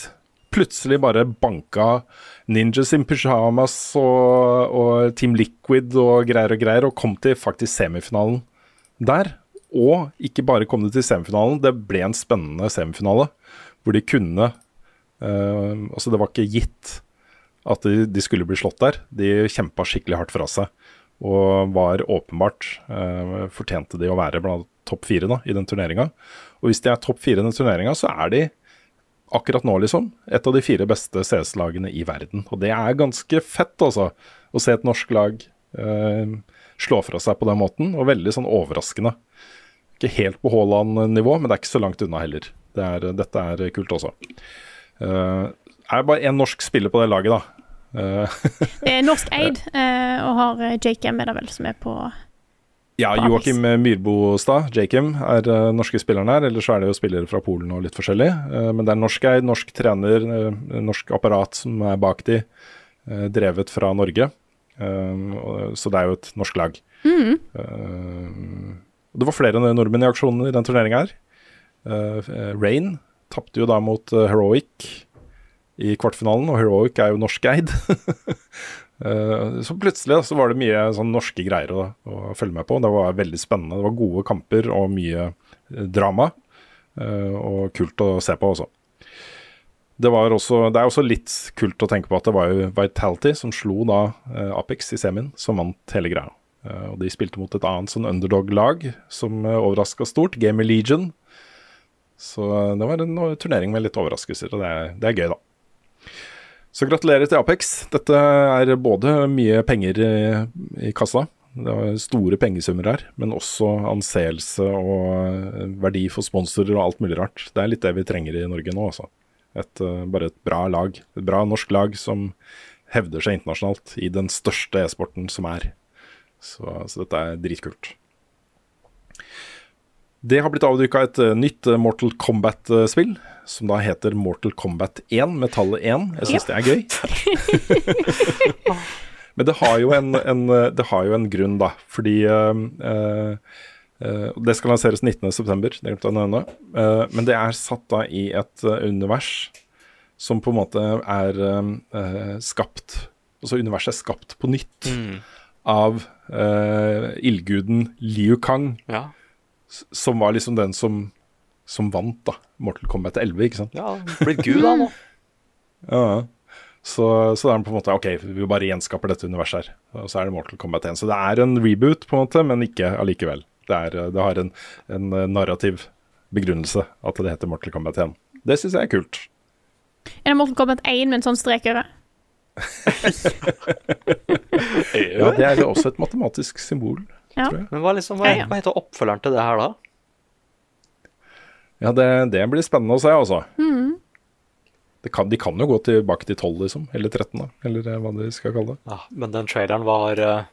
plutselig bare banka Ninjas in Pyjamas og, og Team Liquid og greier og greier, og kom til faktisk semifinalen der. Og ikke bare kom de til semifinalen, det ble en spennende semifinale hvor de kunne eh, Altså, det var ikke gitt at de, de skulle bli slått der. De kjempa skikkelig hardt fra seg. Og var åpenbart eh, Fortjente de å være blant topp fire da, i den turneringa. Og hvis de er topp fire i den turneringa, så er de akkurat nå, liksom, et av de fire beste CS-lagene i verden. Og det er ganske fett, altså. Å se et norsk lag eh, slå fra seg på den måten, og veldig sånn overraskende. Ikke helt på Haaland-nivå, men det er ikke så langt unna heller. Det er, dette er kult også. Uh, er bare én norsk spiller på det laget, da. Uh, Det er norsk eid, uh, og har Jakem er det vel, som er på ja. Joakim Myrbostad, Jakim, er uh, norske spilleren her. Ellers er det jo spillere fra Polen og litt forskjellig. Uh, men det er norsk eid, norsk trener, uh, norsk apparat som er bak de, eh, drevet fra Norge. Eh, så det er jo et norsk lag. Mhm. Det var flere nordmenn i aksjonen i den turneringa her. Eh, eh, Rain tapte jo da mot eh, Heroic i kvartfinalen, og Heroic er jo norskeid. Så plutselig så var det mye sånn norske greier å, å følge med på. Det var veldig spennende. Det var gode kamper og mye drama. og kult å se på også. Det, også, det er også litt kult å tenke på at det var jo Vitality som slo da Apex i semien, som vant hele greia. Eh, og de spilte mot et annet sånn underdog-lag som uh, overraska stort, Gamer Legion. Så eh, det var en turnering med litt overraskelser, og det er, det er gøy, da. Så gratulerer til Apex. Dette er både mye penger i, i kassa, det var store pengesummer her, men også anseelse og eh, verdi for sponsorer og alt mulig rart. Det er litt det vi trenger i Norge nå, altså. Et, eh, bare et bra lag. Et bra norsk lag som hevder seg internasjonalt i den største e-sporten som er. Så, så dette er dritkult. Det har blitt avduka et eh, nytt eh, Mortal Kombat-spill, som da heter Mortal Kombat 1, med tallet 1. Jeg syns det er gøy. Men det har jo en, en, eh, det har jo en grunn, da. Fordi uh, eh, eh, Det skal lanseres 19.9., det glemte jeg å nevne. Uh, men det er satt da i et eh, univers som på en måte er eh, eh, skapt Altså universet er skapt på nytt Mm. Av uh, ildguden Liu Kang Ja. som var liksom den som, som vant da, Mortal Kombat 11, ikke sant? ja, blitt gud da nå. Ja. Så, så det er på en måte OK, vi bare gjenskaper dette universet her. Og så er det Mortal Kombat 1. Så det er en reboot, på en måte, men ikke allikevel. Det, er, det har en, en narrativ begrunnelse at det heter Mortal Kombat 1. Det syns jeg er kult. Er det Mortal Kombat 1 med en sånn strek over? Ja, det er også et matematisk symbol. Ja. Tror jeg. Men hva, liksom, hva, hva heter oppfølgeren til det her, da? Ja, det, det blir spennende å se, altså. Mm. Det kan, de kan jo gå tilbake til 12, liksom. Eller 13, da. Eller eh, hva de skal kalle det. Ja, men den traileren var eh,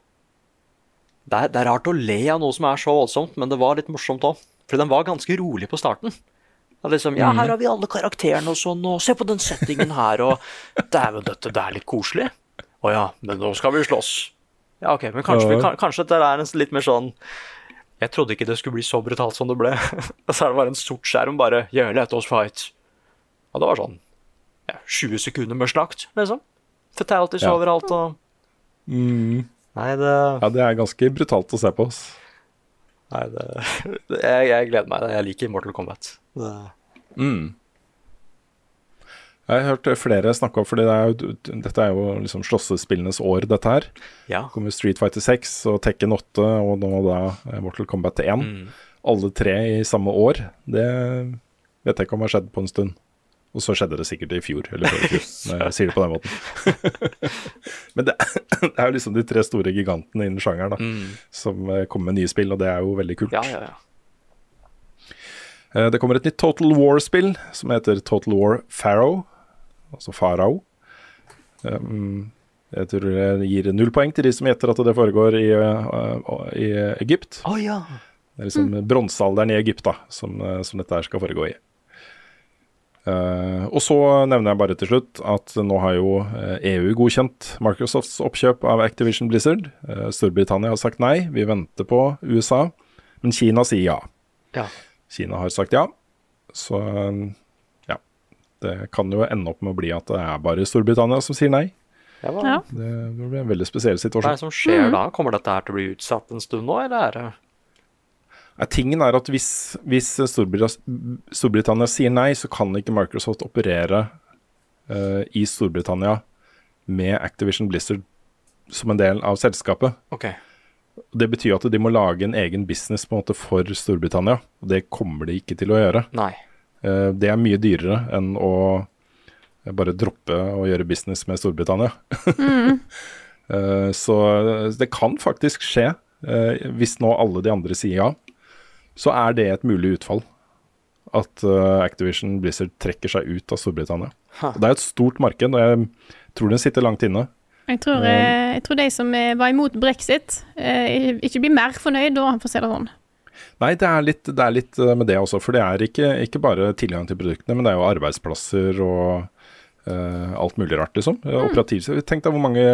det, er, det er rart å le av noe som er så voldsomt, men det var litt morsomt òg. For den var ganske rolig på starten. Det liksom, ja, her har vi alle karakterene og sånn, og se på den settingen her, og dæven døtte, det er litt koselig. Å ja, men nå skal vi slåss. Ja, OK, men kanskje, vi, Ja. kanskje det er en litt mer sånn Jeg trodde ikke det skulle bli så brutalt som det ble. og så er det bare en sort skjerm, bare yeah, let us fight. Og det var sånn ja, 20 sekunder med slakt, liksom. Fatalities Ja. overalt og Mm. Nei, det Ja, det er ganske brutalt å se på. ass. Nei, det, jeg, jeg gleder meg. Jeg liker Mortal Kombat. Mm. Jeg har hørt flere snakke om, for det er jo, dette er jo liksom slåssespillenes år, dette her. ja. Det kommer Street Fighter 6 og Tekken 8 og nå da Mortal Kombat 1. Mm. Alle tre i samme år. Det vet jeg ikke om har skjedd på en stund. Og så skjedde det sikkert i fjor, eller før i fjor, når jeg sier det på den måten. Men det, det er jo liksom de tre store gigantene innen sjangeren da, Mm. som eh, kommer med nye spill, og det er jo veldig kult. Ja, ja, ja. Eh, Det kommer et nytt Total War-spill som heter Total War Pharaoh, altså Farao. Um, jeg tror det gir null poeng til de som gjetter at det foregår i, uh, i Egypt. Å ja. Det er liksom bronsealderen i Egypt da, som, som dette her skal foregå i. Uh, og så nevner jeg bare til slutt at nå har jo eh, EU godkjent Microsofts oppkjøp av Activision Blizzard. Uh, Storbritannia har sagt nei, vi venter på USA. Men Kina sier ja. Ja. Kina har sagt ja. Så ja. Det kan jo ende opp med å bli at det er bare Storbritannia som sier nei. Ja, hva, Ja. Det blir en veldig spesiell situasjon. Hva er det som skjer da? Kommer dette her til å bli utsatt en stund nå, eller er det Nei, Tingen er at hvis, hvis Storbritannia, Storbritannia sier nei, så kan ikke Microsoft operere uh, i Storbritannia med Activision Blizzard som en del av selskapet. OK. Det betyr at de må lage en egen business på en måte for Storbritannia. og Det kommer de ikke til å gjøre. Nei. Eh, Det er mye dyrere enn å bare droppe å gjøre business med Storbritannia. Mm. Så det kan faktisk skje, eh, hvis nå alle de andre sier ja, så er det et mulig utfall. At eh, Activision Blizzard trekker seg ut av Storbritannia. Ha. det er et stort marked, og jeg tror den sitter langt inne. Jeg tror, eh, jeg tror de som eh, var imot brexit, eh, ikke blir mer fornøyd da, for å si det sånn. Nei, det er litt, det er litt med det også, for det er ikke, ikke bare tilgang til produktene, men det er jo arbeidsplasser og uh, alt mulig rart, liksom. Mm. Tenk deg hvor mange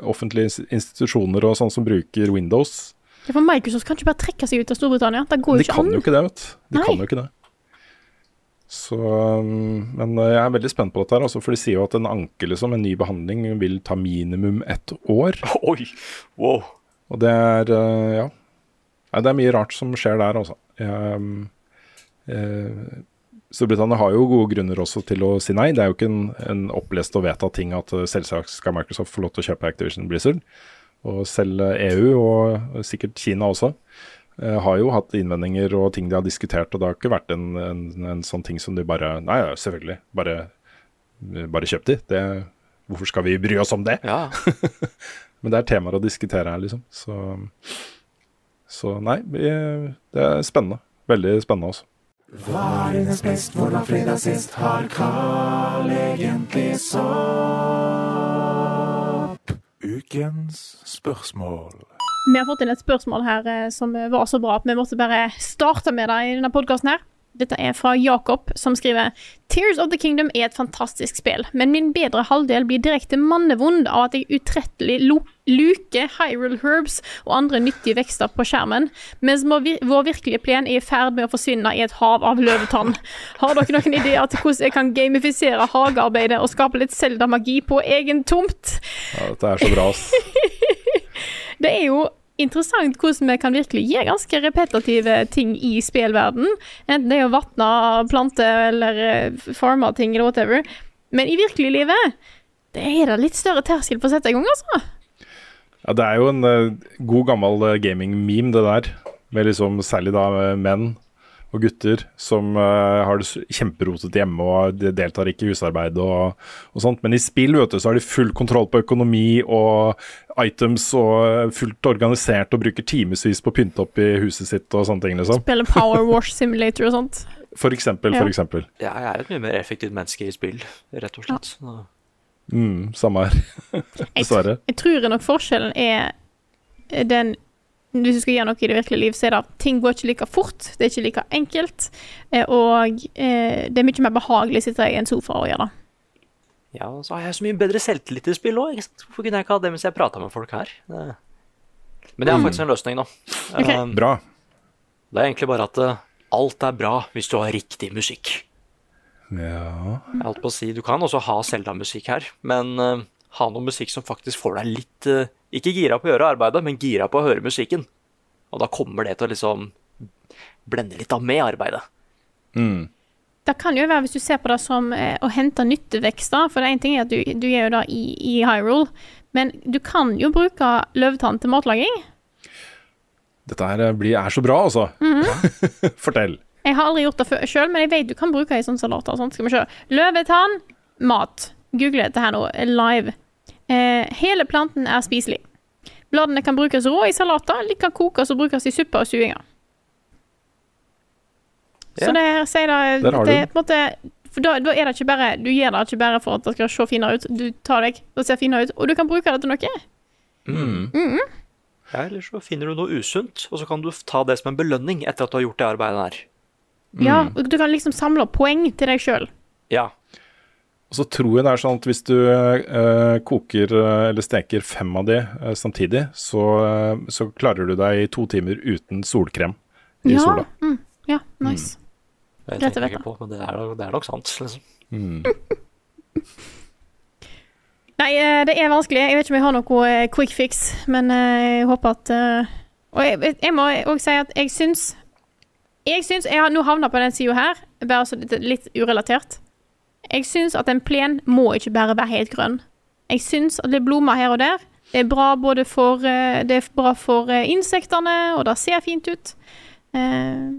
offentlige institusjoner og sånn som bruker Windows. Ja, For Microsoft kan ikke bare trekke seg ut av Storbritannia. Det går De jo ikke kan jo ikke det, vet du. De Nei. kan jo ikke det. Så, um, men eh, jeg er veldig spent på dette, her, altså, for de sier jo at en anke, liksom, en ny behandling, vil ta minimum ett år. Oi, wow. Og det er eh, ja. Det er mye rart som skjer der, altså. Um, eh, Storbritannia har jo gode grunner også til å si nei. Det er jo ikke en, en opplest og vedtatt ting at selvsagt skal Microsoft få lov til å kjøpe Activision Blizzard. Og selv EU, og sikkert Kina også, har jo hatt innvendinger og ting de har diskutert. Og det har ikke vært en, en, en sånn ting som de bare Nei, ja, selvfølgelig. Bare, bare kjøp de. Det, hvorfor skal vi bry oss om det? Ja. Men det er temaer å diskutere her, liksom. Så, så nei, vi, det er spennende. Veldig spennende også. Hva er dines best, hvordan fredag sist? Har Carl egentlig sopp? Ukens spørsmål. Vi har fått inn et spørsmål her eh, som var så bra at vi måtte bare starte med det i denne podkasten her. Dette er fra Jakob, som skriver Tears of the Kingdom er et fantastisk spill, men min bedre halvdel blir direkte mannevond av at jeg utrettelig luker Hyrule Herbs og andre nyttige vekster på skjermen, mens vår vår virkelige plen er i ferd med å forsvinne i et hav av løvetann. Har dere noen ideer til hvordan jeg kan gamifisere hagearbeidet og skape litt Zelda-magi på egen tomt? Ja, dette er så bra, ass. Det er jo interessant hvordan vi kan virkelig gjøre ganske repetitive ting i spillverden. Enten det er å vatne planter eller eh, farme ting eller whatever. Men i virkelig livet det er det litt større terskel på å sette i gang, altså. Ja, det er jo en uh, god gammel eh, gaming-meme, det der. Med liksom særlig da menn og gutter som uh, har det kjemperotete hjemme og de deltar ikke i husarbeid og, og sånt. Men i spill vet du, så har de full kontroll på økonomi og items og eh, fullt organisert og bruker timevis på å pynte opp i huset sitt og sånne ting, liksom. Spille Power Wash Simulator og sånt. For eksempel, Ja. for eksempel. Ja, jeg er et mye mer effektivt menneske i spill, rett og slett. Ja. Mm, samme her. Dessverre. Jeg tror nok forskjellen er den Hvis du skal gjøre noe i det virkelige liv, så er det ting går ikke like fort. Det er ikke like enkelt. eh, Og eh, det er mye mer behagelig å sitte i en sofa og gjøre det. Ja, og så har jeg så mye bedre selvtillit i spill òg. Hvorfor kunne jeg ikke ha det mens jeg prata med folk her? Det... Men det er Mm. faktisk en løsning, nå. Okay. Um, Bra. Det er egentlig bare at eh, alt er bra hvis du har riktig musikk. Ja Jeg holdt på å si, Du kan også ha Selda-musikk her, men eh, ha noe musikk som faktisk får deg litt eh, Ikke gira på å gjøre arbeidet, men gira på å høre musikken. Og da kommer det til å liksom blende litt av med arbeidet. Mm. Det kan jo være hvis du ser på det som eh, å hente nyttevekst, da, for det er en ting er at du, du gjør jo det i, i Hyrule, men du kan jo bruke løvetann til matlaging. Dette her eh, blir, er så bra, altså. Mhm. Fortell. Jeg har aldri gjort det sjøl, men jeg vet du kan bruke det i sånne salater. og. Skal vi se. Løvetann, mat. Google dette her nå, live. Eh, hele planten er spiselig. Bladene kan brukes rå i salater, eller kan kokes og brukes i suppe og stuinger. Så det her sier da Der har det du på en måte For da, da er det ikke bare Du gjør det ikke bare for at det skal se finere ut. Du tar deg og ser finere ut, og du kan bruke det til noe. Mm. Mhm. Ja, Eller så finner du noe usunt, og så kan du ta det som en belønning etter at du har gjort det arbeidet der. Ja, og du kan liksom samle opp poeng til deg sjøl. Ja. Og så tror jeg det er sånn at hvis du eh, koker eh, eller steker fem av de eh, samtidig, så, eh, så klarer du deg i to timer uten solkrem i Ja. sola. Mm, ja, nice. Det Greit tenker jeg ikke på, men det er, det er nok sant. liksom. Mm. Nei, eh, det er vanskelig. Jeg vet ikke om jeg har noe eh, quick fix, men jeg håper at Og jeg, jeg må òg si at jeg syns Jeg syns Jeg har nå havna på den sida her, bare så litt urelatert. Jeg syns at en plen må ikke bare være helt grønn. Jeg syns at det er blomster her og der. Det er bra både for eh, Det er bra for eh, insektene, og det ser fint ut. Eh,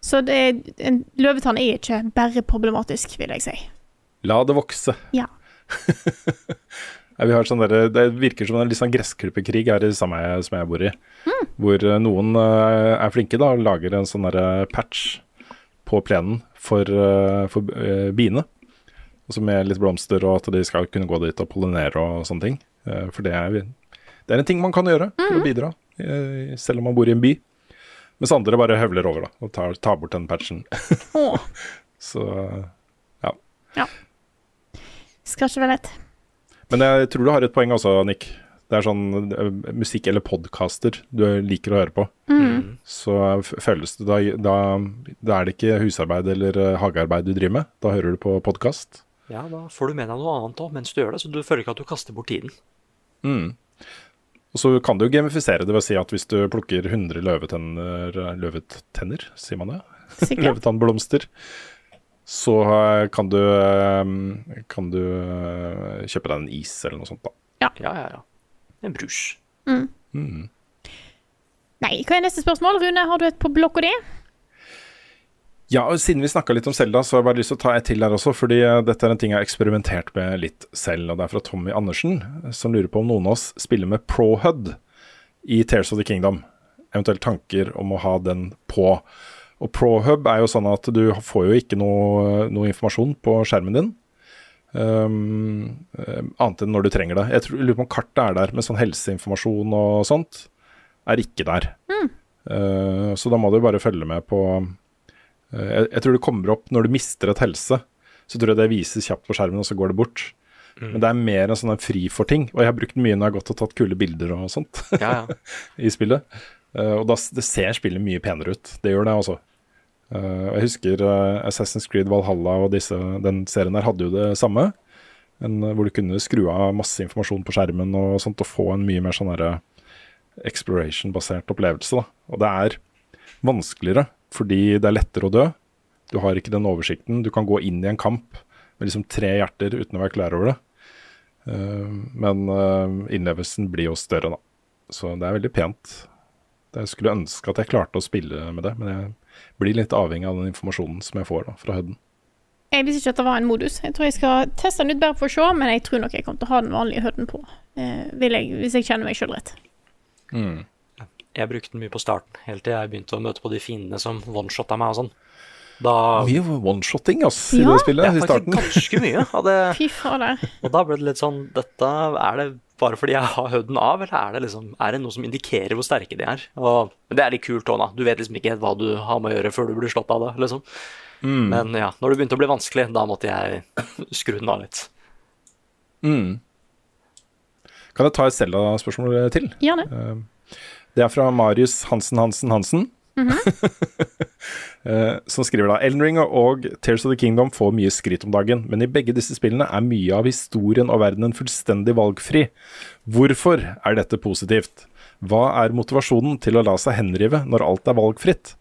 Så det er, en løvetann er ikke bare problematisk, vil jeg si. La det vokse. Ja. Vi har sånn der, det virker som en litt sånn gressklipperkrig her i samme som jeg bor i. Mm. Hvor noen er flinke da og lager en sånn patch på plenen for, for biene. Altså med litt blomster, og at de skal kunne gå dit og pollinere og sånne ting. Eh, for det er, det er en ting man kan gjøre for å bidra, eh, selv om man bor i en by. Mens andre bare høvler over da, og tar, tar bort den patchen. Så ja. skal ikke være lett. Men jeg tror du har et poeng også, Nick. Det er sånn eh, musikk eller podkaster du liker å høre på. Mm. Så føles det da, da, da er det ikke husarbeid eller hagearbeid du driver med. Da hører du på podkast. Ja, da får du med deg noe annet òg mens du gjør det, så du føler ikke at du kaster bort tiden. Mm. Og så kan du gamifisere det ved å si at hvis du plukker 100 løvetenner Løvetenner, sier man det? Sikkert. Løvetannblomster. Så eh, kan du, eh, kan du eh, kjøpe deg en is eller noe sånt, da. Ja, ja, ja. En brus. Mm. Mm. Nei, hva er neste spørsmål? Rune, har du et på blokka di? Ja, og siden vi snakka litt om Selda, så har jeg bare lyst til å ta et til her også. Fordi eh, dette er en ting jeg har eksperimentert med litt selv. Og det er fra Tommy Andersen, som lurer på om noen av oss spiller med ProHUD i Tears of the Kingdom. Eventuelt tanker om å ha den på. Og ProHub er jo sånn at du får jo ikke noe, noe informasjon på skjermen din. Um, annet enn når du trenger det. Jeg, tror, jeg lurer på om kartet er der, men sånn helseinformasjon og sånt er ikke der. Eh, så da må du bare følge med på jeg, jeg tror det kommer opp når du mister et helse, så tror jeg det vises kjapt på skjermen, og så går det bort. Men det er mer en sånn fri for ting. Og jeg har brukt mye når jeg har gått og tatt kule bilder og sånt Ja, ja. i spillet. Uh, og da, det ser spillet mye penere ut. Det gjør det, altså. Uh, jeg husker uh, Assassin's Creed Valhalla og disse, den serien der hadde jo det samme. En, eh, hvor du kunne skru av masse informasjon på skjermen og sånt, og få en mye mer sånn exploration-basert opplevelse. Da. Og det er vanskeligere fordi det er lettere å dø. Du har ikke den oversikten. Du kan gå inn i en kamp med liksom tre hjerter uten å være klar over det. Eh, men eh, innlevelsen blir jo større, da. Så det er veldig pent. Jeg skulle ønske at jeg klarte å spille med det, men jeg blir litt avhengig av den informasjonen som jeg får da, fra HUD-en. Jeg visste ikke at det var en modus. Jeg tror jeg skal teste den ut bare for å se, men jeg tror nok jeg kommer til å ha den vanlige Hudden på. Eh, vil jeg, hvis jeg kjenner meg sjøl rett. Jeg brukte den mye på starten, helt til jeg begynte å møte på de fiendene som one-shotta meg og sånn. Da Mye one-shotting ass, i Ja. det spillet Ja, i faktisk starten. ganske mye av det. Fy fader. Og da ble det litt sånn Dette er det bare fordi jeg har høvden av, eller er det liksom Er det noe som indikerer hvor sterke de er? Og, men det er litt kult òg, da. Du vet liksom ikke helt hva du har med å gjøre før du blir slått av det, liksom. Mm. Men ja, når det begynte å bli vanskelig, da måtte jeg skru den av litt. Mm. Kan jeg ta et Selda-spørsmål til? Gjerne. Eh, Det er fra Marius Hansen Hansen Hansen. Eh, som skriver da Elden Ring og Tears of the Kingdom får mye skryt om dagen, men i begge disse spillene er mye av historien og verdenen fullstendig valgfri. Hvorfor er dette positivt? Hva er motivasjonen til å la seg henrive når alt er valgfritt?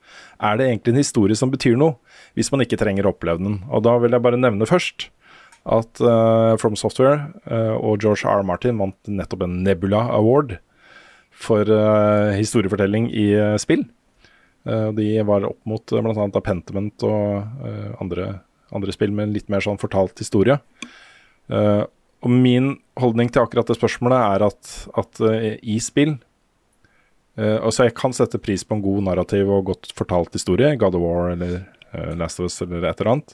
Er det egentlig en historie som betyr noe, hvis man ikke trenger å oppleve den? Og da vil jeg bare nevne først at uh, From Software uh, og George R. R. Martin vant nettopp en Nebula Award for eh, historiefortelling i eh, spill. Eh, de var opp mot uh, bl.a. Pentiment og andre, andre spill med en litt mer sånn fortalt historie. Og min holdning til akkurat det spørsmålet er at, at i spill Altså, jeg kan sette pris på en god narrativ og godt fortalt historie, God of War eller Last of Us eller et eller annet.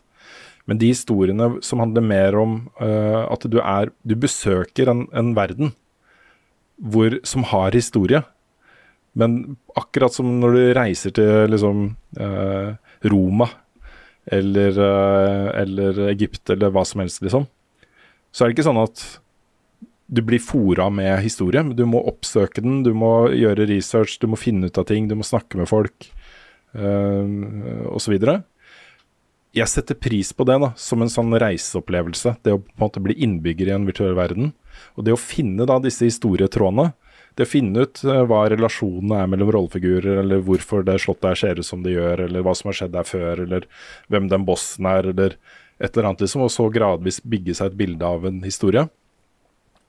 Men de historiene som handler mer om uh, at du er Du besøker en, en verden hvor, som har historie. Men akkurat som når du reiser til liksom eh, Roma eller, eh, eller Egypt eller hva som helst, liksom, så er det ikke sånn at du blir fora med historie. Du må oppsøke den, du må gjøre research, du må finne ut av ting, du må snakke med folk eh, osv. Jeg setter pris på det da, som en sånn reiseopplevelse. Det å på en måte bli innbygger i en virtuell verden. Og det å finne da disse historietrådene, det å finne ut eh, hva relasjonene er mellom rollefigurer, eller hvorfor det slottet her ser ut som det gjør, eller hva som har skjedd der før, eller hvem den bossen er, eller et eller annet, liksom, og så gradvis bygge seg et bilde av en historie.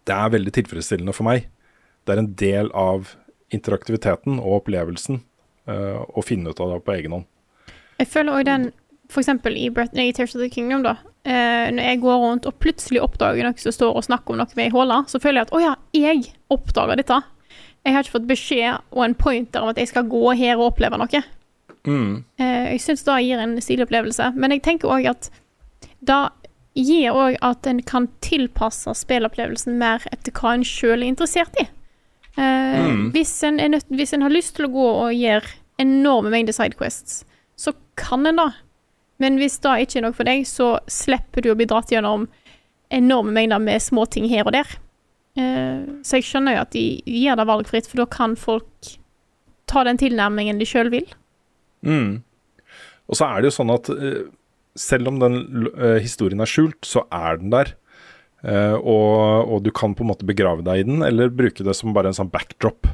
Det er veldig tilfredsstillende for meg. Det er en del av interaktiviteten og opplevelsen uh, å finne ut av det på egen hånd. Jeg føler òg den Eksempel i, Breath, i Tears of the Kingdom, da. Eh, når jeg går rundt og plutselig oppdager noen som står og snakker om noe med ei håle, så føler jeg at å ja, jeg oppdager dette. Jeg har ikke fått beskjed og en pointer om at jeg skal gå her og oppleve noe. Mm. Eh, jeg syns det gir en stilig opplevelse. Men jeg tenker òg at da gir òg at en kan tilpasse spillopplevelsen mer etter hva en sjøl er interessert i. Eh, Mm. hvis, en er nødt, hvis en har lyst til å gå og gjøre enorme mengder sidequests, så kan en da. Men hvis det ikke er noe for deg, så slipper du å bli dratt gjennom enorme mengder med småting her og der. Eh, så jeg skjønner jo at de gir det valgfritt, for da kan folk ta den tilnærmingen de sjøl vil. Mm. Og så er det jo sånn at eh, selv om den eh, historien er skjult, så er den der. Og, og du kan på en måte begrave deg i den, eller bruke det som bare en sånn backdrop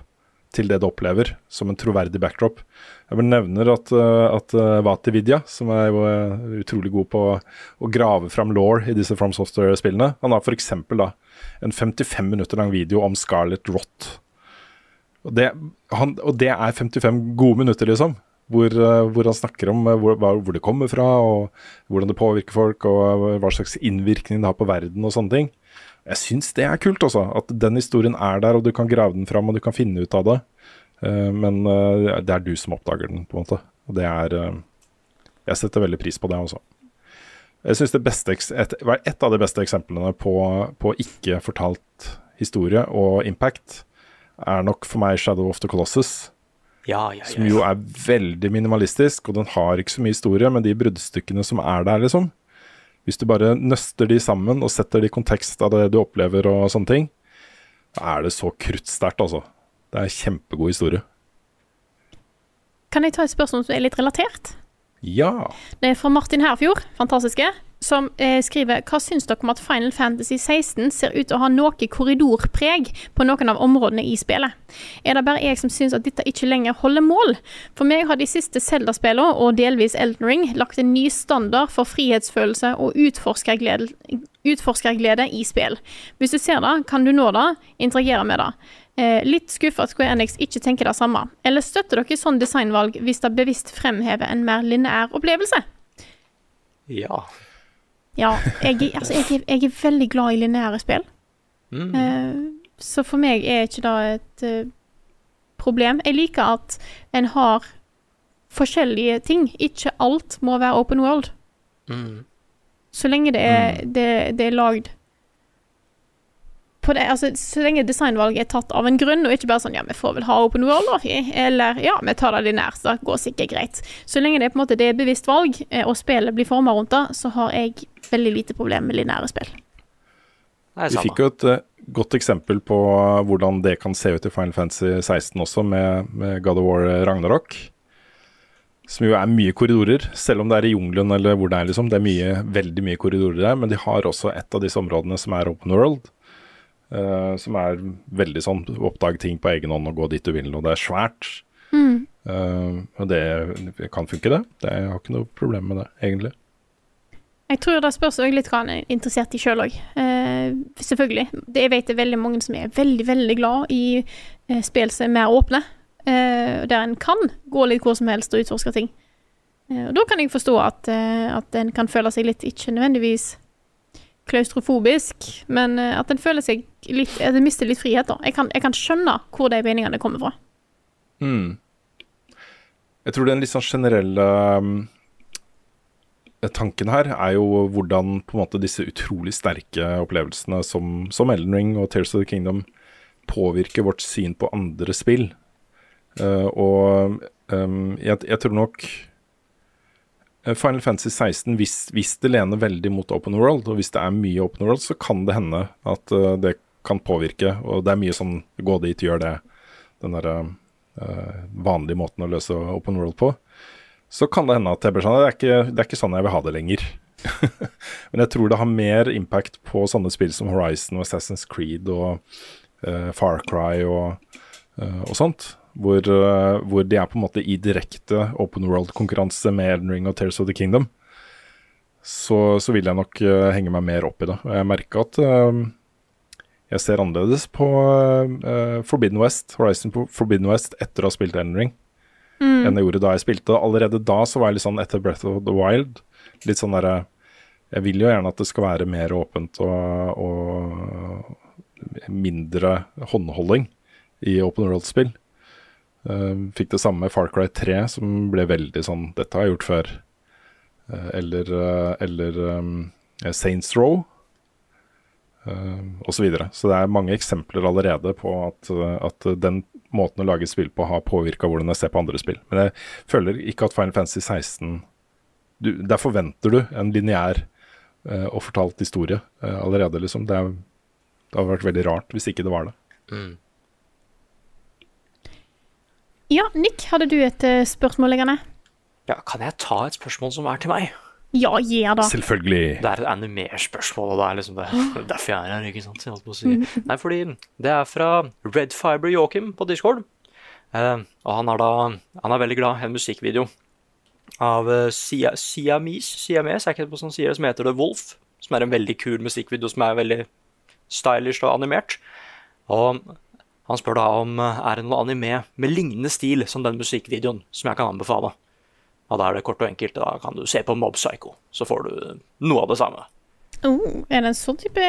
til det du opplever, som en troverdig backdrop. Jeg vil nevner at, eh, at eh, Vati Vidya, som er jo eh, utrolig god på å grave fram law i disse From Software-spillene, han har f.eks. en 55 minutter lang video om Scarlett Rott. Og det, han, og det er 55 gode minutter, liksom. Hvor, hvor han snakker om hvor, hvor det kommer fra, og hvordan det påvirker folk, og hva slags innvirkning det har på verden og sånne ting. Jeg syns det er kult, også. At den historien er der, og du kan grave den fram, og du kan finne ut av det. Eh, men eh, det er du som oppdager den, på en måte. Og det er eh, Jeg setter veldig pris på det, også. Jeg synes det beste, et, et av de beste eksemplene på, på ikke fortalt historie og impact er nok for meg Shadow of the Colossus. Ja, ja, Som jo er veldig minimalistisk, og den har ikke så mye historie, men de bruddstykkene som er der, liksom. Hvis du bare nøster de sammen og setter de i kontekst av det du opplever og sånne ting, da er det så kruttsterkt, altså. Det er en kjempegod historie. Kan jeg ta et spørsmål som er litt relatert? Ja. Det er fra Martin Herfjord, fantastiske, som eh, skriver Hva syns dere om at Final Fantasy 16 ser ut til å ha noe korridorpreg på noen av områdene i spillet? Er det bare jeg som syns at dette ikke lenger holder mål? For meg har de siste Zelda-spillene, og delvis Elden Ring, lagt en ny standard for frihetsfølelse og utforskerglede, utforskerglede i spill. Hvis du ser det, kan du nå det, interagere med det. Eh, litt skuffa at Square Enix ikke tenker det samme. Eller støtter dere sånn designvalg hvis det bevisst fremhever en mer lineær opplevelse? Ja. Ja, jeg, altså, jeg, jeg er veldig glad i lineære spill. Mm. Uh, så for meg er ikke det et uh, problem. Jeg liker at en har forskjellige ting. Ikke alt må være open world. Mm. Så lenge det er, det, det er lagd på det, altså, Så lenge designvalget er tatt av en grunn, og ikke bare sånn ja, vi får vel ha open world, da. Eller ja, vi tar det lineært, så det går sikkert greit. Så lenge det er på en måte det er bevisst valg, eh, og spillet blir forma rundt det, så har jeg veldig lite problem med linære spill. Vi fikk jo et uh, godt eksempel på eh, hvordan det kan se ut i Final Fantasy 16 også, med, med God of War Ragnarok. Som jo er mye korridorer, selv om det er i jungelen eller hvor det er. liksom. Det er mye, veldig mye korridorer der, men de har også et av disse områdene som er open world. Eh, som er veldig sånn oppdag ting på egen hånd og gå dit du vil, og det er svært. Mm. Uh, og det, kan funke, det. det. Jeg har ikke noe problem med det, egentlig. Jeg tror det spørs også litt hva han er interessert i sjøl òg. Uh, selvfølgelig. Det, jeg vet det er veldig mange som er veldig, veldig glad i eh, spill som er mer åpne. Eh, der en kan gå litt hvor som helst og utforske ting. Eh, og da kan jeg forstå at, eh, at en kan føle seg litt, ikke nødvendigvis klaustrofobisk, men eh, at en føler seg litt At en mister litt frihet, da. Jeg kan, jeg kan skjønne hvor de meningene kommer fra. Mm. Jeg tror den litt sånn generelle um, tanken her er jo hvordan på en måte disse utrolig sterke opplevelsene som, som Elden Ring og Tears of the Kingdom påvirker vårt syn på andre spill. Uh, og um, jeg, jeg tror nok eh, Final Fantasy 16, hvis, hvis det lener veldig mot open world, og hvis det er mye open world, så kan det hende at uh, det kan påvirke. Og det er mye sånn gå dit, gjør det. Den derre uh, vanlige måten å løse open world på. Så kan det hende at jeg blir sånn Det er ikke, det er ikke sånn jeg vil ha det lenger. Men jeg tror det har mer impact på sånne spill som Horizon og Assassin's Creed og uh, Far Cry og, eh, og sånt. Hvor, eh, hvor de er på en måte i direkte open world-konkurranse med Elden Ring og Tears of the Kingdom. Så, så vil jeg nok eh, henge meg mer opp i det. Jeg merker at eh, jeg ser annerledes på Forbidden West, Horizon Forbidden West etter å ha spilt Elden Ring Mm. enn jeg gjorde da jeg spilte. Allerede da så var jeg litt sånn etter Breath of the Wild litt sånn derre Jeg vil jo gjerne at det skal være mer åpent og, og mindre håndholding i open world-spill. Uh, fikk det samme med Far Cry 3, som ble veldig sånn Dette har jeg gjort før. Uh, eller, uh, eller um, eh, Saints Row uh, osv. Så, videre. så det er mange eksempler allerede på at, eh, at den måten å lage spill på har påvirka hvordan jeg ser på andre spill. Men jeg føler ikke at Final Fantasy 16 du, Der forventer du en lineær uh, og fortalt historie uh, allerede, liksom. Det, er, det hadde vært veldig rart hvis ikke det var det. Mm. Ja, Nick, hadde du et uh, spørsmål liggende? Ja, kan jeg ta et spørsmål som er til meg? Ja, gjør det. Selvfølgelig. Det er et animerspørsmål, og det er liksom det, derfor jeg er her, ikke sant? Jeg si. mm. Nei, fordi det er fra Red Fiber Joachim på Discord. Uh, og han er da Han er veldig glad i en musikkvideo av uh, Sia, Siamis, Siames, er ikke det på sånn sier det, som heter The Wolf. Som er en veldig kul musikkvideo som er veldig stylish og animert. Og han spør da om eh, er det noe anime med lignende stil som den musikkvideoen som jeg kan anbefale. Og da er det kort og enkelt. Da kan du se på Mob Psycho, så får du noe av det samme. Oh, er det en sånn type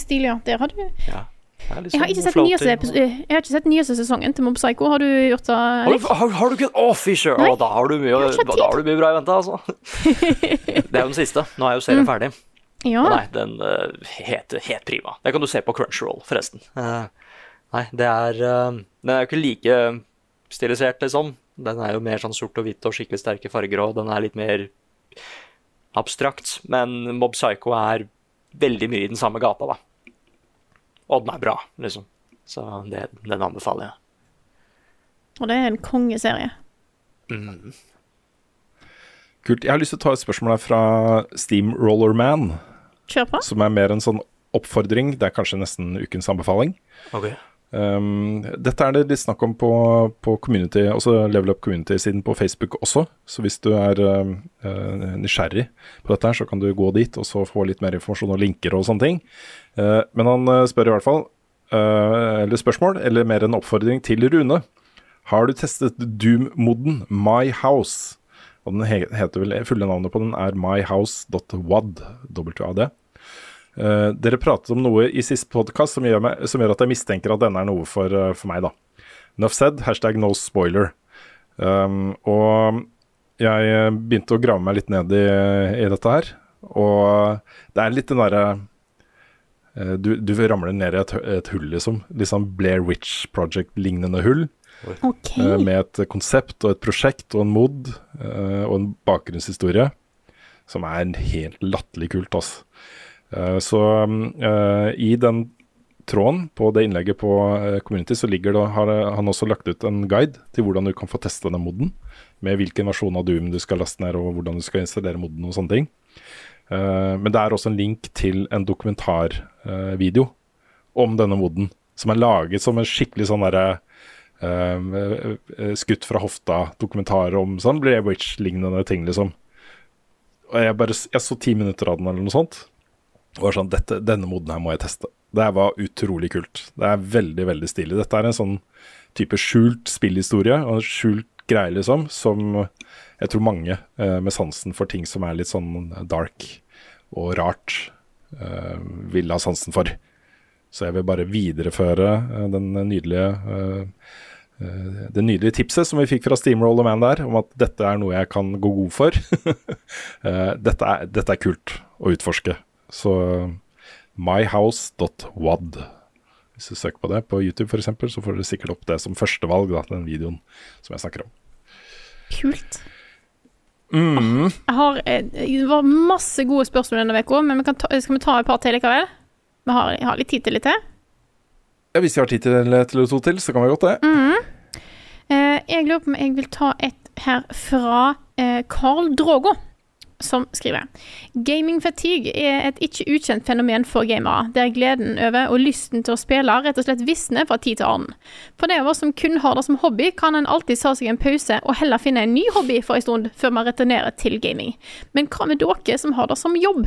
stil, ja? Der har du Ja. Jeg har sånn ikke sett floating nyeste, jeg har ikke sett nyeste sesongen til Mob Psycho. Har du gjort det, Har du, har, har du ikke Å, fy søren! Da har du mye, da har du bra i vente, altså. Det er jo den siste. Nå er jo serien ferdig. Ja. Nei, den uh, het helt prima. Det kan du se på Crunchyroll, forresten. Eh, nei, det er eh, Den er jo ikke like stilisert, liksom. Den er jo mer sånn sort og hvitt og skikkelig sterke farger, og den er litt mer abstrakt. Men Mob Psycho er veldig mye i den samme gata, da. Og den er bra, liksom. Så det, den anbefaler jeg. Og det er en kongeserie. Mm. Kult. Jeg har lyst til å ta et spørsmål her fra Steamrollerman. Kjør på. som er mer en sånn oppfordring. Det er kanskje nesten ukens anbefaling. Ok. Um, dette er det litt snakk om på, på community, også Level Up Community-siden på Facebook også. Så hvis du er uh, nysgjerrig på dette, her, så kan du gå dit og så få litt mer informasjon og linker og sånne ting. Uh, men han uh, spør i hvert fall, uh, eller spørsmål, eller mer en oppfordring til Rune. Har du testet Doom-moden My House? Og den heter vel, fulle navnet på den er myhouse.wad. Uh, dere pratet om noe i siste podkast som, som gjør at jeg mistenker at denne er noe for, uh, for meg, da. Nuff said, hashtag no spoiler. Um, og jeg uh, begynte å grave meg litt ned i, i dette her, og det er litt den derre uh, du, du ramler ned i et, et hull, liksom. Litt sånn Blair Witch Project-lignende hull. Okay. Eh, med et konsept og et prosjekt og en mod eh, og en bakgrunnshistorie som er helt latterlig kult. Altså. Eh, så eh, i den tråden på det innlegget på eh, Community, så ligger det, har han også lagt ut en guide til hvordan du kan få teste den moden. Med hvilken versjon av Doom du skal laste ned, og hvordan du skal installere moden og sånne ting. Men det er også en link til en dokumentarvideo om denne moden, som er laget som en skikkelig sånn derre eh, skutt fra hofta-dokumentar om sånn Blair Witch-lignende ting, liksom. Og jeg bare Jeg så ti minutter av den, eller noe sånt. Og var sånn Dette, Denne moden her må jeg teste. Det var utrolig kult. Det er veldig, veldig stilig. Dette er en sånn type skjult spillhistorie, og skjult greie, liksom, som jeg tror mange eh, med sansen for ting som er litt sånn dark og rart, eh, vil ha sansen for. Så jeg vil bare videreføre eh, den nydelige eh, eh, det nydelige tipset som vi fikk fra Steamroller Man der, om at dette er noe jeg kan gå god for. Eh, dette, er, dette er kult å utforske. Så myhouse.wad. Hvis du søker på det på YouTube f.eks., så får dere sikkert opp det som førstevalg, til den videoen som jeg snakker om. Kult. Mm. Jeg har, eh, det var masse gode spørsmål denne uka, men vi kan ta, skal vi ta et par til likevel? Vi har, har litt tid til litt til. Ja, hvis vi har tid til et eller to til, så kan vi godt det. Mm. Eh, jeg lurer på om jeg vil ta et her fra eh, Carl Drogo, som skriver Gaming fatigue er et ikke ukjent fenomen for gamere, der gleden over og lysten til å spille rett og slett visner fra tid til annen. For de av oss som kun har det som hobby, kan en alltid ta seg en pause og heller finne en ny hobby for en stund før man returnerer til gaming. Men hva med dere som har det som jobb?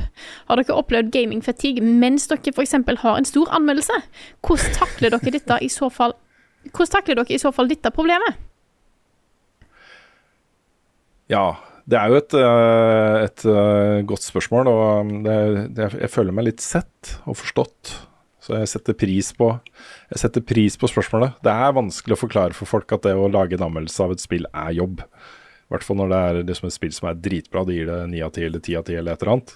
Har dere opplevd gaming fatigue mens dere f.eks. har en stor anmeldelse? Hvordan takler dere dette i så fall hvordan takler dere i så fall dette problemet? Ja, det er jo et, eh, et eh, godt spørsmål, og det, det, jeg føler meg litt sett og forstått. Så jeg setter pris på Jeg setter pris på spørsmålet. Det er vanskelig å forklare for folk at det å lage en anmeldelse av et spill er jobb. I hvert fall når det er liksom et spill som er dritbra, det gir det ni av ti eller ti av ti eller et eller annet.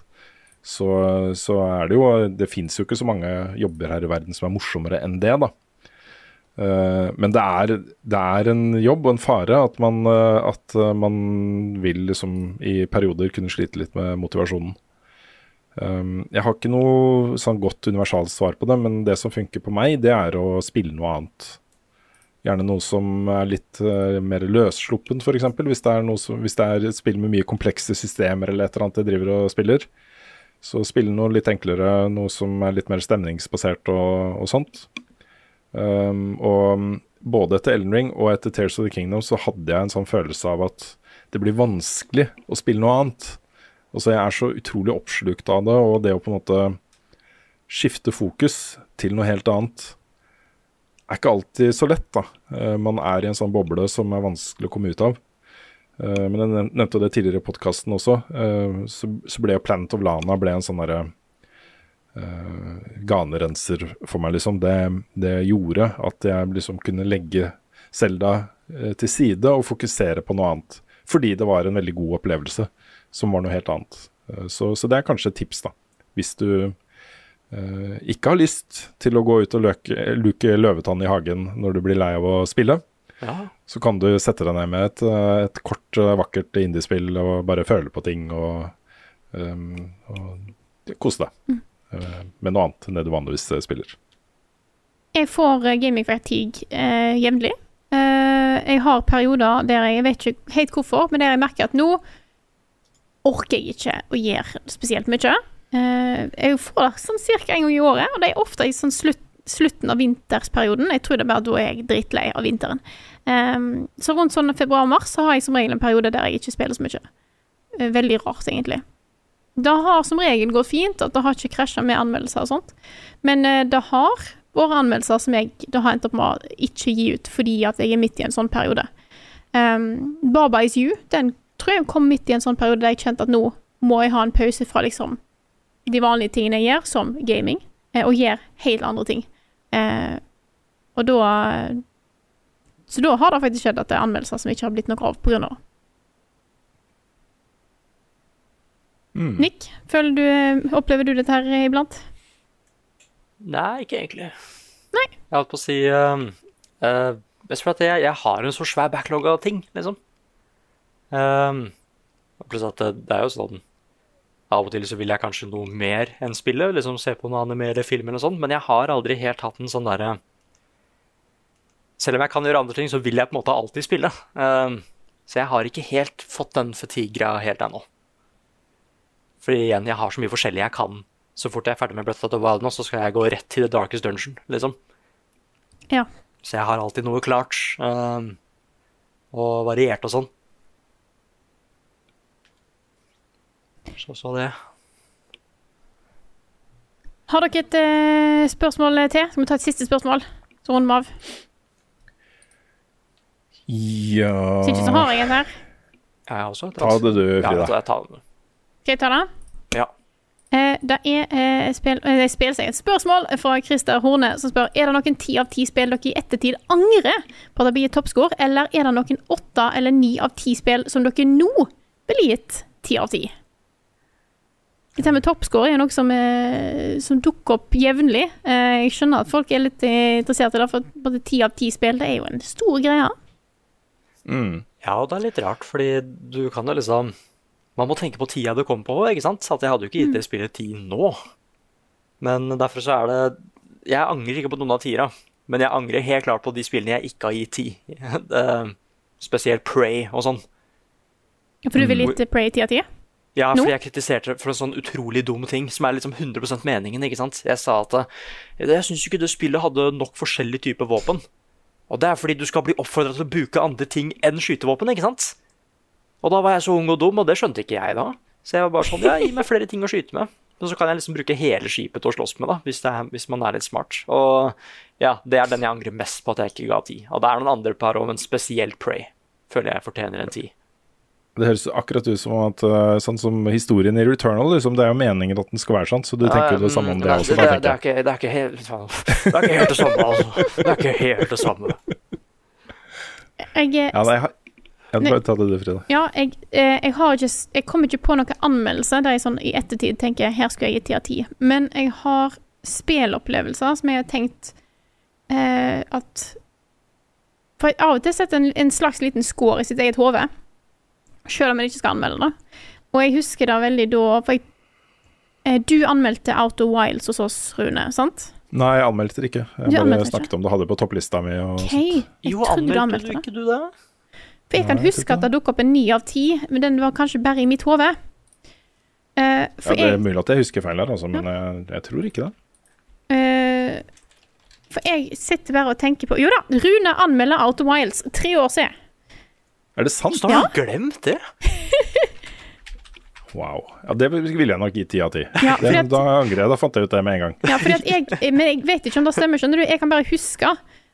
så, så er det jo Det fins jo ikke så mange jobber her i verden som er morsommere enn det, da. Eh, men det er, det er en jobb og en fare at man, eh, at eh, man vil liksom i perioder kunne slite litt med motivasjonen. Um, jeg har ikke noe sånn godt universalt svar på det, men det som funker på meg, det er å spille noe annet. Gjerne noe som er litt mer løssluppent, f.eks. Hvis, hvis det er et spill med mye komplekse systemer eller et eller annet jeg driver og spiller. Så spille noe litt enklere, noe som er litt mer stemningsbasert og, og sånt. Um, og både etter Elden Ring og etter Tears of the Kingdom så hadde jeg en sånn følelse av at det blir vanskelig å spille noe annet. Altså Jeg er så utrolig oppslukt av det, og det å på en måte skifte fokus til noe helt annet er ikke alltid så lett. da. Eh, man er i en sånn boble som er vanskelig å komme ut av. Eh, men jeg nevnte det tidligere i podkasten også. så, så ble jo Planet of Lana ble en sånn derre ganerenser for meg, liksom. Det, det gjorde at jeg liksom kunne legge Selda eh, til side og fokusere på noe annet. Fordi det var en veldig god opplevelse som var noe helt annet. Eh, så, så det er kanskje et tips, da. Hvis du eh, ikke har lyst til å gå ut og løke, luke løvetann i hagen når du blir lei av å spille, Ja. så kan du sette deg ned med et, eh, et kort, eh, vakkert indiespill og bare føle på ting og, um, og kose deg eh, med noe annet enn det du vanligvis eh, spiller. Jeg får eh, gaming fatigue eh, jevnlig. Eh, jeg har perioder der jeg, jeg vet ikke helt hvorfor, men der jeg merker at nå orker jeg ikke å gjøre spesielt mye. Eh, jeg får det sånn cirka en gang i året, og det er ofte i sånn slutt, slutten av vintersperioden. Jeg tror det er bare da jeg drittlei av vinteren. Eh, så rundt sånn februar-mars har jeg som regel en periode der jeg ikke spiller så mye. Eh, veldig rart, egentlig. Det har som regel gått fint, at det har ikke krasja med anmeldelser og sånt. Men eh, det har vært anmeldelser som jeg det har endt opp med å ikke gi ut fordi at jeg er midt i en sånn periode. Um, Baba is you, den tror jeg kom midt i en sånn periode der jeg kjente at nå må jeg ha en pause fra liksom de vanlige tingene jeg gjør, som gaming, eh, og gjør helt andre ting. Uh, og da Så da har det faktisk skjedd at det er anmeldelser som ikke har blitt noe av av det. Mm. Nick, føler du, opplever du dette her iblant? Nei, ikke egentlig. Nei. Jeg holdt på å si uh, uh, jeg, jeg har en så svær backlog av ting, liksom. Um, pluss at det, det er jo sånn Av og til så vil jeg kanskje noe mer enn spillet. Liksom se på noe anime eller filmer og sånn, men jeg har aldri helt hatt en sånn derre Selv om jeg kan gjøre andre ting, så vil jeg på en måte alltid spille. Um, så jeg har ikke helt fått den fatigue-greia helt ennå. Fordi igjen, jeg har så mye forskjellig jeg kan. Så fort jeg er ferdig med Breath of the Wild nå, så skal jeg gå rett til The Darkest Dungeon, liksom. Ja. Så jeg har alltid noe klart. Um, og variert og sånn. Så så det. Har dere et eh, spørsmål til? Skal vi ta et siste spørsmål? Så runder vi av. Ja Syns ikke så har jeg en her. Ja, jeg har også et Ta det du, Ja, Frida. jeg tar. Skal jeg ta det? Eh, det er eh, spil, et spørsmål fra Christer Horne som spør Er det noen ti av ti spill dere i ettertid angrer på at det blir toppskår, toppscore, eller er det noen åtte eller ni av ti spill som dere nå blir gitt ti av ti? Dette med toppscore er noe som, eh, som dukker opp jevnlig. Eh, jeg skjønner at folk er litt interessert i det, for både ti av ti spill det er jo en stor greie. Mm. Ja, og det er litt rart, fordi du kan jo liksom Man må tenke på tida det kom på, ikke sant? At jeg hadde jo ikke gitt det spillet ti nå. Men derfor så er det Jeg angrer ikke på noen av tiera, men jeg angrer helt klart på de spillene jeg ikke har gitt ti. Spesielt Prey og sånn. For du vil gitt Pray ti av ti? Ja, fordi jeg kritiserte det for en sånn utrolig dum ting, som er liksom 100% meningen, ikke sant. Jeg sa at eh, jeg syns ikke det spillet hadde nok forskjellige typer våpen. Og det er fordi du skal bli oppfordra til å bruke andre ting enn skytevåpen, ikke sant? Og da var jeg så ung og dum, og det skjønte ikke jeg da. Så jeg var bare sånn, ja, gi meg flere ting å skyte med. Og så kan jeg liksom bruke hele skipet til å slåss med, da, hvis, det er, hvis man er litt smart. Og ja, det er den jeg angrer mest på at jeg ikke ga ti. Og det er noen andre par òg, men spesielt Prey føler jeg fortjener en ti. Det høres akkurat ut som at eh, sånn som historien i Returnal, liksom, det er jo meningen at den skal være sånn, så du tenker jo det samme om det også, det, det, det, er ikke, det er ikke helt Det er ikke helt det samme, altså. Det er ikke helt det samme. Jeg, Ja, nei, jeg har, Jeg du bare ta det du, Frida. Ja, jeg, eh, jeg har ikke Jeg kommer ikke på noen anmeldelse der jeg sånn i ettertid tenker her skulle jeg gi ti av ti. Men jeg har spillopplevelser som jeg har tenkt eh, at For jeg av og til setter en, en slags liten score i sitt eget hode. Selv om jeg ikke skal anmelde det. Og jeg husker det veldig da For jeg, eh, du anmeldte Outer Wilds hos oss, Rune, sant? Nei, jeg anmeldte det ikke. Du Jeg bare snakket ikke? om det, hadde det på topplista mi. Og okay. sånt. Jeg Jo, anmeldte du du det. ikke du det? For jeg kan huske at det dukket opp en ni av ti, men den var kanskje bare i mitt hode. Uh, Ja, det er mulig at jeg husker feil her, altså, men jeg, jeg tror ikke det. Uh, for jeg sitter bare og tenker på Jo da, Rune anmelder Outer Wilds. Tre år siden. Er det sant? Har du glemt det? Wow. Ja, det ville jeg nok gi ti av ti. Ja, Det- at- Da angrer jeg. Da fant jeg ut det med en gang. Ja, fordi at jeg, men jeg vet ikke om det stemmer, skjønner du. Jeg kan bare huske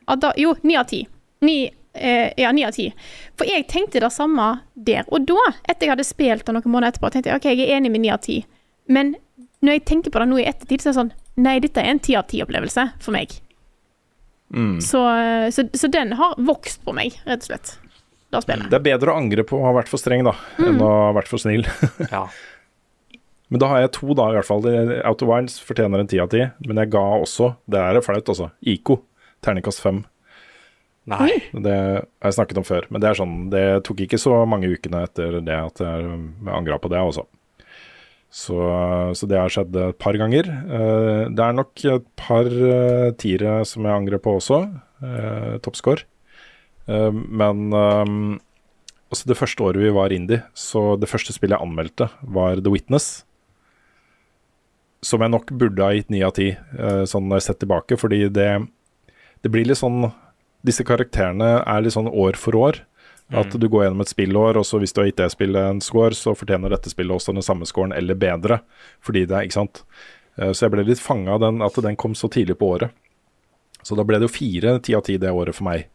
at da Jo, ni av ti. Ni, eh, ja, ni av ti. For jeg tenkte det samme der. Og da, etter jeg hadde spilt det noen måneder etterpå, tenkte jeg OK, jeg er enig med ni av ti. Men når jeg tenker på det nå i ettertid, så er det sånn Nei, dette er en ti av ti-opplevelse for meg. Mm. Så, så, så den har vokst på meg, rett og slett. Det. Det er bedre å angre på å ha vært for streng, da, enn Mm. å ha vært for snill. Ja. Men da har jeg to, da, i hvert fall. Out of Wilds fortjener en ti av ti, men jeg ga også, det er flaut, altså, Iko, terningkast fem. Nei. Det har jeg snakket om før, men det er sånn, det tok ikke så mange ukene etter det at jeg angra på det også. Så, så det har skjedd et par ganger. Eh, Det er nok et par eh, tiere som jeg angrer på også, uh, toppscore. Eh, men eh, også det første året vi var indie, så det første spillet jeg anmeldte, var The Witness. Som jeg nok burde ha gitt ni av ti, eh, sånn når jeg ser tilbake, fordi det, det blir litt sånn Disse karakterene er litt sånn år for år. At du går gjennom et spillår, og så hvis du har gitt det spillet en score, så fortjener dette spillet også den samme scoren, eller bedre. Fordi det er, ikke sant. Eh, Så jeg ble litt fanga av den, at den kom så tidlig på året. Så da ble det jo fire ti av ti det året for meg.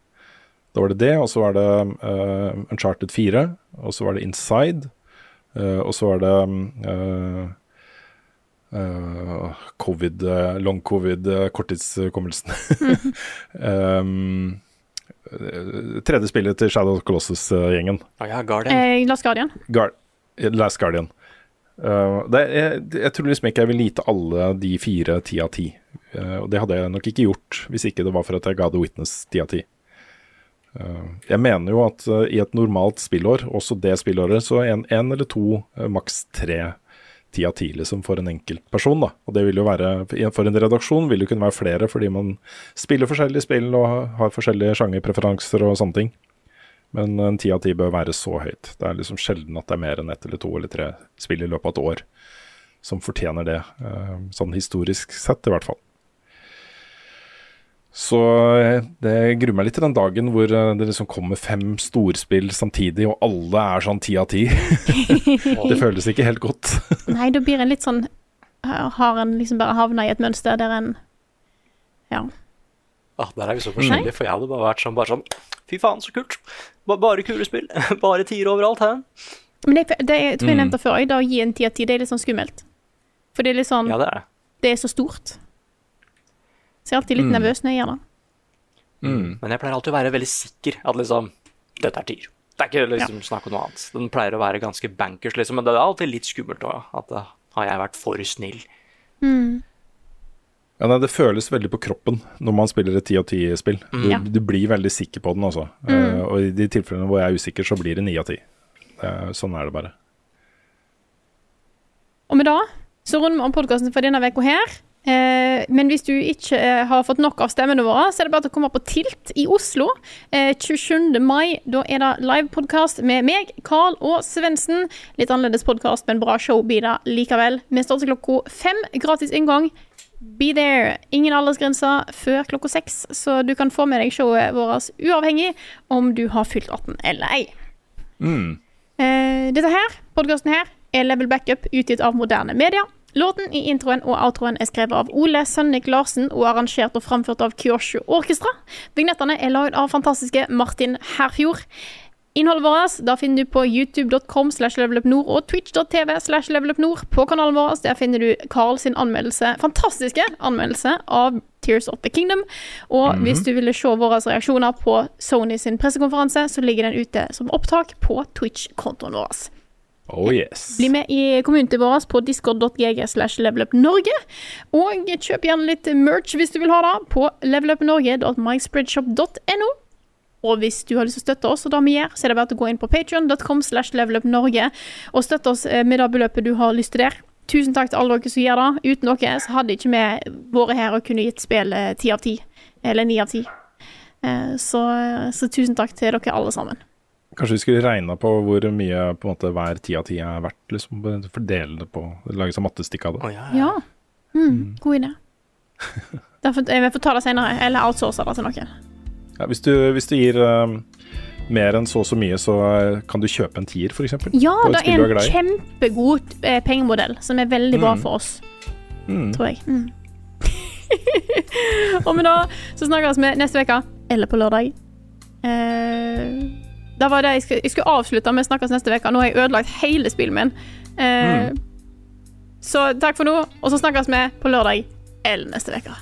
Da var det det, og så var det uh, Uncharted 4, og så var det Inside, uh, og så var det eh, eh, covid, eh, long covid, korttidshukommelsen. korttidskommelsen. um, eh, tredje spillet til Shadow of Colossus-gjengen. Å ja, Guardian. Eh, Last Guardian. Gar Last Guardian. Uh, det, jeg, jeg tror liksom ikke jeg vil lite alle de fire ti av ti. Uh, og det hadde jeg nok ikke gjort hvis ikke det var for at jeg ga The Witness ti av ti. Uh, jeg mener jo at uh, i et normalt spillår, også det spillåret, så en, en eller to, uh, maks tre ti av ti liksom for en enkelt person. Og det vil jo være, For en redaksjon vil det kunne være flere, fordi man spiller forskjellige spill og har forskjellige sjangerpreferanser og sånne ting. Men en ti av ti bør være så høyt. Det er liksom sjelden at det er mer enn ett eller to eller tre spill i løpet av et år som fortjener det, eh, sånn historisk sett i hvert fall. Så eh, det gruer meg litt til den dagen hvor eh, det liksom kommer fem storspill samtidig, og alle er sånn ti av ti. det føles ikke helt godt. Nei, da blir en litt sånn Har en liksom bare havna i et mønster der en Ja. Ah, der er vi så forskjellige, for jeg hadde bare vært sånn, bare sånn Fy faen, så kult. Bare kule spill. Bare tiere overalt her. Men det, det jeg tror jeg Mm. nevnte før, da å gi en ti av ti, det er litt sånn skummelt. For det er litt sånn Ja, det er det. Det er så stort. Så jeg er alltid litt Mm. nervøs når jeg gjør det. Men jeg pleier alltid å være veldig sikker at liksom Dette er tier. Det er ikke liksom snakk om noe annet. Den pleier å være ganske bankers, liksom. Men det er alltid litt skummelt òg. At da har jeg vært for snill. Mm. Ja, nei, det føles veldig på kroppen når man spiller et ti av ti-spill. Mm. Du, Ja. du blir veldig sikker på den, altså. Mm. Eh, og i de tilfellene hvor jeg er usikker, så blir det ni av ti. Eh, Sånn er det bare. Og med det så runder vi om podkasten for denne uka her. Eh, men hvis du ikke eh, har fått nok av stemmene våre, så er det bare til å komme på Tilt i Oslo eh, 27. mai. Da er det livepodkast med meg, Carl og Svendsen. Litt annerledes podkast, men bra show blir det likevel. Vi starter klokka fem. Gratis inngang. Be there. Ingen aldersgrense før klokka seks, så du kan få med deg showet vårt uavhengig om du har fylt 18 eller ei. Mm. Eh, dette her, podkasten her, er Level Backup utgitt av moderne media. Låten i introen og outroen er skrevet av Ole Sønnik Larsen og arrangert og framført av Kyosho Orkestra. Vignettene er lagd av fantastiske Martin Herfjord. Innholdet vårt da finner du på youtube.com slash levelupnord og twitch.tv slash levelupnord. På kanalen vår der finner du Carl sin anmeldelse, fantastiske anmeldelse av Tears of the Kingdom. Og Mhm. hvis du ville se våre reaksjoner på Sony sin pressekonferanse, så ligger den ute som opptak på Twitch-kontoen vår. Oh yes. Bli med i kommunen vår på discord.gg slash levelupnorge. Og kjøp gjerne litt merch hvis du vil ha det, på levelupnorge.myspreadshop.no. Og hvis du har lyst til å støtte oss, og det vi gjør, så er det bare å gå inn på patreon.com slash levelupnorge og støtte oss eh, med det beløpet du har lyst til der. Tusen takk til alle dere som gjør det. Uten dere så hadde ikke vi vært her og kunne gitt spillet ti av ti. Eller ni av ti. Eh, Så, så tusen takk til dere alle sammen. Kanskje vi skulle regna på hvor mye på en måte hver ti av ti er verdt? Liksom, Fordele det på Lage seg mattestikk av det. Ja. Mm, god idé. Derfor, jeg får ta det senere, eller outsource det til noen. Ja, hvis, du, hvis du gir uh, mer enn så og så mye, så eh, kan du kjøpe en tier, f.eks. Ja, det er en kjempegod uh, pengemodell som er veldig bra Mm. for oss, Mm. tror jeg. Mm. og med det så snakkes vi neste uke, eller på lørdag. Eh, det var det jeg skulle, jeg skulle avslutte med snakkes neste uke. Nå har jeg ødelagt hele spillet min. Eh, Så takk for nå, og så snakkes vi på lørdag eller neste uke.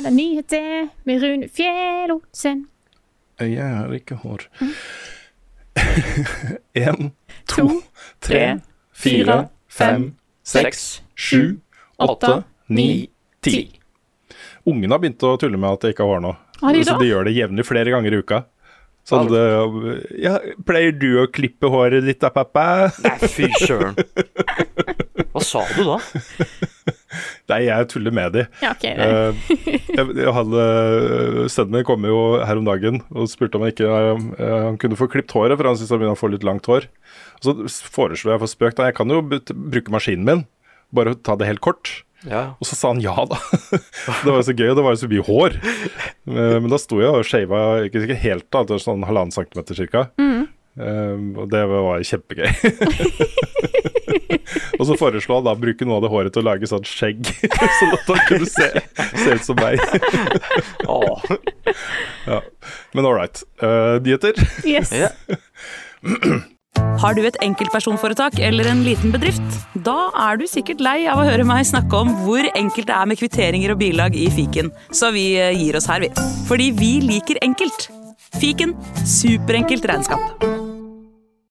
Da er det nyheter med Rune Fjellosen. Jeg har ikke hår. Mm. Én, to, tre, fire, fem, seks, sju, åtte, ni, ti. Ungene har begynt å tulle med at jeg ikke har hår nå. Har de så de gjør det jevnlig flere ganger i uka. Sånn det, ja, Pleier du å klippe håret ditt da, pappa? Nei, fy søren. Hva sa du da? Nei, jeg tuller med de. Ja, okay, Eh, jeg, jeg hadde, Sønnen min kom jo her om dagen og spurte om han ikke eh, han kunne få klippet håret, for han syntes han begynte å få litt langt hår. Og så foreslo jeg for spøk da, jeg kan jo bruke maskinen min, bare ta det helt kort. Ja. Og så sa han ja, da. det var jo så gøy, og det var jo så mye hår. Eh, Men da sto jeg og shava ikke ikke helt, da, det var sånn halvannen centimeter cirka. Mm. Eh, og det var kjempegøy. og så foreslo han da å bruke noe av det håret til å lage sånn skjegg, sånn at han kunne se, se ut som meg. ja. Men all right. Uh, nyheter? Yes. Har du et enkeltpersonforetak eller en liten bedrift? Da er du sikkert lei av å høre meg snakke om hvor enkelt det er med kvitteringer og bilag i fiken, så vi eh, gir oss her, vi. Fordi vi liker enkelt. Fiken superenkelt regnskap.